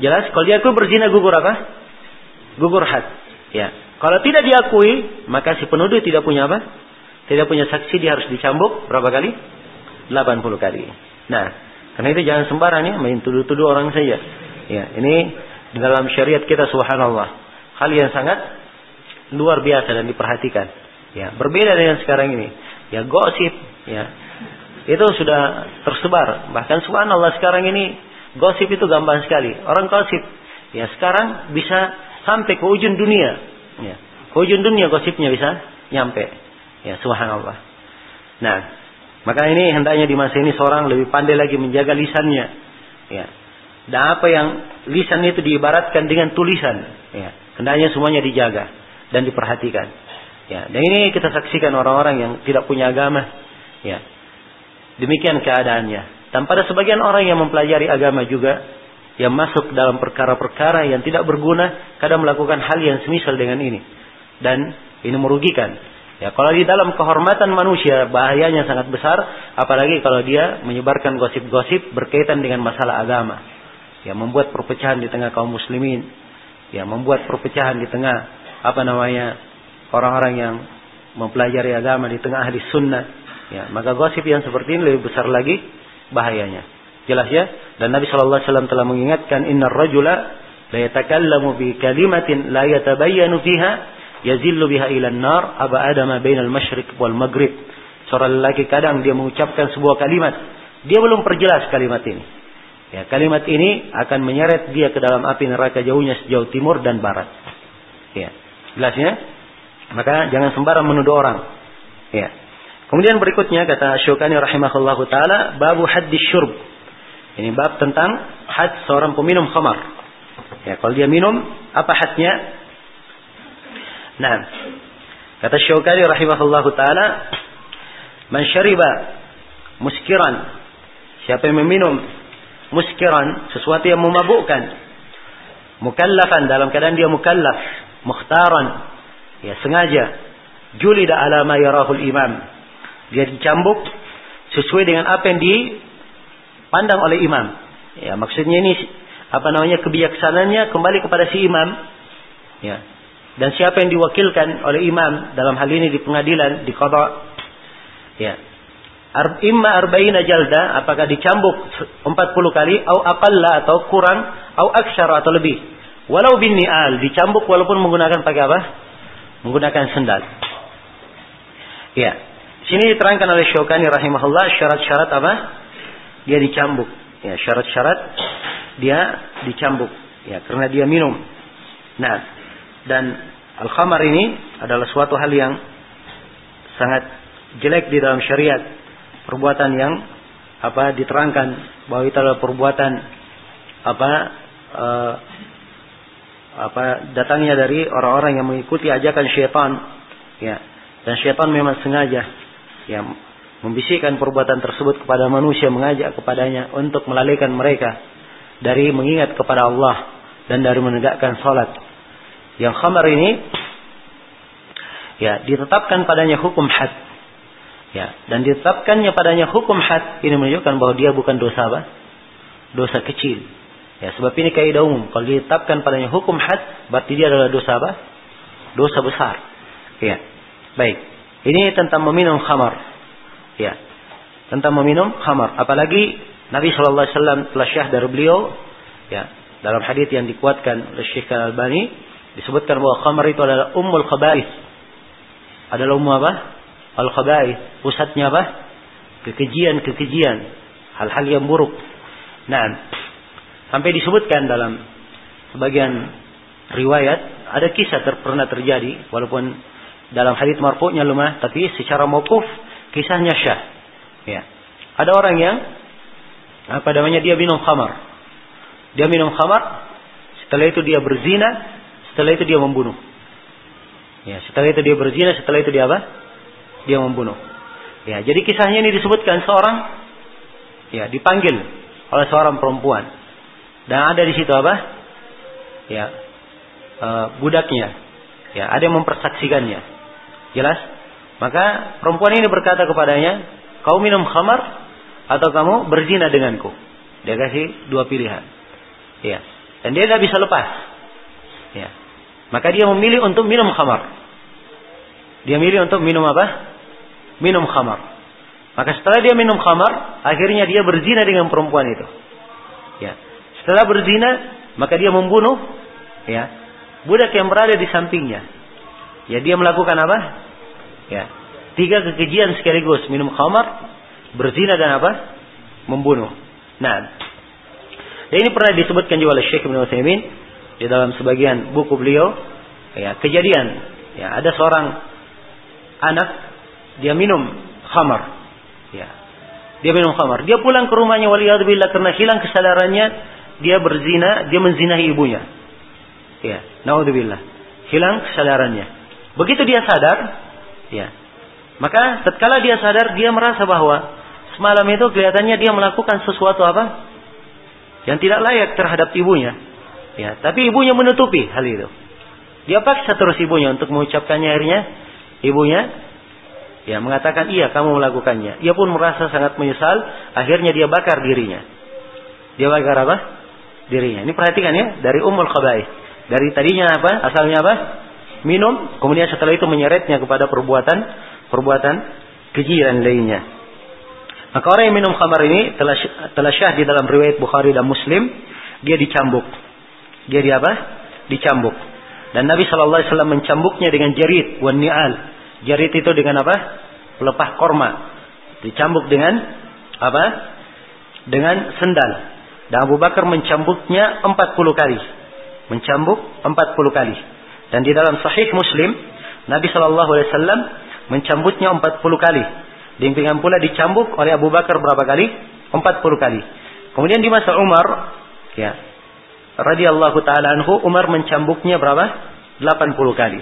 Jelas, kalau diakui berzina gugur apa? Gugur had. Ya. Kalau tidak diakui, maka si penuduh tidak punya apa? tidak punya saksi dia harus dicambuk berapa kali? 80 kali. Nah, karena itu jangan sembarang ya main tuduh-tuduh orang saja. Ya, ini dalam syariat kita subhanallah hal yang sangat luar biasa dan diperhatikan. Ya, berbeda dengan sekarang ini. Ya, gosip, ya. Itu sudah tersebar. Bahkan subhanallah sekarang ini gosip itu gampang sekali. Orang gosip ya sekarang bisa sampai ke ujung dunia. Ya, ke ujung dunia gosipnya bisa nyampe. Ya, subhanallah. Nah, maka ini hendaknya di masa ini seorang lebih pandai lagi menjaga lisannya. Ya. Dan apa yang lisan itu diibaratkan dengan tulisan, ya. Hendaknya semuanya dijaga dan diperhatikan. Ya, dan ini kita saksikan orang-orang yang tidak punya agama. Ya. Demikian keadaannya. Dan pada sebagian orang yang mempelajari agama juga yang masuk dalam perkara-perkara yang tidak berguna, kadang melakukan hal yang semisal dengan ini. Dan ini merugikan. Ya, kalau di dalam kehormatan manusia bahayanya sangat besar, apalagi kalau dia menyebarkan gosip-gosip berkaitan dengan masalah agama. Ya, membuat perpecahan di tengah kaum muslimin. Ya, membuat perpecahan di tengah apa namanya orang-orang yang mempelajari agama di tengah ahli sunnah. Ya, maka gosip yang seperti ini lebih besar lagi bahayanya. Jelas ya? Dan Nabi Shallallahu Alaihi Wasallam telah mengingatkan, Inna rajula la yatakallamu bi kalimatin la yatabayyanu fiha yazillu biha ila nar aba adama bainal masyriq wal maghrib. Seorang lelaki kadang dia mengucapkan sebuah kalimat, dia belum perjelas kalimat ini. Ya, kalimat ini akan menyeret dia ke dalam api neraka jauhnya sejauh timur dan barat. Ya. Jelasnya? Maka jangan sembarang menuduh orang. Ya. Kemudian berikutnya kata Syukani rahimahullahu taala babu haddis syurb. Ini bab tentang had seorang peminum khamar. Ya, kalau dia minum apa hadnya? Nah, kata Syukani rahimahullahu taala man syariba muskiran siapa yang meminum muskiran sesuatu yang memabukkan mukallafan dalam keadaan dia mukallaf mukhtaran ya sengaja julida ala ma yarahul imam dia dicambuk sesuai dengan apa yang dipandang oleh imam. Ya, maksudnya ini apa namanya kebijaksanaannya kembali kepada si imam. Ya. Dan siapa yang diwakilkan oleh imam dalam hal ini di pengadilan di qada ya. Imma arba'ina jalda apakah dicambuk 40 kali atau aqalla atau kurang atau aksyar atau lebih. Walau bin ni'al dicambuk walaupun menggunakan pakai apa? Menggunakan sendal. Ya. Sini diterangkan oleh Syaukani rahimahullah syarat-syarat apa? Dia dicambuk. Ya, syarat-syarat dia dicambuk. Ya, karena dia minum. Nah, dan al-khamar ini adalah suatu hal yang sangat jelek di dalam syariat. Perbuatan yang apa diterangkan bahwa itu adalah perbuatan apa uh, apa datangnya dari orang-orang yang mengikuti ajakan syaitan ya dan syaitan memang sengaja yang membisikkan perbuatan tersebut kepada manusia mengajak kepadanya untuk melalaikan mereka dari mengingat kepada Allah dan dari menegakkan salat. Yang khamar ini ya ditetapkan padanya hukum had. Ya, dan ditetapkannya padanya hukum had ini menunjukkan bahwa dia bukan dosa apa? Dosa kecil. Ya, sebab ini kaidah umum. Kalau ditetapkan padanya hukum had, berarti dia adalah dosa apa? Dosa besar. Ya. Baik. Ini tentang meminum khamar. Ya. Tentang meminum khamar. Apalagi Nabi Shallallahu Alaihi Wasallam telah syah dari beliau. Ya. Dalam hadis yang dikuatkan oleh Syekh Al Albani disebutkan bahwa khamar itu adalah ummul khaba'is. Adalah umum apa? Al khaba'is. Pusatnya apa? Kekejian-kekejian. Hal-hal yang buruk. Nah, sampai disebutkan dalam sebagian riwayat ada kisah ter pernah terjadi walaupun dalam hadis marfu'nya lemah, tapi secara mauquf kisahnya syah. Ya. Ada orang yang apa namanya dia minum khamar. Dia minum khamar, setelah itu dia berzina, setelah itu dia membunuh. Ya, setelah itu dia berzina, setelah itu dia apa? Dia membunuh. Ya, jadi kisahnya ini disebutkan seorang ya dipanggil oleh seorang perempuan. Dan ada di situ apa? Ya, uh, budaknya. Ya, ada yang mempersaksikannya. Jelas? Maka perempuan ini berkata kepadanya, kau minum khamar atau kamu berzina denganku. Dia kasih dua pilihan. Ya. Dan dia tidak bisa lepas. Ya. Maka dia memilih untuk minum khamar. Dia milih untuk minum apa? Minum khamar. Maka setelah dia minum khamar, akhirnya dia berzina dengan perempuan itu. Ya. Setelah berzina, maka dia membunuh ya budak yang berada di sampingnya. Ya dia melakukan apa? Ya. Tiga kekejian sekaligus, minum khamar, berzina dan apa? Membunuh. Nah, dan ini pernah disebutkan juga oleh Syekh Ibn Utsaimin di dalam sebagian buku beliau, ya, kejadian, ya, ada seorang anak dia minum khamar. Ya. Dia minum khamar. Dia pulang ke rumahnya waliyadzubillah karena hilang kesadarannya, dia berzina, dia menzinahi ibunya. Ya, naudzubillah. Hilang kesadarannya. Begitu dia sadar, Ya. Maka tatkala dia sadar dia merasa bahwa semalam itu kelihatannya dia melakukan sesuatu apa? Yang tidak layak terhadap ibunya. Ya, tapi ibunya menutupi hal itu. Dia paksa terus ibunya untuk mengucapkannya akhirnya ibunya ya mengatakan iya kamu melakukannya. Ia pun merasa sangat menyesal, akhirnya dia bakar dirinya. Dia bakar apa? Dirinya. Ini perhatikan ya, dari umul khabaih. Dari tadinya apa? Asalnya apa? minum, kemudian setelah itu menyeretnya kepada perbuatan perbuatan keji dan lainnya. Maka orang yang minum khamar ini telah telah syah di dalam riwayat Bukhari dan Muslim, dia dicambuk. Dia di apa? Dicambuk. Dan Nabi Shallallahu Alaihi Wasallam mencambuknya dengan jarit wan ni'al. Jarit itu dengan apa? Pelepah korma. Dicambuk dengan apa? Dengan sendal. Dan Abu Bakar mencambuknya 40 kali. Mencambuk 40 kali. Dan di dalam Sahih Muslim, Nabi Shallallahu Alaihi Wasallam mencambutnya 40 kali. Demikian pula dicambuk oleh Abu Bakar berapa kali? 40 kali. Kemudian di masa Umar, ya, radhiyallahu taala anhu, Umar mencambuknya berapa? 80 kali.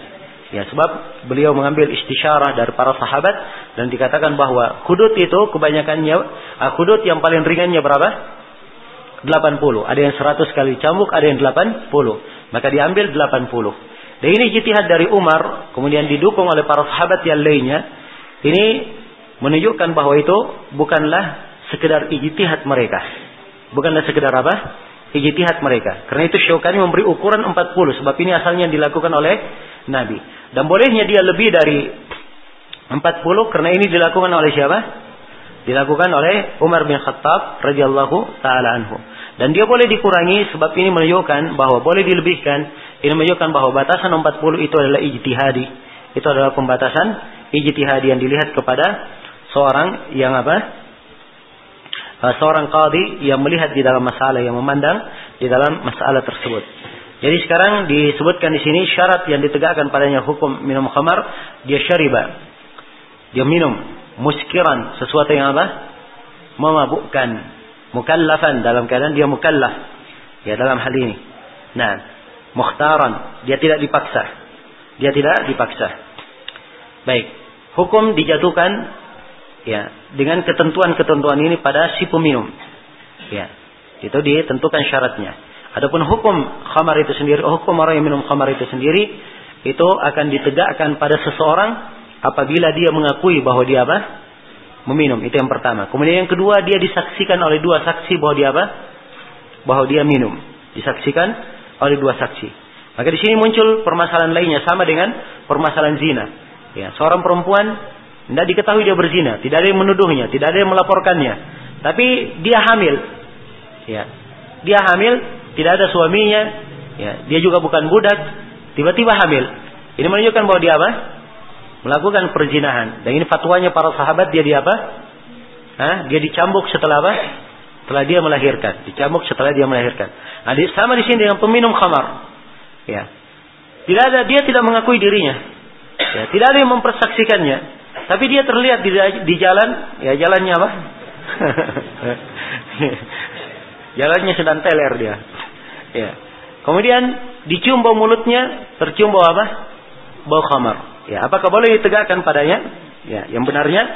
Ya, sebab beliau mengambil istisyarah dari para sahabat dan dikatakan bahwa hudud itu kebanyakannya uh, hudud yang paling ringannya berapa? 80. Ada yang 100 kali cambuk, ada yang 80. Maka diambil 80. Dan ini jitihad dari Umar, kemudian didukung oleh para sahabat yang lainnya. Ini menunjukkan bahwa itu bukanlah sekedar ijtihad mereka. Bukanlah sekedar apa? Ijtihad mereka. Karena itu Syaukani memberi ukuran 40 sebab ini asalnya dilakukan oleh Nabi. Dan bolehnya dia lebih dari 40 karena ini dilakukan oleh siapa? Dilakukan oleh Umar bin Khattab radhiyallahu taala anhu. Dan dia boleh dikurangi sebab ini menunjukkan bahwa boleh dilebihkan. Ini menunjukkan bahwa batasan 40 itu adalah ijtihadi. Itu adalah pembatasan ijtihadi yang dilihat kepada seorang yang apa? Uh, seorang qadi yang melihat di dalam masalah yang memandang di dalam masalah tersebut. Jadi sekarang disebutkan di sini syarat yang ditegakkan padanya hukum minum khamar dia syariba. Dia minum muskiran sesuatu yang apa? Memabukkan. Mukallafan dalam keadaan dia mukallaf. Ya dalam hal ini. Nah, mukhtaran dia tidak dipaksa. Dia tidak dipaksa. Baik. Hukum dijatuhkan ya dengan ketentuan-ketentuan ini pada si peminum ya itu ditentukan syaratnya adapun hukum khamar itu sendiri hukum orang yang minum khamar itu sendiri itu akan ditegakkan pada seseorang apabila dia mengakui bahwa dia apa? Meminum. Itu yang pertama. Kemudian yang kedua dia disaksikan oleh dua saksi bahwa dia apa? Bahwa dia minum. Disaksikan oleh dua saksi. Maka di sini muncul permasalahan lainnya sama dengan permasalahan zina. Ya seorang perempuan tidak diketahui dia berzina, tidak ada yang menuduhnya, tidak ada yang melaporkannya. Tapi dia hamil. Ya. Dia hamil, tidak ada suaminya, ya. Dia juga bukan budak, tiba-tiba hamil. Ini menunjukkan bahwa dia apa? Melakukan perzinahan. Dan ini fatwanya para sahabat dia di apa? Hah? Dia dicambuk setelah apa? Setelah dia melahirkan. Dicambuk setelah dia melahirkan. Nah, sama di sini dengan peminum khamar. Ya. Tidak ada dia tidak mengakui dirinya. Ya, tidak ada yang mempersaksikannya. Tapi dia terlihat di, di jalan, ya jalannya apa? jalannya sedang teler dia. Ya. Kemudian dicium bau mulutnya, tercium bau apa? Bau khamar. Ya, apakah boleh ditegakkan padanya? Ya, yang benarnya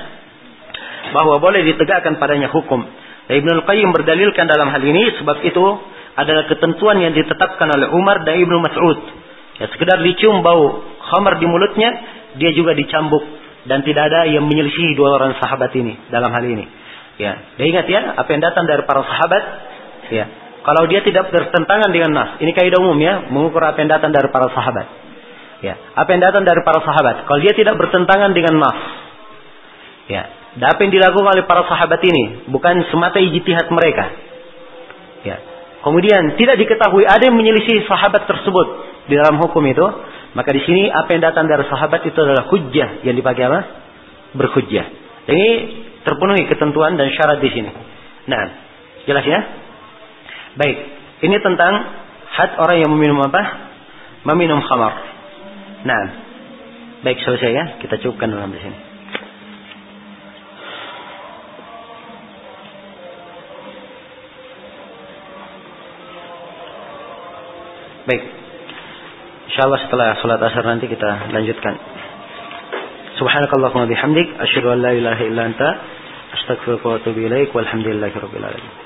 bahwa boleh ditegakkan padanya hukum. Dan Ibnu Qayyim berdalilkan dalam hal ini sebab itu adalah ketentuan yang ditetapkan oleh Umar dan Ibnu Mas'ud. Ya, sekedar dicium bau khamar di mulutnya, dia juga dicambuk dan tidak ada yang menyelisihi dua orang sahabat ini dalam hal ini. Ya, dan ingat ya, apa yang datang dari para sahabat, ya, kalau dia tidak bertentangan dengan nas, ini kaidah umum ya, mengukur apa yang datang dari para sahabat. Ya, apa yang datang dari para sahabat, kalau dia tidak bertentangan dengan nas, ya, dan apa yang dilakukan oleh para sahabat ini bukan semata ijtihad mereka. Ya. Kemudian tidak diketahui ada yang menyelisih sahabat tersebut di dalam hukum itu, maka di sini apa yang datang dari sahabat itu adalah hujjah yang dipakai apa? Berhujjah. Ini terpenuhi ketentuan dan syarat di sini. Nah, jelas ya? Baik, ini tentang had orang yang meminum apa? Meminum khamar. Nah, baik selesai ya. Kita cukupkan dalam di sini. Baik. Insyaallah setelah salat asar nanti kita lanjutkan. Subhanakallahumma bihamdik asyhadu an la ilaha illa anta astaghfiruka wa atubu ilaik walhamdulillahi rabbil alamin.